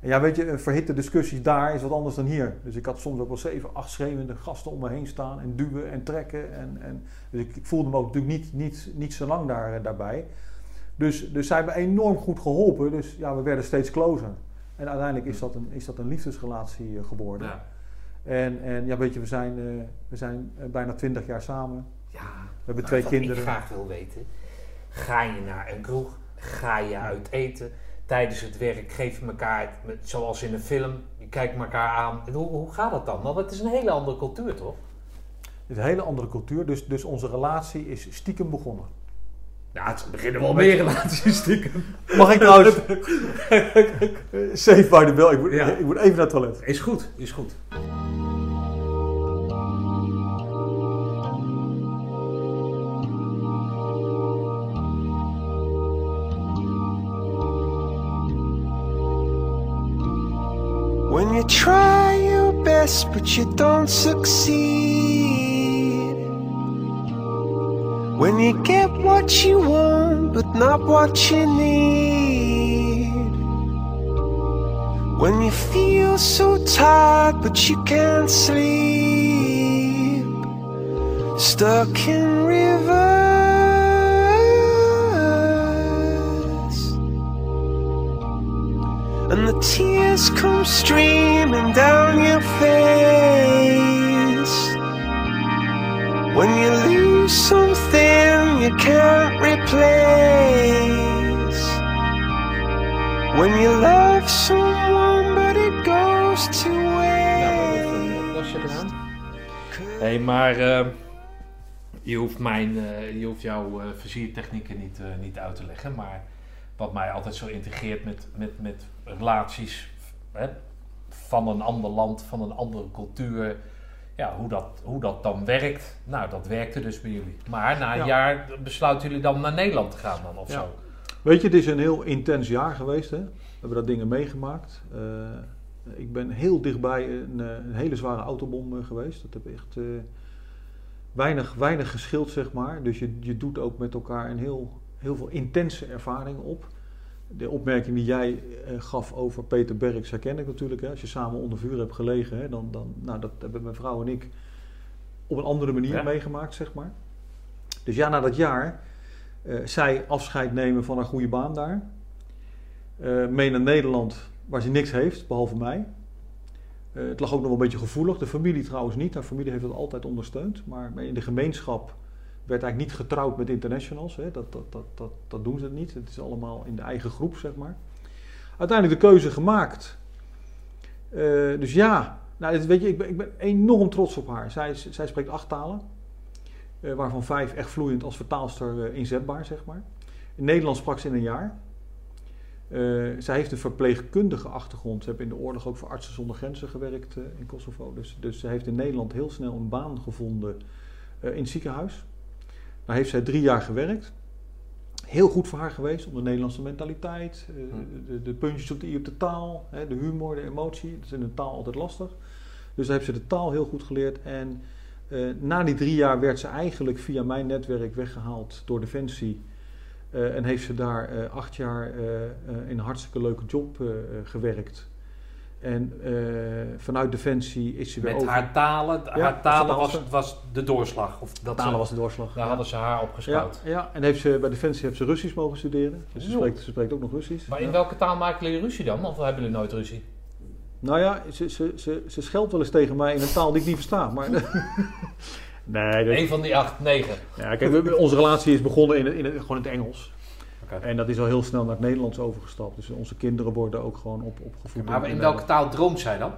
En ja, weet je, een verhitte discussies daar is wat anders dan hier. Dus ik had soms ook wel zeven, acht schreeuwende gasten om me heen staan. En duwen en trekken. En, en, dus ik, ik voelde me ook natuurlijk niet, niet, niet zo lang daar, eh, daarbij. Dus, dus zij hebben enorm goed geholpen. Dus ja, we werden steeds closer. En uiteindelijk is dat een, is dat een liefdesrelatie eh, geworden. Ja. En, en ja, weet je, we zijn, eh, we zijn eh, bijna twintig jaar samen. Ja, We hebben maar twee wat kinderen. ik graag wil weten. Ga je naar een kroeg? Ga je uit eten? Tijdens het werk geef je elkaar, zoals in een film, je kijkt elkaar aan. En hoe, hoe gaat dat dan? Want het is een hele andere cultuur, toch? Het is een hele andere cultuur. Dus, dus onze relatie is stiekem begonnen. Ja, het beginnen wel meer relaties stiekem. Mag ik trouwens... Safe by the bell. Ik moet, Ja. ik moet even naar het toilet. Is goed, is goed. When you try your best but you don't succeed. When you get what you want but not what you need. When you feel so tired but you can't sleep. Stuck in rivers. And the tears come streaming down your face When you lose something you can't replace When you love someone but it goes to waste plasje gedaan. Hé, maar eh, je hoeft, mijn, eh, je hoeft jouw eh, versiertechnieken niet, eh, niet uit te leggen. Maar wat mij altijd zo integreert met, met, met relaties hè, van een ander land, van een andere cultuur. Ja, hoe dat, hoe dat dan werkt. Nou, dat werkte dus bij jullie. Maar na een Ja. jaar besluiten jullie dan naar Nederland te gaan dan of Ja. zo. Weet je, het is een heel intens jaar geweest. Hè? We hebben dat dingen meegemaakt. Eh, ik ben heel dichtbij een, eh, een hele zware autobom eh, geweest. Dat heb echt weinig, weinig geschild, zeg maar. Dus je, je doet ook met elkaar een heel, heel veel intense ervaringen op. De opmerking die jij eh, gaf over Peter Berks herken ik natuurlijk. Hè? Als je samen onder vuur hebt gelegen, hè, dan, dan, nou, dat hebben mijn vrouw en ik op een andere manier Ja. meegemaakt, zeg maar. Dus ja, na dat jaar eh, zij afscheid nemen van haar goede baan daar. Eh, mee naar Nederland, waar ze niks heeft, behalve mij. Het lag ook nog wel een beetje gevoelig. De familie trouwens niet. Haar familie heeft dat altijd ondersteund. Maar in de gemeenschap werd eigenlijk niet getrouwd met internationals. Hè. Dat, dat, dat, dat, dat doen ze niet. Het is allemaal in de eigen groep, zeg maar. Uiteindelijk de keuze gemaakt. Eh, dus ja, nou, weet je, ik, ben, ik ben enorm trots op haar. Zij, zij spreekt acht talen. eh, waarvan vijf echt vloeiend als vertaalster eh, inzetbaar, zeg maar. In Nederland sprak ze in een jaar. Zij heeft een verpleegkundige achtergrond. Ze heeft in de oorlog ook voor Artsen zonder Grenzen gewerkt in Kosovo. Dus, dus ze heeft in Nederland heel snel een baan gevonden in het ziekenhuis. Daar heeft zij drie jaar gewerkt. Heel goed voor haar geweest om de Nederlandse mentaliteit, eh, de, de puntjes op de i op de taal, de humor, de emotie. Dat is in een taal altijd lastig. Dus daar heeft ze de taal heel goed geleerd. En eh, na die drie jaar werd ze eigenlijk via mijn netwerk weggehaald door Defensie. Eh, en heeft ze daar acht jaar in een hartstikke leuke job gewerkt. En eh, vanuit Defensie is ze weer Met over... haar talen, Ja, haar talen was, was de doorslag. Of dat Talen ze- was de doorslag. Daar ja. hadden ze haar op ja, gescout. ja, en heeft ze, bij Defensie heeft ze Russisch mogen studeren. Dus ze spreekt, ze spreekt ook nog Russisch. Maar in welke taal maken jullie ruzie dan? Of hebben jullie nooit ruzie? Nou ja, ze, ze, ze, ze scheldt wel eens tegen mij in een taal die ik niet versta. Maar nee, dat, Eén van die acht, negen. ja, kijk, onze relatie is begonnen in, in, gewoon in het Engels. En dat is al heel snel naar het Nederlands overgestapt. Dus onze kinderen worden ook gewoon op, opgevoed. Maar in welke taal droomt zij dan?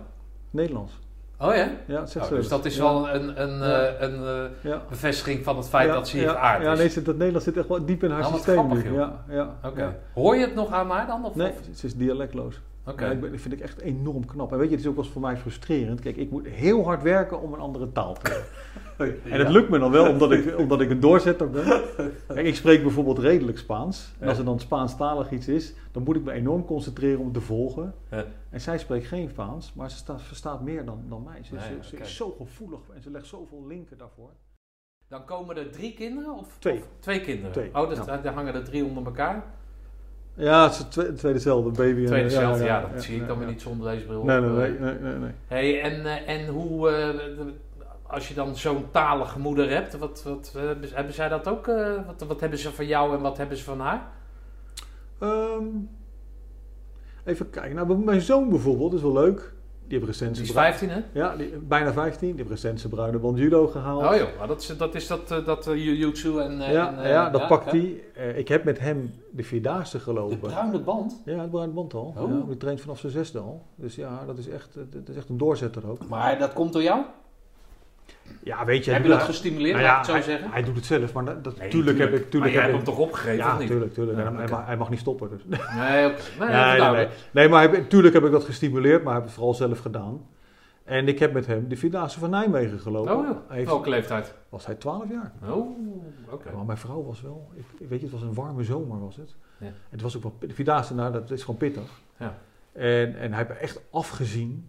Nederlands. Oh ja? Ja, zegt Oh, ze dus dat is Ja. wel een, een, Ja. eh, een eh, Ja. bevestiging van het feit Ja, dat ze ja, hier aard Ja, is. nee, ze- dat Nederlands zit echt wel diep in haar Nou, systeem grappig, nu. Ja, ja, Oké. ja. Hoor je het nog aan haar dan? Of, Nee, of- ze is dialectloos. Oké. Ja, ik ben- dat vind ik echt enorm knap. En weet je, het is ook wel eens voor mij frustrerend. Kijk, ik moet heel hard werken om een andere taal te leren. En dat Ja. lukt me dan wel, omdat ik, omdat ik een doorzetter ben. Kijk, ik spreek bijvoorbeeld redelijk Spaans. En als er dan Spaanstalig iets is, dan moet ik me enorm concentreren om het te volgen. Ja. En zij spreekt geen Spaans, maar ze staat, verstaat meer dan, dan mij. Ze, Nee, ze- ze oké. is zo gevoelig en ze legt zoveel linken daarvoor. Dan komen er drie kinderen? Of, Twee. of twee kinderen? Twee, Oh, dus ja. daar hangen er drie onder elkaar? Ja, het is twee, twee dezelfde baby. en- Tweede ja, zelf, ja, ja, dat zie ik dan weer niet zonder deze bril. Nee, op, nee, eh. nee, nee, nee, nee. Hey, en, eh, en hoe, eh, als je dan zo'n talige moeder hebt, wat, wat, eh, hebben, zij dat ook? eh, wat, wat hebben ze van jou en wat hebben ze van haar? Ehm, even kijken. Nou, mijn zoon bijvoorbeeld, is wel leuk. Die heeft recent Die is zijn 15, hè? Ja, die, bijna 15. Die heeft recent zijn bruine band judo gehaald. Oh joh, maar dat is dat, is dat, eh, dat eh, jiu-jitsu en... eh, ja, en, eh, ja, dat pakt ja. hij. Eh, ik heb met hem de Vierdaagse De gelopen. bruine band? Ja, het bruine band al. Oh. Ja, die traint vanaf zijn zesde al. Dus ja, dat is echt, dat is echt een doorzetter ook. Maar dat komt door jou? Ja, weet je. Heb je dat gestimuleerd, nou laat ja, ik het zo hij, zeggen? hij doet het zelf, maar dat, dat, Nee, tuurlijk, heb ik... maar Tuurlijk jij heb hebt ik, hem toch opgegeven, ja, of niet? tuurlijk, tuurlijk. Ja, En hij, mag, hij mag niet stoppen. Dus. Nee. Nee, Nee, nee, nee. maar hij, tuurlijk heb ik dat gestimuleerd, maar heeft het vooral zelf gedaan. En ik heb met hem de Vierdaagse van Nijmegen gelopen. Oh ja, heeft- welke leeftijd? was hij 12 jaar. Oh, oké. Maar mijn vrouw was wel, ik, weet je, het was een warme zomer was het. Ja. En het was ook wel, de Vierdaagse, nou, dat is gewoon pittig. Ja. En, en hij heeft me echt afgezien.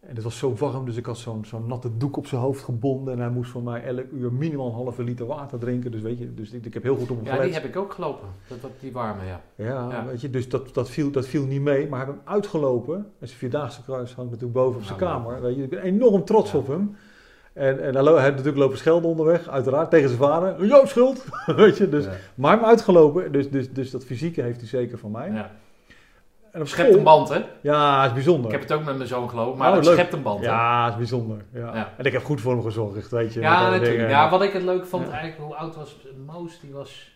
En het was zo warm, dus ik had zo'n zo'n natte doek op zijn hoofd gebonden. En hij moest van mij elk uur minimaal een halve liter water drinken. Dus weet je, dus ik, ik heb heel goed op hem Ja, die heb ik ook gelopen. Dat, dat, die warme, ja. Ja, Ja. weet je, dus dat, dat, viel, dat viel niet mee. Maar hij heeft hem uitgelopen. En zijn Vierdaagse kruis hangt natuurlijk boven op zijn Nou, kamer. Weet je, ik ben enorm trots Ja. op hem. En, en hij, hij heeft natuurlijk lopen schelden onderweg, uiteraard, tegen zijn vader. Jouw schuld! weet je, dus... Ja. Maar hem uitgelopen, dus, dus, dus dat fysieke heeft hij zeker van mij. ja. En op Schept een band, hè? Ja, is bijzonder. Ik heb het ook met mijn zoon gelopen, maar Oh, het leuk. schept een band, hè? Ja, is bijzonder. Ja. Ja. En ik heb goed voor hem gezorgd, weet je. Ja, natuurlijk. dingen. Ja, wat ik het leuk vond, Ja. eigenlijk, hoe oud was Moos? Die was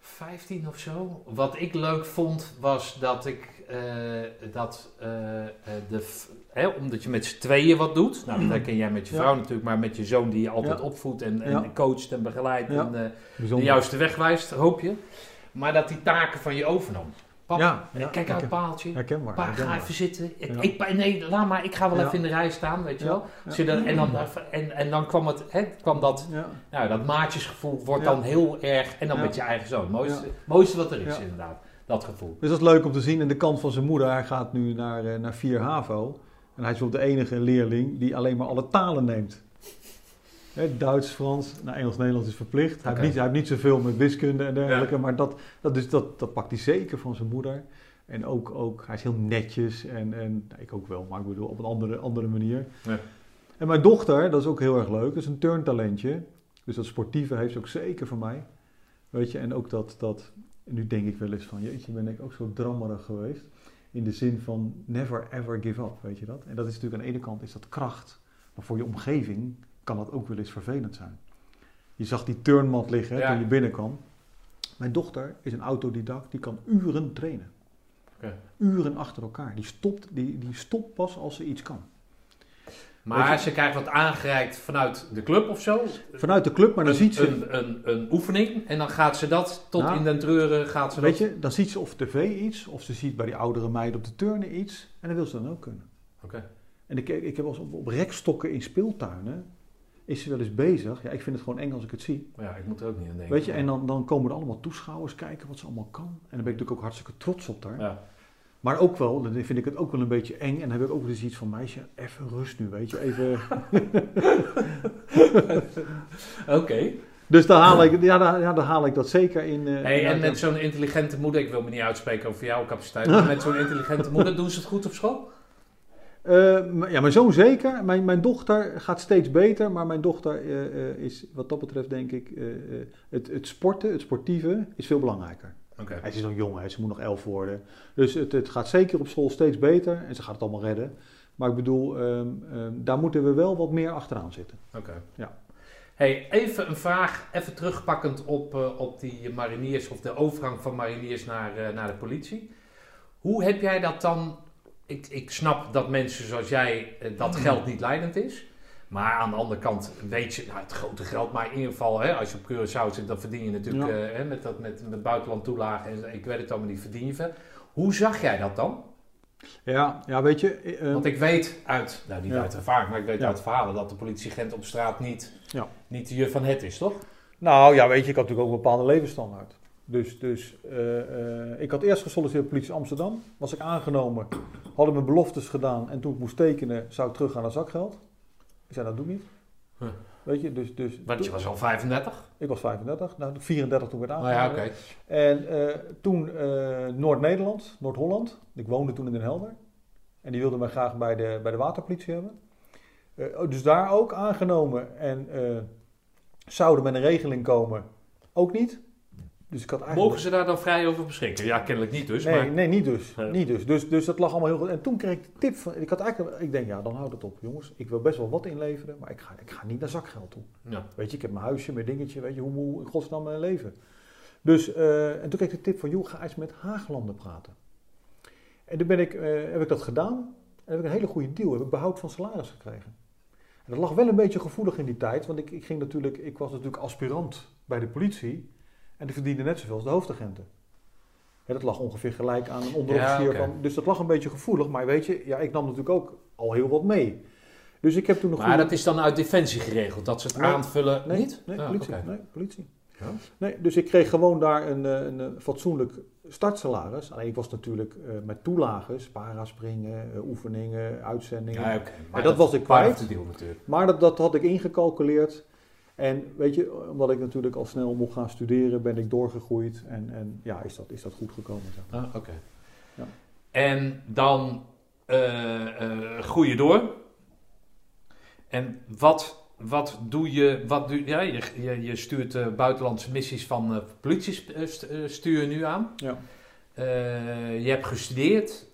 15 of zo. Wat ik leuk vond, was dat ik eh, dat eh, eh, de, hè, omdat je met z'n tweeën wat doet. Nou, dat herken jij met je Ja. vrouw natuurlijk, maar met je zoon die je altijd Ja. opvoedt en, en Ja. coacht en begeleidt Ja. en eh, de juiste weg wijst, hoop je. Maar dat die taken van je overnam. Pap, Ja, ja, kijk uit het paaltje. Herkenbaar. Pa, ga even zitten. Ik, Ja. ik, nee, laat maar. Ik ga wel even in de rij staan, weet je wel. en, dan, en, en dan kwam, het, hè, kwam dat, Ja. nou, dat maatjesgevoel wordt dan heel erg. En dan met je eigen zoon. Mooiste, Ja. mooiste wat er is, inderdaad. Dat gevoel. Dus dat is leuk om te zien. En de kant van zijn moeder, hij gaat nu naar, eh, naar 4 HAVO. En hij is wel de enige leerling die alleen maar alle talen neemt. Duits, Frans, nou, Engels, Nederlands is verplicht. Hij, heeft niet, hij heeft niet zoveel met wiskunde en dergelijke, maar dat, dat, dus dat, dat pakt hij zeker van zijn moeder. En ook, ook hij is heel netjes en, en nou, ik ook wel, maar ik bedoel op een andere, andere manier. Ja. En mijn dochter, dat is ook heel erg leuk, dat is een turntalentje. Dus dat sportieve heeft ze ook zeker van mij. Weet je, en ook dat, dat nu denk ik wel eens van, jeetje, ben ik ook zo drammerig geweest. In de zin van never ever give up, weet je dat? En dat is natuurlijk aan de ene kant is dat kracht, maar voor je omgeving kan dat ook wel eens vervelend zijn. Je zag die turnmat liggen Ja. toen je binnenkwam. Mijn dochter is een autodidact, die kan uren trainen. Uren achter elkaar. Die stopt, die, die stopt pas als ze iets kan. Maar je- ze krijgt wat aangereikt vanuit de club of zo. Vanuit de club, maar dan een, ziet ze... Een, een, een oefening. En dan gaat ze dat tot Nou, in den treuren gaat ze Weet dat... je, dan ziet ze op tv iets, of ze ziet bij die oudere meiden op de turnen iets, en dan wil ze dan ook kunnen. Oké. En ik, ik heb wel eens op, op rekstokken in speeltuinen, is ze wel eens bezig. Ja, ik vind het gewoon eng als ik het zie. Maar ja, ik moet er ook niet aan denken. Weet je, en dan, dan komen er allemaal toeschouwers kijken wat ze allemaal kan. En dan ben ik natuurlijk ook hartstikke trots op haar. Ja. Maar ook wel, dan vind ik het ook wel een beetje eng. En dan heb ik ook wel eens iets van, meisje, even rust nu, weet je. Even... Oké. dus dan haal, ik, ja, dan, ja, dan haal ik dat zeker in. Hey, en met zo'n intelligente moeder, ik wil me niet uitspreken over jouw capaciteit, maar met zo'n intelligente moeder doen ze het goed op school? Eh, ja, mijn zoon zeker. Mijn, mijn dochter gaat steeds beter. Maar mijn dochter eh, eh, is wat dat betreft denk ik... eh, eh, het, het sporten, het sportieve, is veel belangrijker. Oké. Hij is nog jong, hè, ze moet nog elf worden. Dus het, het gaat zeker op school steeds beter. En ze gaat het allemaal redden. Maar ik bedoel, ehm, ehm, daar moeten we wel wat meer achteraan zitten. Oké. Ja. Hey, even een vraag, even terugpakkend op, eh, op die mariniers of de overgang van mariniers naar, eh, naar de politie. Hoe heb jij dat dan? Ik, ik snap dat mensen zoals jij eh, dat geld niet leidend is. Maar aan de andere kant weet je, nou, het grote geld, maar in ieder geval, hè, als je op Curaçao zit, dan verdien je natuurlijk Ja. eh, hè, met, dat, met, met buitenland toelagen en ik weet het allemaal niet, verdien je veel. Hoe zag jij dat dan? Ja, ja weet je... eh, Want ik weet uit, nou niet Ja. uit ervaring, maar ik weet Ja. uit verhalen dat de politieagent op straat niet, niet de juf van het is, toch? Nou ja, weet je, ik had natuurlijk ook een bepaalde levensstandaard. Dus, dus eh, eh, ik had eerst gesolliciteerd politie Amsterdam. Was ik aangenomen, hadden mijn beloftes gedaan. En toen ik moest tekenen, zou ik teruggaan naar zakgeld. Ik zei, dat doe ik niet. Huh. Weet je, dus... dus Want je was al 35. Ik was 35, nou 34 toen ik werd Nou aangenomen. ja, oké. En eh, toen Noord-Nederland, Noord-Holland. Ik woonde toen in Den Helder. En die wilden mij graag bij de, bij de waterpolitie hebben. Oh, dus daar ook aangenomen. En zouden met een regeling komen, ook niet. Dus ik had eigenlijk... Mogen ze daar dan vrij over beschikken? Ja, kennelijk niet dus. Nee, maar... nee, niet dus. Ja. Niet dus. dus. Dus dat lag allemaal heel goed. En toen kreeg ik de tip van... Ik had eigenlijk... Ik denk, ja, dan houdt het op, jongens. Ik wil best wel wat inleveren, maar ik ga, ik ga niet naar zakgeld toe. Ja. Weet je, ik heb mijn huisje, mijn dingetje, weet je, hoe moet in godsnaam mijn leven? Dus, eh, en toen kreeg ik de tip van, joh, ga eens met Haaglanden praten. En toen ben ik, eh, heb ik dat gedaan. En heb ik een hele goede deal, heb ik behoud van salaris gekregen. En dat lag wel een beetje gevoelig in die tijd, want ik, ik, ging natuurlijk, ik was natuurlijk aspirant bij de politie. En die verdiende net zoveel als de hoofdagenten. Hè, dat lag ongeveer gelijk aan een onderofficier Ja. Dus dat lag een beetje gevoelig, maar weet je, ja, ik nam natuurlijk ook al heel wat mee. Dus ik heb toen een Maar goede... dat is dan uit Defensie geregeld, dat ze het aanvullen Nee, niet? Nee, Ah, politie. Nee, politie. Ja. Nee, dus ik kreeg gewoon daar een, eh, een, eh, fatsoenlijk startsalaris. Alleen ik was natuurlijk eh, met toelages, paraspringen, eh, oefeningen, uitzendingen. Ja. Maar dat was ik kwijt. deal natuurlijk. Maar dat, dat had ik ingecalculeerd. En weet je, omdat ik natuurlijk al snel mocht gaan studeren, ben ik doorgegroeid. En, en ja, is dat, is dat goed gekomen. Zeg. maar. Ah, oké. Ja. En dan eh, groei je door. En wat, wat doe je? Wat doe, ja, je, je, je stuurt eh, buitenlandse missies van politie st- stuur je nu aan. Ja. Je hebt gestudeerd.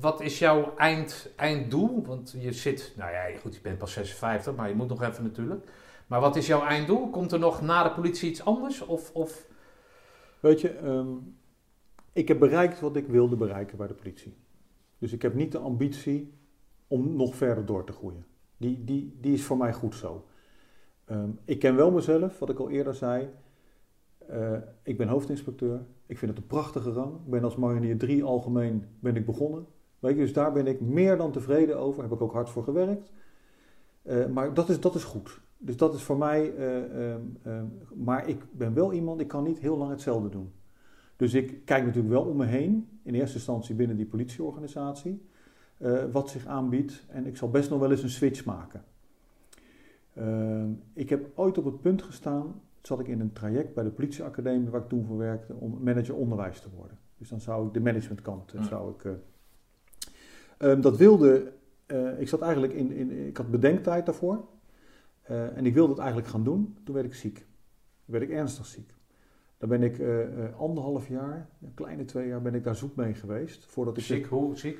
Wat is jouw eind, einddoel? Want je zit, nou ja, goed, je bent pas 56, maar je moet nog even natuurlijk. Maar wat is jouw einddoel? Komt er nog na de politie iets anders? Of, of Weet je, ehm, ik heb bereikt wat ik wilde bereiken bij de politie. Dus ik heb niet de ambitie om nog verder door te groeien. Die, die, die is voor mij goed zo. Ehm, ik ken wel mezelf, wat ik al eerder zei. Eh, ik ben hoofdinspecteur. Ik vind het een prachtige rang. Ik ben als marinier 3 algemeen ben ik begonnen. Weet je, dus daar ben ik meer dan tevreden over. Heb ik ook hard voor gewerkt. Eh, maar dat is, dat is goed. Dus dat is voor mij. eh, ehm, ehm, maar ik ben wel iemand, ik kan niet heel lang hetzelfde doen. Dus ik kijk natuurlijk wel om me heen. In eerste instantie binnen die politieorganisatie. eh, wat zich aanbiedt. En ik zal best nog wel eens een switch maken. Ehm, ik heb ooit op het punt gestaan. Zat ik in een traject bij de politieacademie waar ik toen voor werkte. Om manager onderwijs te worden. Dus dan zou ik de managementkant. eh, Ja. Zou ik, dat wilde. ik zat eigenlijk in, in. Ik had bedenktijd daarvoor. Eh, en ik wilde het eigenlijk gaan doen. Toen werd ik ziek. Toen werd ik ernstig ziek. Dan ben ik eh, eh, anderhalf jaar, een kleine twee jaar, ben ik daar zoek mee geweest. Voordat ik ziek? Hoe ziek?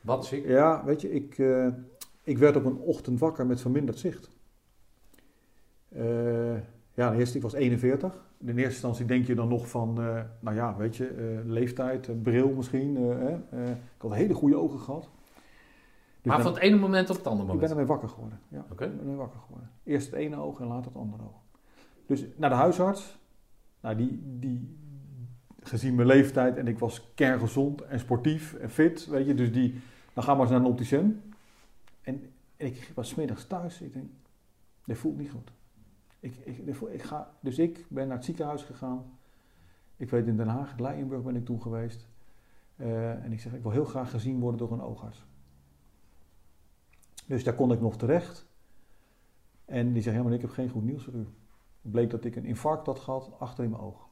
Wat ziek? Ja, weet je, ik, ik werd op een ochtend wakker met verminderd zicht. Ja, de eerste, ik was 41. In eerste instantie denk je dan nog van, nou ja, weet je, leeftijd, bril misschien. ik had hele goede ogen gehad. Dus maar ben- van het ene moment op het andere ik ben moment? ermee wakker geworden. Ja, Oké. ik ben ermee wakker geworden. Eerst het ene oog en later het andere oog. Dus naar de huisarts. Nou, die, die, gezien mijn leeftijd en ik was kerngezond en sportief en fit, weet je, dus die, dan gaan we eens naar een opticien. En, en ik was 's middags thuis. Ik denk, dit voelt niet goed. Ik, ik, dit voelt- ik ga, dus ik ben naar het ziekenhuis gegaan. Ik weet in Den Haag, Leijenburg ben ik toen geweest. Eh, en ik zeg, ik wil heel graag gezien worden door een oogarts. Dus daar kon ik nog terecht. En die zei, maar ik heb geen goed nieuws voor u. Het bleek dat ik een infarct had gehad achter in mijn oog.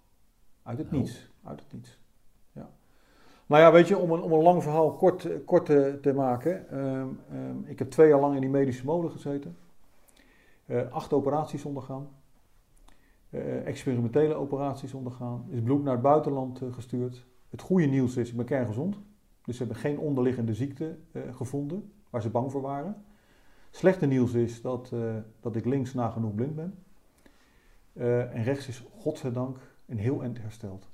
Uit het Oh. niets. Uit het niets. Ja. Nou ja, weet je, om een, om een lang verhaal kort, kort te, te maken. ehm, ehm, ik heb twee jaar lang in die medische molen gezeten. Eh, acht operaties ondergaan. Eh, experimentele operaties ondergaan. Is bloed naar het buitenland eh, gestuurd. Het goede nieuws is, ik ben kerngezond. Dus ze hebben geen onderliggende ziekte gevonden waar ze bang voor waren. Slechte nieuws is dat, eh, dat ik links nagenoeg blind ben. Eh, en rechts is godzijdank een heel eind hersteld.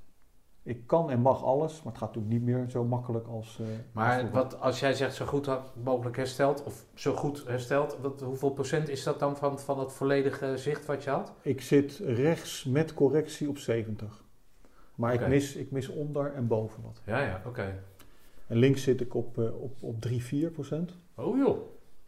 Ik kan en mag alles, maar het gaat natuurlijk niet meer zo makkelijk als. eh, als Maar vroeger. wat, als jij zegt zo goed mogelijk hersteld, of zo goed hersteld, wat, hoeveel procent is dat dan van, van het volledige zicht wat je had? Ik zit rechts met correctie op 70. Maar ik, mis, ik mis onder en boven wat. Ja, ja, oké. En links zit ik op, op, op 3, 4 procent. Oh joh.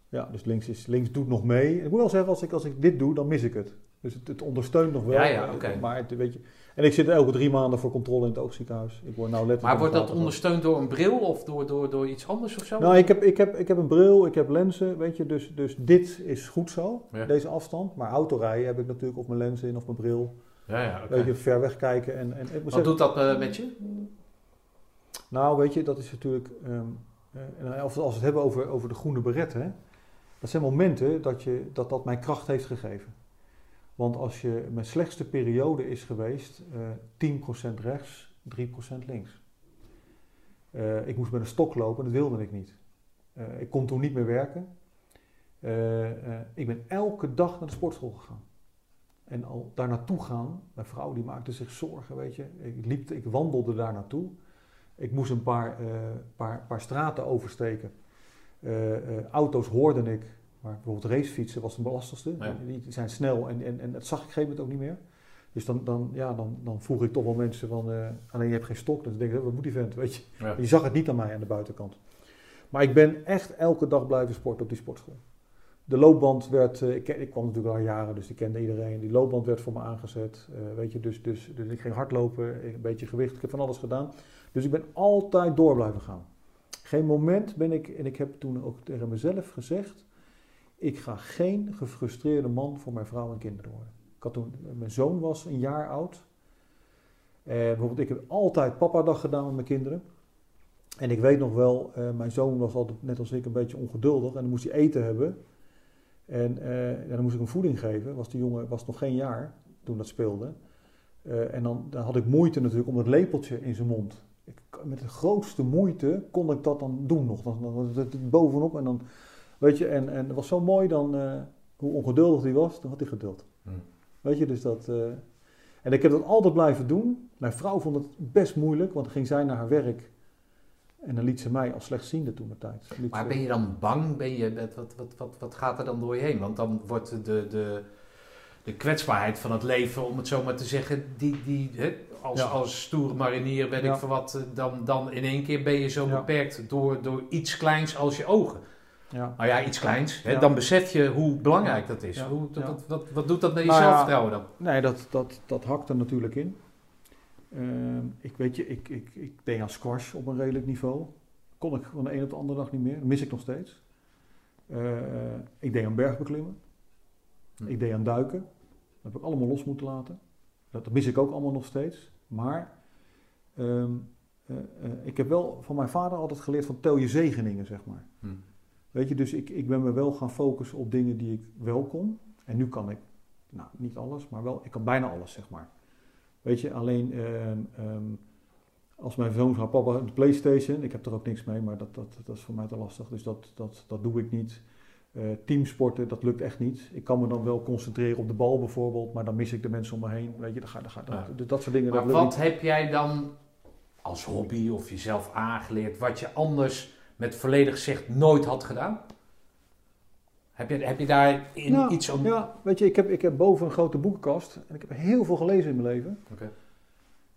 Ja, dus links, is, links doet nog mee. Ik moet wel zeggen, als ik, als ik dit doe, dan mis ik het. Dus het, het ondersteunt nog wel. Ja, ja, oké. Maar het, weet je, en ik zit elke drie maanden voor controle in het oogziekenhuis. Ik word nou letterlijk Maar wordt dat ondersteund door een bril of door, door, door iets anders of zo? Nou, ik heb, ik, heb, ik heb een bril, ik heb lenzen, weet je, dus, dus dit is goed zo, Ja. deze afstand. Maar autorijden heb ik natuurlijk of mijn lenzen in of mijn bril. Ja, ja, oké. Weet je, ver weg kijken. En, en, Wat doet dat eh, met je? Nou, weet je, dat is natuurlijk, ehm, eh, en als we het hebben over, over de groene beret, hè, dat zijn momenten dat, je, dat dat mij kracht heeft gegeven. Want als je, mijn slechtste periode is geweest, eh 10% rechts, 3% links. Eh, ik moest met een stok lopen, dat wilde ik niet. Eh, ik kon toen niet meer werken. Eh, eh, ik ben elke dag naar de sportschool gegaan. En al daar naartoe gaan, mijn vrouw die maakte zich zorgen, weet je. Ik, liep, ik wandelde daar naartoe. Ik moest een paar, eh, paar, paar straten oversteken. Eh, eh, auto's hoorde ik, maar bijvoorbeeld racefietsen was de lastigste. Ja. Die, zijn snel en, en, en dat zag ik op een gegeven moment ook niet meer. Dus dan, dan, ja, dan, dan vroeg ik toch wel mensen van, alleen je hebt geen stok. Dan denk ik, wat moet die vent, weet je. Ja. Je zag het niet aan mij aan de buitenkant. Maar ik ben echt elke dag blijven sporten op die sportschool. De loopband werd, ik, ik kwam natuurlijk al jaren, dus ik kende iedereen. Die loopband werd voor me aangezet. weet je, dus, dus, dus ik ging hardlopen, een beetje gewicht, ik heb van alles gedaan. Dus ik ben altijd door blijven gaan. Geen moment ben ik, en ik heb toen ook tegen mezelf gezegd, ik ga geen gefrustreerde man voor mijn vrouw en kinderen worden. Ik had toen, mijn zoon was een jaar oud. Eh, bijvoorbeeld, ik heb altijd papadag gedaan met mijn kinderen. En ik weet nog wel, eh, mijn zoon was altijd net als ik een beetje ongeduldig en dan moest hij eten hebben. En, eh, dan moest ik hem voeding geven. Was die jongen was nog geen jaar toen dat speelde. En dan, dan had ik moeite natuurlijk om dat lepeltje in zijn mond. Met de grootste moeite kon ik dat dan doen nog. Dan, dan was het bovenop en dan, weet je, en, en het was zo mooi dan, eh, hoe ongeduldig hij was, dan had hij geduld. Hmm. Weet je, dus dat... eh, en ik heb dat altijd blijven doen. Mijn vrouw vond het best moeilijk, want dan ging zij naar haar werk. En dan liet ze mij als slechtziende toen de tijd. Maar ze- ben je dan bang? Ben je, wat, wat, wat, wat, wat gaat er dan door je heen? Want dan wordt de, de, de kwetsbaarheid van het leven, om het zo maar te zeggen, die, die, hè, als, Ja. als stoere marinier, weet Ja. ik voor wat, eh, dan, dan in één keer ben je zo beperkt door, door iets kleins als je ogen. Ja. Nou ja, iets kleins. Hè, Ja. Dan besef je hoe belangrijk dat is. Ja. Hoe, Ja. wat, wat, wat doet dat met je Nou zelfvertrouwen dan? Nee, dat, dat, dat hakt er natuurlijk in. Ehm, ik weet je, ik, ik, ik deed aan squash op een redelijk niveau. Kon ik van de een op de andere dag niet meer. Dat mis ik nog steeds. Eh, ik deed aan bergbeklimmen. Hm. Ik deed aan duiken. Dat heb ik allemaal los moeten laten. Dat, dat mis ik ook allemaal nog steeds. Maar ehm, eh, eh, ik heb wel van mijn vader altijd geleerd van tel je zegeningen, zeg maar. Hm. Weet je, dus ik, ik ben me wel gaan focussen op dingen die ik wel kon. En nu kan ik, nou niet alles, maar wel, ik kan bijna alles, zeg maar. Weet je, alleen ehm, ehm, als mijn zoon gaat, papa, de Playstation, ik heb er ook niks mee, maar dat, dat, dat is voor mij te lastig. Dus dat, dat, dat doe ik niet. Eh, teamsporten, dat lukt echt niet. Ik kan me dan wel concentreren op de bal bijvoorbeeld, maar dan mis ik de mensen om me heen. Weet je, dat, ga, ga, dat, Ja. dat soort dingen. Maar dat wat niet. heb jij dan als hobby of jezelf aangeleerd, wat je anders met volledig zicht nooit had gedaan? Heb je, heb je daar in Nou, iets om... Ja, weet je, ik heb, ik heb boven een grote boekenkast en ik heb heel veel gelezen in mijn leven. Oké.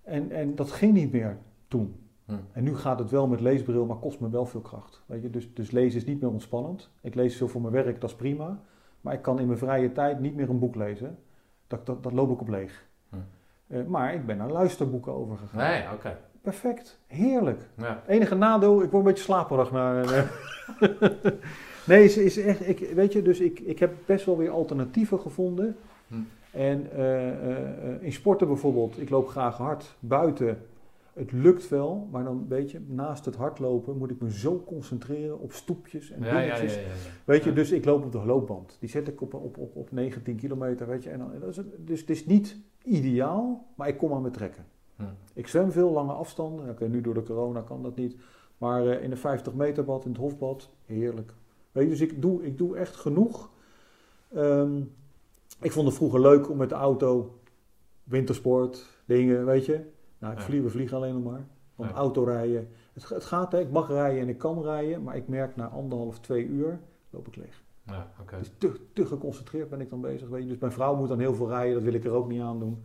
En, en dat ging niet meer toen. En nu gaat het wel met leesbril, maar kost me wel veel kracht. Weet je? Dus, dus lezen is niet meer ontspannend. Ik lees veel voor mijn werk, dat is prima. Maar ik kan in mijn vrije tijd niet meer een boek lezen. Dat, dat, dat loop ik op leeg. Hm. Eh, maar ik ben naar luisterboeken overgegaan. Nee, oké. Perfect, heerlijk. Ja. Enige nadeel, ik word een beetje slaperig. Naar, eh. nee, is, is echt, ik, weet je, dus ik, ik heb best wel weer alternatieven gevonden. Hm. En eh, in sporten bijvoorbeeld, ik loop graag hard buiten. Het lukt wel, maar dan weet je, naast het hardlopen moet ik me zo concentreren op stoepjes en Ja, ja, ja, ja, dingetjes. Weet je, dus ik loop op de loopband. Die zet ik op, op, op, op 19 kilometer, weet je. En dan, dat is, het- dus het is niet ideaal, maar ik kom aan met trekken. Hm. Ik zwem veel lange afstanden. Oké, nu door de corona kan dat niet. Maar eh, in een 50 meter bad, in het hofbad, heerlijk. Weet je, dus ik doe, ik doe echt genoeg. Ehm, ik vond het vroeger leuk om met de auto, wintersport, dingen, weet je. Nou, ik vlieg, we vliegen alleen nog maar. Want autorijden, het, het gaat, hè. ik mag rijden en ik kan rijden. Maar ik merk na anderhalf, twee uur, loop ik leeg. Ja. Dus te, te geconcentreerd ben ik dan bezig. Weet je. Dus mijn vrouw moet dan heel veel rijden, dat wil ik er ook niet aan doen.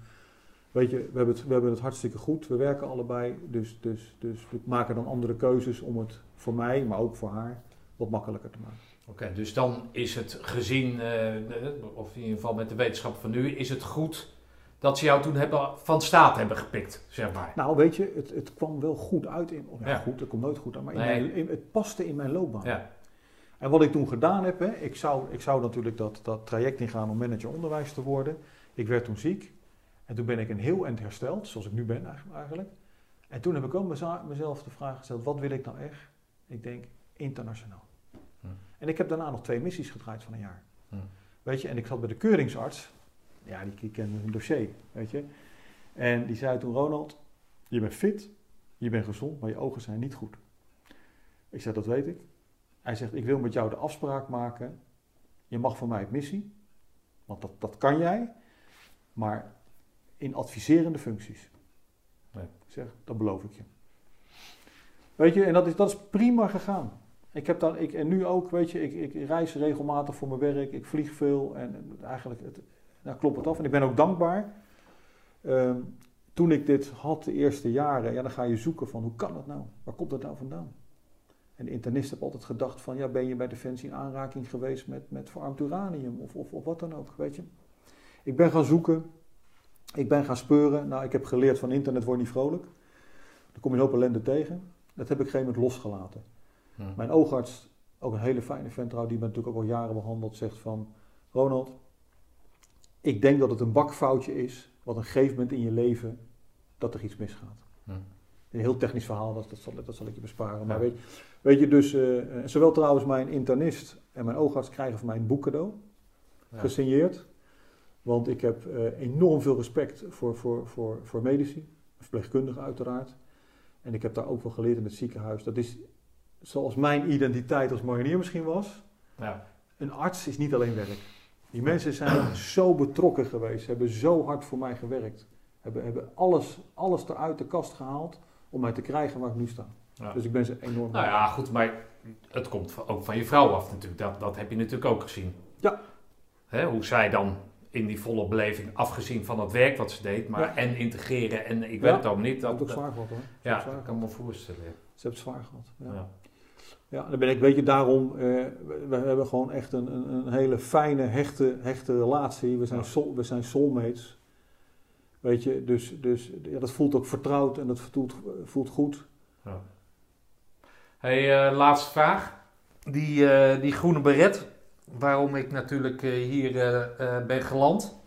weet je, we hebben, het, we hebben het hartstikke goed. We werken allebei. Dus, dus, dus we maken dan andere keuzes om het voor mij, maar ook voor haar, wat makkelijker te maken. Oké, dus dan is het gezien, eh, of in ieder geval met de wetenschap van nu, is het goed dat ze jou toen hebben, van staat hebben gepikt, zeg maar. Nou, weet je, het, het kwam wel goed uit. In, ja, Ja. goed, het komt nooit goed uit, maar in Nee. mijn, in- het paste in mijn loopbaan. Ja, En wat ik toen gedaan heb, hè, ik, zou, ik zou natuurlijk dat, dat traject ingaan om manager onderwijs te worden. Ik werd toen ziek. En toen ben ik een heel eind hersteld, zoals ik nu ben eigenlijk-. En toen heb ik ook mezelf de vraag gesteld, wat wil ik nou echt? Ik denk, internationaal. Hm. En ik heb daarna nog twee missies gedraaid van een jaar. Hm. Weet je, en ik zat bij de keuringsarts. Ja, die, kende een dossier, weet je. En die zei toen, Ronald, je bent fit, je bent gezond, maar je ogen zijn niet goed. Ik zei, dat weet ik. Hij zegt, ik wil met jou de afspraak maken. Je mag van mij het missie, want dat, dat kan jij, maar in adviserende functies. Ik zeg, dat beloof ik je. Weet je, en dat is, dat is prima gegaan. Ik heb dan, ik, en nu ook, weet je, ik, ik reis regelmatig voor mijn werk, ik vlieg veel en eigenlijk, het, nou, klopt het af. En ik ben ook dankbaar. Ehm, toen ik dit had, de eerste jaren, ja, dan ga je zoeken van hoe kan dat nou? Waar komt dat nou vandaan? En de internist heeft altijd gedacht van, ja, ben je bij Defensie in aanraking geweest met, met verarmd uranium of, of, of wat dan ook, weet je. Ik ben gaan zoeken, ik ben gaan speuren. Nou, ik heb geleerd van internet word je niet vrolijk. Dan kom je een hoop ellende tegen. Dat heb ik op een gegeven moment losgelaten. Hm. Mijn oogarts, ook een hele fijne vent trouw, die me natuurlijk ook al jaren behandeld, zegt van... Ronald, ik denk dat het een bakfoutje is, wat een gegeven moment in je leven, dat er iets misgaat. Hm. Een heel technisch verhaal, dat, dat, zal, dat zal ik je besparen. Maar weet, weet je, dus, eh, eh, zowel trouwens mijn internist en mijn oogarts krijgen van mij een boek cadeau, Ja. gesigneerd. Want ik heb eh, enorm veel respect voor, voor, voor, voor medici, verpleegkundigen uiteraard. En ik heb daar ook wel geleerd in het ziekenhuis. Dat is zoals mijn identiteit als marinier misschien was. Ja. Een arts is niet alleen werk. Die mensen zijn zo betrokken geweest, hebben zo hard voor mij gewerkt. Hebben, hebben alles, alles eruit de kast gehaald om mij te krijgen waar ik nu sta. Ja. Dus ik ben ze enorm Nou ja, goed, maar het komt ook van je vrouw af natuurlijk. Dat, dat heb je natuurlijk ook gezien. Ja. Hè, hoe zij dan in die volle beleving, afgezien van het werk wat ze deed, maar Ja. en integreren en ik Ja. weet het allemaal niet. Dat Dat, heb ik dat- zwaar gehad hoor. ja, ik kan me voorstellen. Ze hebben het zwaar gehad. Ja. Ja. Dan ben ik, weet je, daarom, eh, we, we hebben gewoon echt een, een, een hele fijne, hechte, hechte relatie. We zijn, Ja. soul, we zijn soulmates. Weet je, dus, dus ja, dat voelt ook vertrouwd en dat voelt, voelt goed. Ja. Hey, eh, laatste vraag. Die, eh, die groene beret, waarom ik natuurlijk eh, hier ben geland.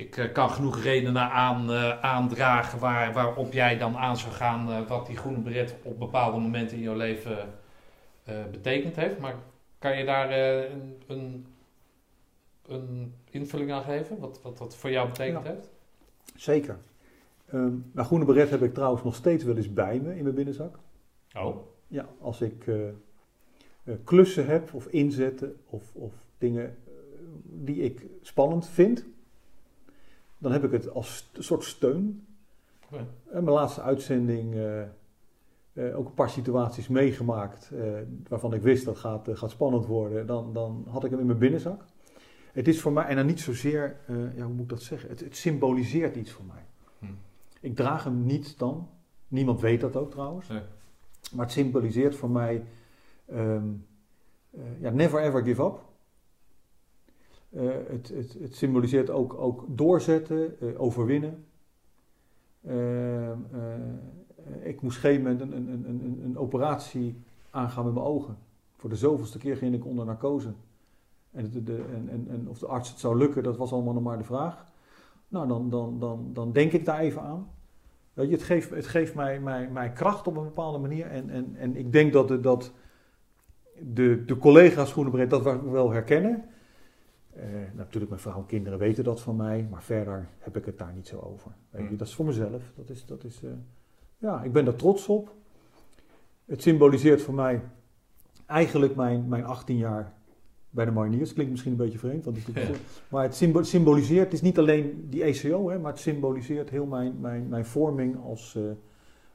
Ik eh, kan genoeg redenen aan, eh, aandragen waar, waarop jij dan aan zou gaan eh, wat die groene beret op bepaalde momenten in jouw leven betekend heeft. Maar kan je daar een, een, een invulling aan geven? Wat, wat dat voor jou betekend Ja. heeft? Zeker. Nou, groene beret heb ik trouwens nog steeds wel eens bij me in mijn binnenzak. Oh, Ja, als ik klussen heb of inzetten of, of dingen die ik spannend vind, dan heb ik het als soort steun. Ja. En mijn laatste uitzending eh, eh, ook een paar situaties meegemaakt eh, waarvan ik wist dat gaat, eh, gaat spannend worden. Dan, dan had ik hem in mijn binnenzak. Het is voor mij, en dan niet zozeer, eh, ja, hoe moet ik dat zeggen? Het, het symboliseert iets voor mij. Hm. Ik draag hem niet dan. Niemand weet dat ook trouwens. Nee. Maar het symboliseert voor mij ehm, eh, ja, never ever give up. Eh, het, het, het symboliseert ook, ook doorzetten, eh, overwinnen. Ehm, eh, ik moest op een een, een, een, operatie aangaan met mijn ogen. Voor de zoveelste keer ging ik onder narcose. En, de, en, en, en of de arts het zou lukken, dat was allemaal nog maar de vraag. Nou, dan, dan, dan, dan denk ik daar even aan. Je, het geeft, het geeft mij kracht op een bepaalde manier. En, en, en ik denk dat, de, dat de, de collega's Groenebreed dat wel herkennen. Eh, natuurlijk, mijn vrouw en kinderen weten dat van mij. Maar verder heb ik het daar niet zo over. Weet je, Hmm. dat is voor mezelf. Dat is, dat is, eh, ja, ik ben daar trots op. Het symboliseert voor mij eigenlijk mijn, mijn 18 jaar bij de mariniers. Klinkt misschien een beetje vreemd. Want het Maar het symbo- symboliseert, het is niet alleen die ECO, hè, maar het symboliseert heel mijn, mijn, mijn vorming als, eh,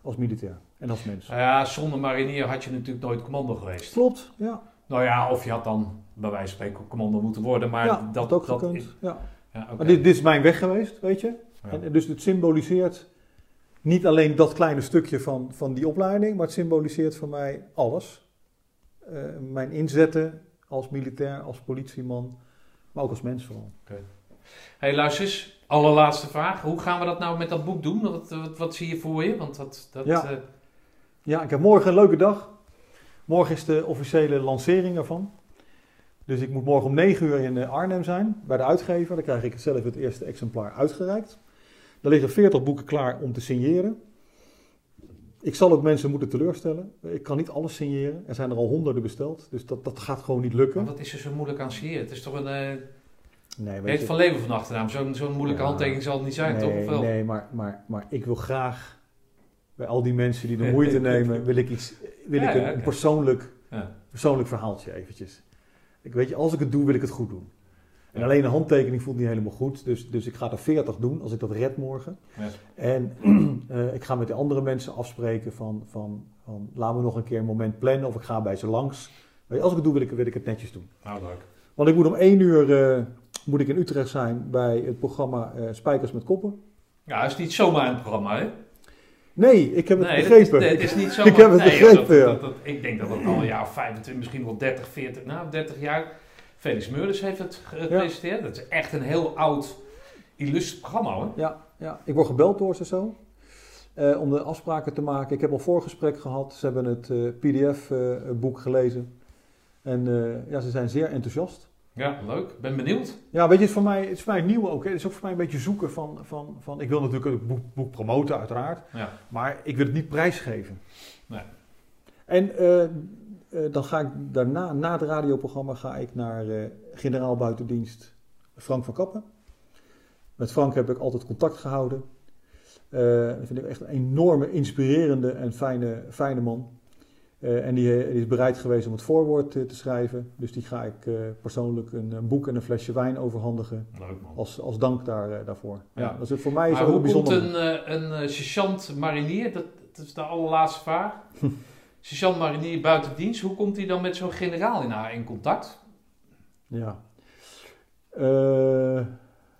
als militair en als mens. Nou ja, zonder marinier had je natuurlijk nooit commando geweest. Klopt, ja. Nou ja, of je had dan bij wijze van spreken commando moeten worden, maar ja, dat, ook dat gekund. is- ja. ja. Maar dit, dit is mijn weg geweest, weet je. Ja. En, en dus het symboliseert niet alleen dat kleine stukje van, van die opleiding, maar het symboliseert voor mij alles. Eh, mijn inzetten als militair, als politieman, maar ook als mens vooral. hey, luister eens. Allerlaatste vraag. Hoe gaan we dat nou met dat boek doen? Wat, wat, wat zie je voor je? Want dat... dat Ja. eh, Ja, ik heb morgen een leuke dag. Morgen is de officiële lancering ervan. Dus ik moet morgen om 9 uur in eh, Arnhem zijn, bij de uitgever. Dan krijg ik zelf het eerste exemplaar uitgereikt. Er liggen 40 boeken klaar om te signeren. Ik zal ook mensen moeten teleurstellen. Ik kan niet alles signeren. Er zijn er al honderden besteld, dus dat, dat gaat gewoon niet lukken. maar wat is er zo moeilijk aan signeren? Het is toch een... eh Nee, weet je, van leven van achternaam. Zo'n zo'n moeilijke Ja. handtekening zal het niet zijn, nee, toch? Of wel? nee maar, maar, maar ik wil graag bij al die mensen die de moeite nemen, wil ik, iets, wil Ja, ik een, ja, persoonlijk Ja. persoonlijk verhaaltje eventjes. Ik weet je, als ik het doe, wil ik het goed doen. En alleen een handtekening voelt niet helemaal goed. Dus, dus ik ga er 40 doen als ik dat red morgen. En eh, ik ga met de andere mensen afspreken van, van, van laten we nog een keer een moment plannen of ik ga bij ze langs. Weet je, als ik het doe, wil ik, wil ik het netjes doen. Nou, leuk. Want ik moet om 1 uur eh, moet ik in Utrecht zijn bij het programma eh, Spijkers met Koppen. Ja, is niet zomaar een programma, hè? Nee, ik heb het Nee, begrepen. Het is, het is niet zomaar. Ik heb het nee, begrepen, dat, dat, dat- ik denk dat het al een jaar of 25, misschien wel 30, 40, nou 30 jaar. Felix Meurders heeft het gepresenteerd. Dat is echt een heel oud, illustre programma, hoor. Ja, ja, ik word gebeld door ze zo. eh, om de afspraken te maken. Ik heb al voorgesprek gehad. Ze hebben het PDF-boek gelezen. En eh, ja, ze zijn zeer enthousiast. Ja, leuk. Ben benieuwd. Ja, weet je, het is voor mij, het is voor mij nieuw ook. hè. Het is ook voor mij een beetje zoeken van, van, van... Ik wil natuurlijk het boek, boek promoten, uiteraard. Ja. Maar ik wil het niet prijsgeven. Nee. En eh, eh, dan ga ik daarna, na het radioprogramma, ga ik naar eh, generaal buitendienst Frank van Kappen. Met Frank heb ik altijd contact gehouden. Eh, dat vind ik echt een enorme, inspirerende en fijne, fijne man. Eh, en die, eh, die is bereid geweest om het voorwoord eh, te schrijven. Dus die ga ik eh, persoonlijk een, een boek en een flesje wijn overhandigen. Leuk, man. Als, als dank daar, eh, daarvoor. Ja. Ja. dat is, voor mij is Maar hoe een komt een, eh, een eh, sergeant marinier, dat, dat is de allerlaatste vraag. sergeant marinier buiten dienst, hoe komt hij dan met zo'n generaal in, haar in contact? Ja. Eh,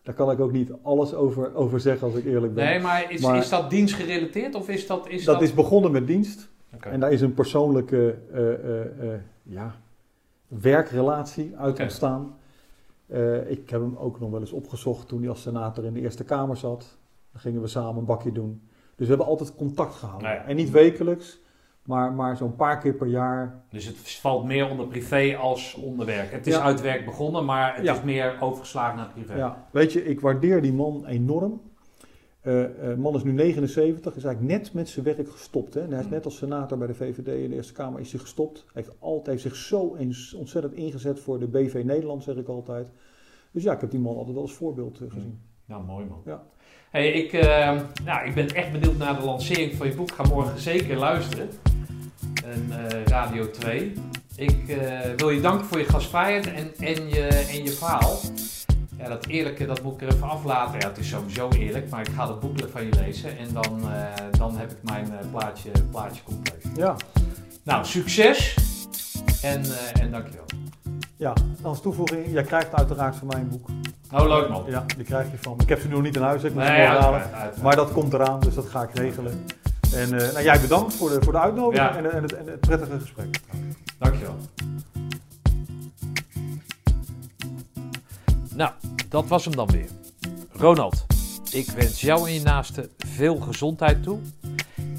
daar kan ik ook niet alles over, over zeggen als ik eerlijk ben. Nee, maar is, Maar- is dat dienstgerelateerd of is dat... Is dat, dat, is begonnen met dienst. En daar is een persoonlijke eh, eh, eh, ja, werkrelatie uit ontstaan. Ik heb hem ook nog wel eens opgezocht toen hij als senator in de Eerste Kamer zat. Dan gingen we samen een bakje doen. Dus we hebben altijd contact gehouden. Ja. En niet wekelijks, maar, maar zo'n paar keer per jaar. Dus het valt meer onder privé als onderwerk. Het is Ja. uit werk begonnen, maar het Ja. is meer overgeslagen naar privé. Ja, weet je, ik waardeer die man enorm. Eh, man is nu 79, is eigenlijk net met zijn werk gestopt. Hè? En hij is net als senator bij de VVD in de Eerste Kamer is hij gestopt. Hij heeft altijd zich zo eens ontzettend ingezet voor de BV Nederland, zeg ik altijd. Dus ja, ik heb die man altijd wel als voorbeeld eh, gezien. Nou, mooi man. Ja. Hey, ik, nou, ik ben echt benieuwd naar de lancering van je boek. Ik ga morgen zeker luisteren. En, Radio 2. Ik wil je danken voor je gastvrijheid en, en, je, en je verhaal. Ja, dat eerlijke, dat moet ik er even aflaten. Ja, het is sowieso eerlijk, maar ik ga het boek van je lezen. En dan, eh, dan heb ik mijn eh, plaatje, plaatje compleet. Ja, Nou, succes. En, eh en dankjewel. ja, als toevoeging, jij krijgt uiteraard van mij een boek. Oh, leuk man. Ja, die krijg je van. Ik heb ze nu nog niet in huis, ik moet ze Nee, halen. uiteraard, uiteraard. Maar dat komt eraan, dus dat ga ik regelen. En nou, jij bedankt voor de, voor de uitnodiging Ja. en, en, het, en het prettige gesprek. Dankjewel. Nou, dat was hem dan weer. Ronald, ik wens jou en je naasten veel gezondheid toe.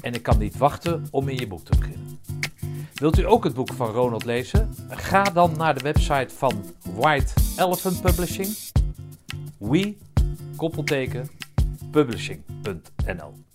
En ik kan niet wachten om in je boek te beginnen. Wilt u ook het boek van Ronald lezen? Ga dan naar de website van White Elephant Publishing. We, koppelteken, publishing.nl